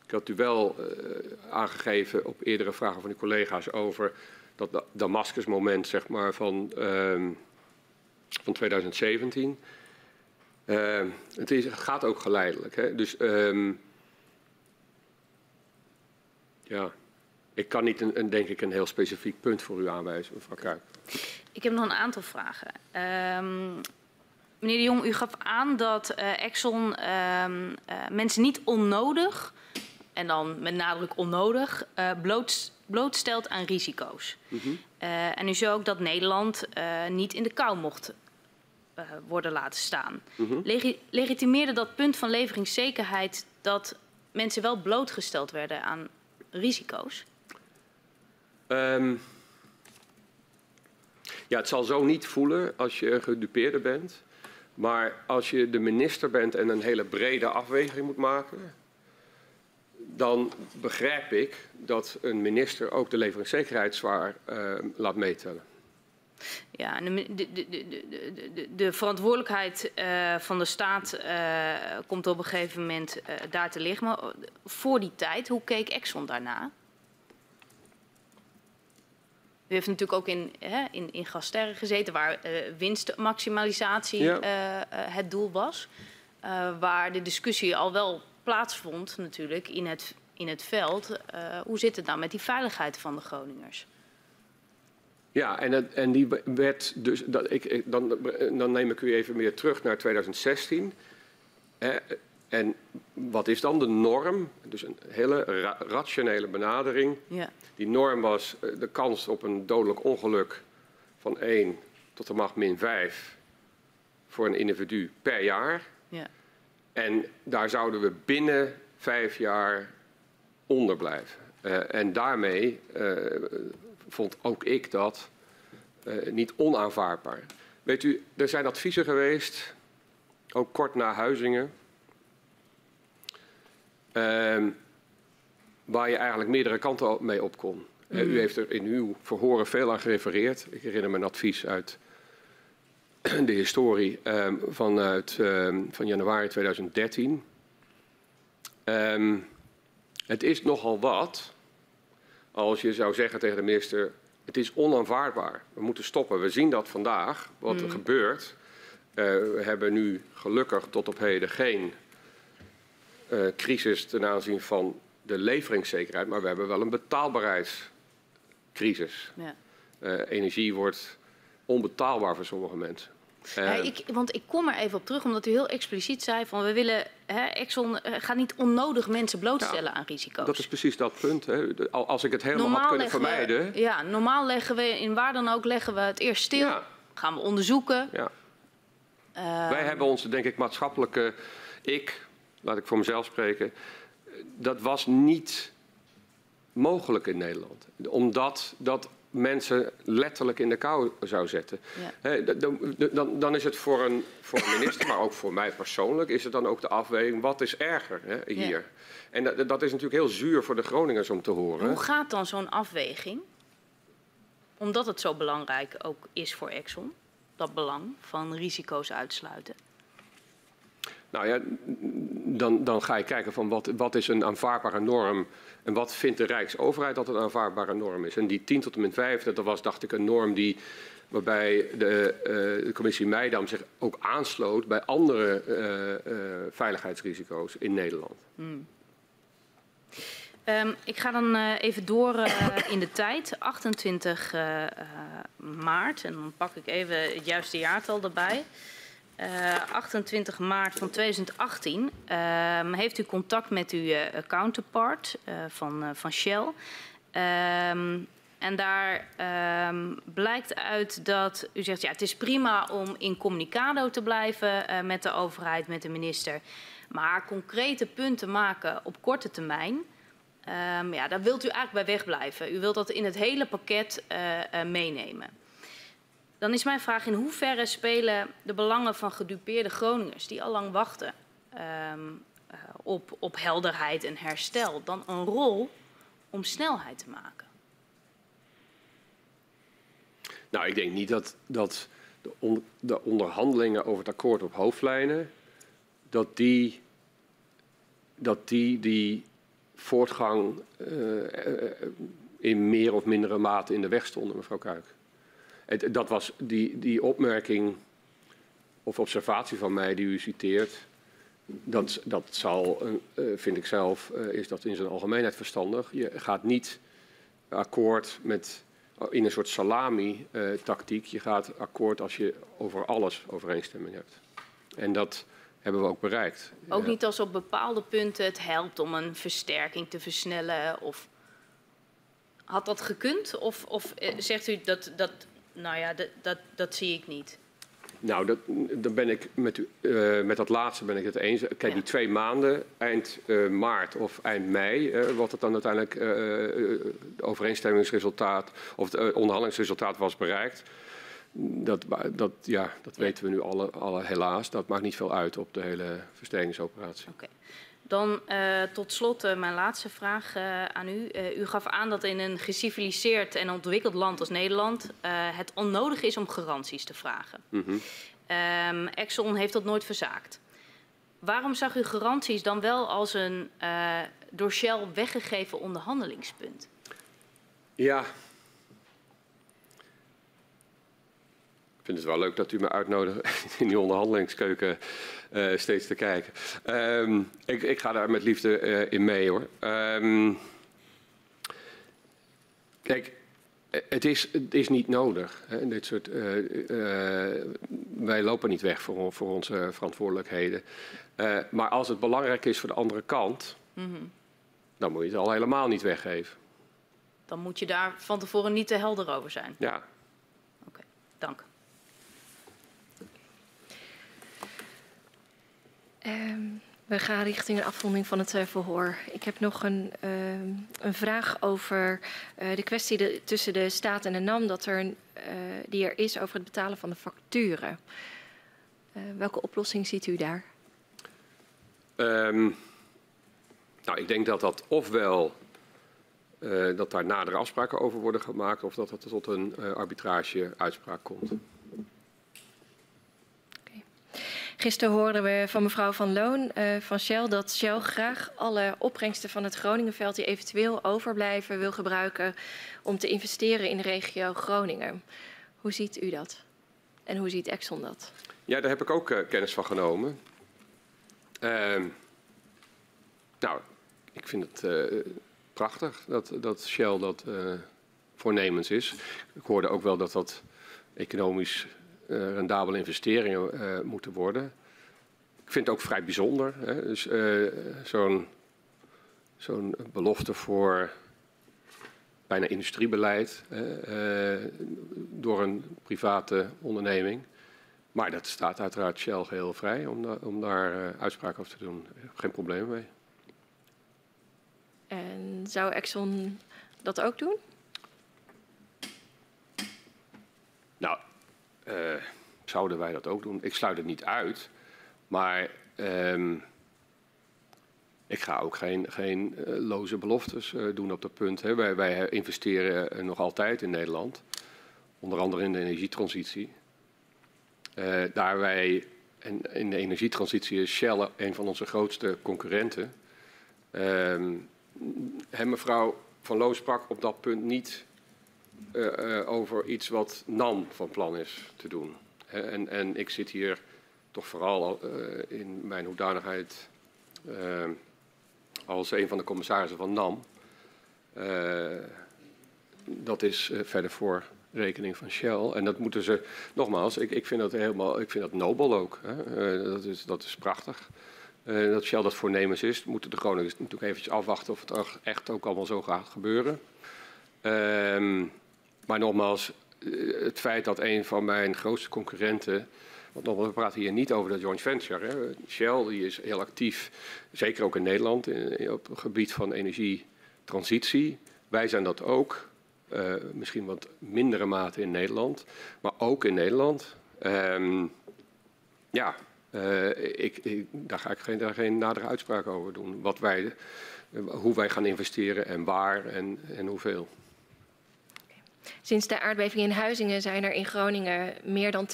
ik had u wel uh, aangegeven op eerdere vragen van uw collega's over dat Damascus-moment zeg maar, van, um, van 2017. Uh, het, is, het, gaat ook geleidelijk. Hè? Dus um, ja, ik kan niet een, een, denk ik een heel specifiek punt voor u aanwijzen, mevrouw Kuip. Ik heb nog een aantal vragen. Um, meneer de Jong, u gaf aan dat uh, Exxon um, uh, mensen niet onnodig, en dan met nadruk onnodig, uh, bloot, blootstelt aan risico's. Mm -hmm. en u zei ook dat Nederland niet in de kou mocht worden laten staan. Mm -hmm. Legi legitimeerde dat punt van leveringszekerheid dat mensen wel blootgesteld werden aan risico's? Um, ja, het zal zo niet voelen als je gedupeerde bent. Maar als je de minister bent en een hele brede afweging moet maken, dan begrijp ik dat een minister ook de leveringszekerheid zwaar uh, laat meetellen. Ja, de, de, de, de, de verantwoordelijkheid uh, van de staat uh, komt op een gegeven moment uh, daar te liggen. Maar voor die tijd, hoe keek Exxon daarna? U heeft natuurlijk ook in, hè, in, in Gasterre gezeten, waar winstmaximalisatie ja. het doel was. waar de discussie al wel plaatsvond natuurlijk in het, in het veld. hoe zit het nou met die veiligheid van de Groningers? Ja, en, het, en die werd dus. Dat, ik, dan, dan neem ik u even meer terug naar 2016. en wat is dan de norm? Dus een hele ra rationele benadering. Ja. Die norm was eh, de kans op een dodelijk ongeluk van 1 tot de macht min 5 voor een individu per jaar. Ja. En daar zouden we binnen vijf jaar onder blijven. Uh, en daarmee uh, vond ook ik dat uh, niet onaanvaardbaar. Weet u, er zijn adviezen geweest, ook kort na Huizingen, ehm, waar je eigenlijk meerdere kanten mee op kon. Mm. U heeft er in uw verhoren veel aan gerefereerd. Ik herinner me een advies uit de historie um, vanuit um, van januari 2013. Um, het is nogal wat als je zou zeggen tegen de minister: het is onaanvaardbaar. We moeten stoppen. We zien dat vandaag, wat er mm. gebeurt. Uh, we hebben nu gelukkig tot op heden geen uh, crisis ten aanzien van de leveringszekerheid, maar we hebben wel een betaalbaarheidscrisis. Ja. Uh, energie wordt onbetaalbaar voor sommige mensen. Ja, ik, want ik kom er even op terug, omdat u heel expliciet zei van we willen, hè, Exxon uh, gaat niet onnodig mensen blootstellen aan risico's. Dat is precies dat punt. Hè. Als ik het helemaal normaal had kunnen vermijden. We, ja, normaal leggen we in waar dan ook leggen we het eerst stil, ja. gaan we onderzoeken. Ja. Uh, Wij hebben onze, denk ik, maatschappelijke ik, laat ik voor mezelf spreken, dat was niet mogelijk in Nederland. Omdat dat mensen letterlijk in de kou zou zetten. Ja. dan, dan, dan, is het voor een, voor een minister, maar ook voor mij persoonlijk, is het dan ook de afweging, wat is erger hier? Ja. En dat, dat, is natuurlijk heel zuur voor de Groningers om te horen. Hoe gaat dan zo'n afweging? Omdat het zo belangrijk ook is voor Exxon, dat belang van risico's uitsluiten. Nou ja, dan, dan ga je kijken van wat, wat is een aanvaardbare norm en wat vindt de Rijksoverheid dat een aanvaardbare norm is. En die 10 tot en met 5, dat was dacht ik een norm die, waarbij de, uh, de commissie Meidam zich ook aansloot bij andere uh, uh, veiligheidsrisico's in Nederland. Hmm. Um, ik ga dan even door in de tijd. 28 maart, en dan pak ik even het juiste jaartal erbij. Uh, eh, 28 maart van 2018 uh, heeft u contact met uw uh, counterpart eh, van, van Shell. Ehm, en daar ehm, blijkt uit dat u zegt, ja, het is prima om in communicado te blijven met de overheid, met de minister. Maar concrete punten maken op korte termijn, um, ja, daar wilt u eigenlijk bij wegblijven. U wilt dat in het hele pakket meenemen. Dan is mijn vraag in hoeverre spelen de belangen van gedupeerde Groningers die al lang wachten um, uh, op, op helderheid en herstel dan een rol om snelheid te maken? Nou, ik denk niet dat, dat de, de onderhandelingen over het akkoord op hoofdlijnen, dat die, dat die, voortgang uh, in meer of mindere mate in de weg stonden, mevrouw Kuik. Het, dat was die, die opmerking of observatie van mij die u citeert. Dat, dat zal, uh, vind ik zelf, uh, is dat in zijn algemeenheid verstandig. Je gaat niet akkoord met, in een soort salami-tactiek. je gaat akkoord als je over alles overeenstemming hebt. En dat hebben we ook bereikt. Ook niet als op bepaalde punten het helpt om een versterking te versnellen? Of had dat gekund? Of, of zegt u dat, dat nou ja, dat, dat, dat zie ik niet. Nou, dat, dan ben ik met, u, uh, met dat laatste ben ik het eens. Kijk, ja. die twee maanden, eind uh, maart of eind mei, uh, wat het dan uiteindelijk het overeenstemmingsresultaat of het onderhandelingsresultaat was bereikt. Dat, dat, ja, dat ja. weten we nu alle, alle helaas. Dat maakt niet veel uit op de hele versterkingsoperatie. Okay. Dan uh, tot slot uh, mijn laatste vraag uh, aan u. u gaf aan dat in een geciviliseerd en ontwikkeld land als Nederland het onnodig is om garanties te vragen. Mm -hmm. um, Exxon heeft dat nooit verzaakt. Waarom zag u garanties dan wel als een door Shell weggegeven onderhandelingspunt? Ja, vind het wel leuk dat u me uitnodigt in die onderhandelingskeuken uh, steeds te kijken. Um, ik, ik, ga daar met liefde uh, in mee hoor. Um, kijk, het is, het is niet nodig. Hè, dit soort, uh, wij lopen niet weg voor, voor onze verantwoordelijkheden. maar als het belangrijk is voor de andere kant, mm -hmm. dan moet je het al helemaal niet weggeven. Dan moet je daar van tevoren niet te helder over zijn. Ja. Oké, dank. Ehm, we gaan richting een afronding van het uh, verhoor. Ik heb nog een, uh, een vraag over uh, de kwestie tussen de staat en de NAM dat er, die er is over het betalen van de facturen. welke oplossing ziet u daar? Um, nou, ik denk dat dat ofwel dat daar nadere afspraken over worden gemaakt, of dat het tot een arbitrage-uitspraak komt. Gisteren hoorden we van mevrouw Van Loon uh, van Shell dat Shell graag alle opbrengsten van het Groningenveld die eventueel overblijven wil gebruiken om te investeren in de regio Groningen. Hoe ziet u dat? En hoe ziet Exxon dat? Ja, daar heb ik ook uh, kennis van genomen. Uh, nou, ik vind het uh, prachtig dat, dat Shell dat voornemens is. Ik hoorde ook wel dat dat economisch rendabele investeringen uh, moeten worden. Ik vind het ook vrij bijzonder. Hè? Dus uh, zo'n zo'n belofte voor bijna industriebeleid door een private onderneming. Maar dat staat uiteraard Shell geheel vrij om, da om daar uitspraken over te doen. Geen probleem mee. En zou Exxon dat ook doen? Nou, uh, zouden wij dat ook doen? Ik sluit het niet uit, maar um, ik ga ook geen, geen uh, loze beloftes uh, doen op dat punt. Hè. Wij, wij, investeren nog altijd in Nederland, onder andere in de energietransitie. daar wij, en in de energietransitie is Shell een van onze grootste concurrenten. Um, mevrouw Van Loos sprak op dat punt niet over iets wat NAM van plan is te doen. En, en ik zit hier toch vooral uh, in mijn hoedanigheid als een van de commissarissen van NAM. dat is verder voor rekening van Shell. En dat moeten ze, nogmaals, ik, ik vind dat helemaal, ik vind dat nobel ook. Hè. dat, is, dat is prachtig. Dat Shell dat voornemens is, moeten de Groningers natuurlijk eventjes afwachten of het echt ook allemaal zo gaat gebeuren. Uh, maar nogmaals, eh, het feit dat een van mijn grootste concurrenten. Want nogmaals, we praten hier niet over de joint venture. Hè. Shell die is heel actief, zeker ook in Nederland, op het gebied van energietransitie. Wij zijn dat ook. Uh, misschien wat mindere mate in Nederland, maar ook in Nederland. Um, ja, ik, ik, daar ga ik geen, daar geen nadere uitspraak over doen. Wat wij, hoe wij gaan investeren en waar en, en hoeveel. Sinds de aardbeving in Huizingen zijn er in Groningen meer dan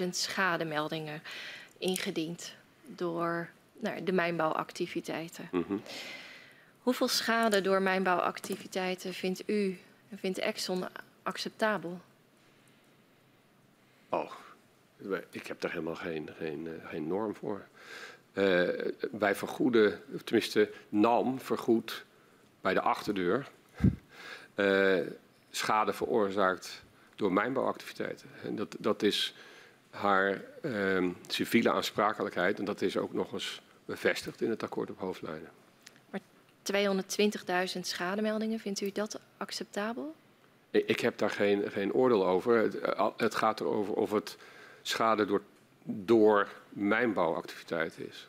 220.000 schademeldingen ingediend door nou, de mijnbouwactiviteiten. Mm -hmm. Hoeveel schade door mijnbouwactiviteiten vindt u en vindt Exxon acceptabel? Oh, ik heb daar helemaal geen, geen, eh, geen norm voor. Uh, wij vergoeden, tenminste NAM vergoedt bij de achterdeur uh, schade veroorzaakt door mijnbouwactiviteiten. En dat, dat is haar uh, civiele aansprakelijkheid en dat is ook nog eens bevestigd in het akkoord op hoofdlijnen. Maar 220.000 schademeldingen, vindt u dat acceptabel? Ik heb daar geen, geen oordeel over. Het, eh, het gaat erover of het schade door, door mijnbouwactiviteiten is.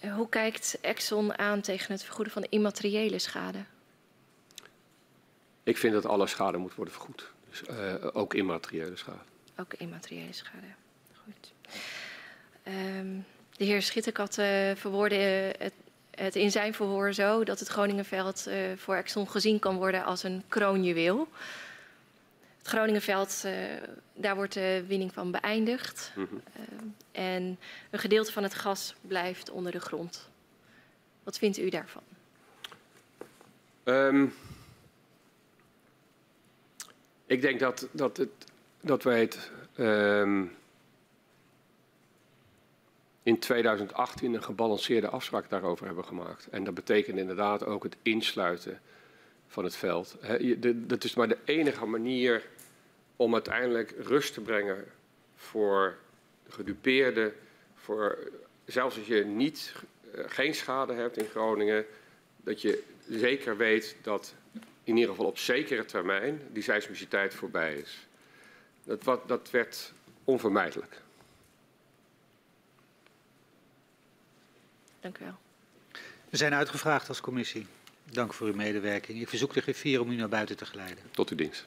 Hoe kijkt Exxon aan tegen het vergoeden van immateriële schade? Ik vind dat alle schade moet worden vergoed. Dus, uh, ook immateriële schade. Ook immateriële schade. Goed. Um, de heer Schitterkat uh, verwoordde het, het, in zijn verhoor zo dat het Groningenveld uh, voor Exxon gezien kan worden als een kroonjuweel. Groningenveld, uh, daar wordt de winning van beëindigd. Mm -hmm. uh, en een gedeelte van het gas blijft onder de grond. Wat vindt u daarvan? Um, ik denk dat, dat, het, dat wij het um, in 2018 een gebalanceerde afspraak daarover hebben gemaakt. En dat betekent inderdaad ook het insluiten van het veld. He, dat is maar de enige manier om uiteindelijk rust te brengen voor de gedupeerden, voor zelfs als je niet, uh, geen schade hebt in Groningen, dat je zeker weet dat in ieder geval op zekere termijn die seismiciteit voorbij is. Dat, wat, dat werd onvermijdelijk. Dank u wel. We zijn uitgevraagd als commissie. Dank voor uw medewerking. Ik verzoek de griffier om u naar buiten te geleiden. Tot uw dienst.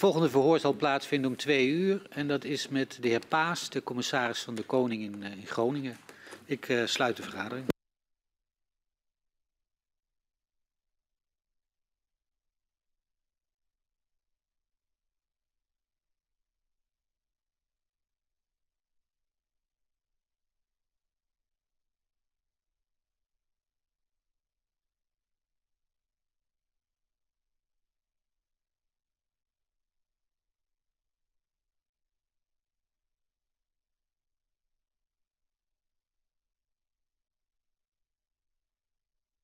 Volgende verhoor zal plaatsvinden om twee uur. En dat is met de heer Paas, de commissaris van de Koning in, eh, in Groningen. Ik uh, sluit de vergadering.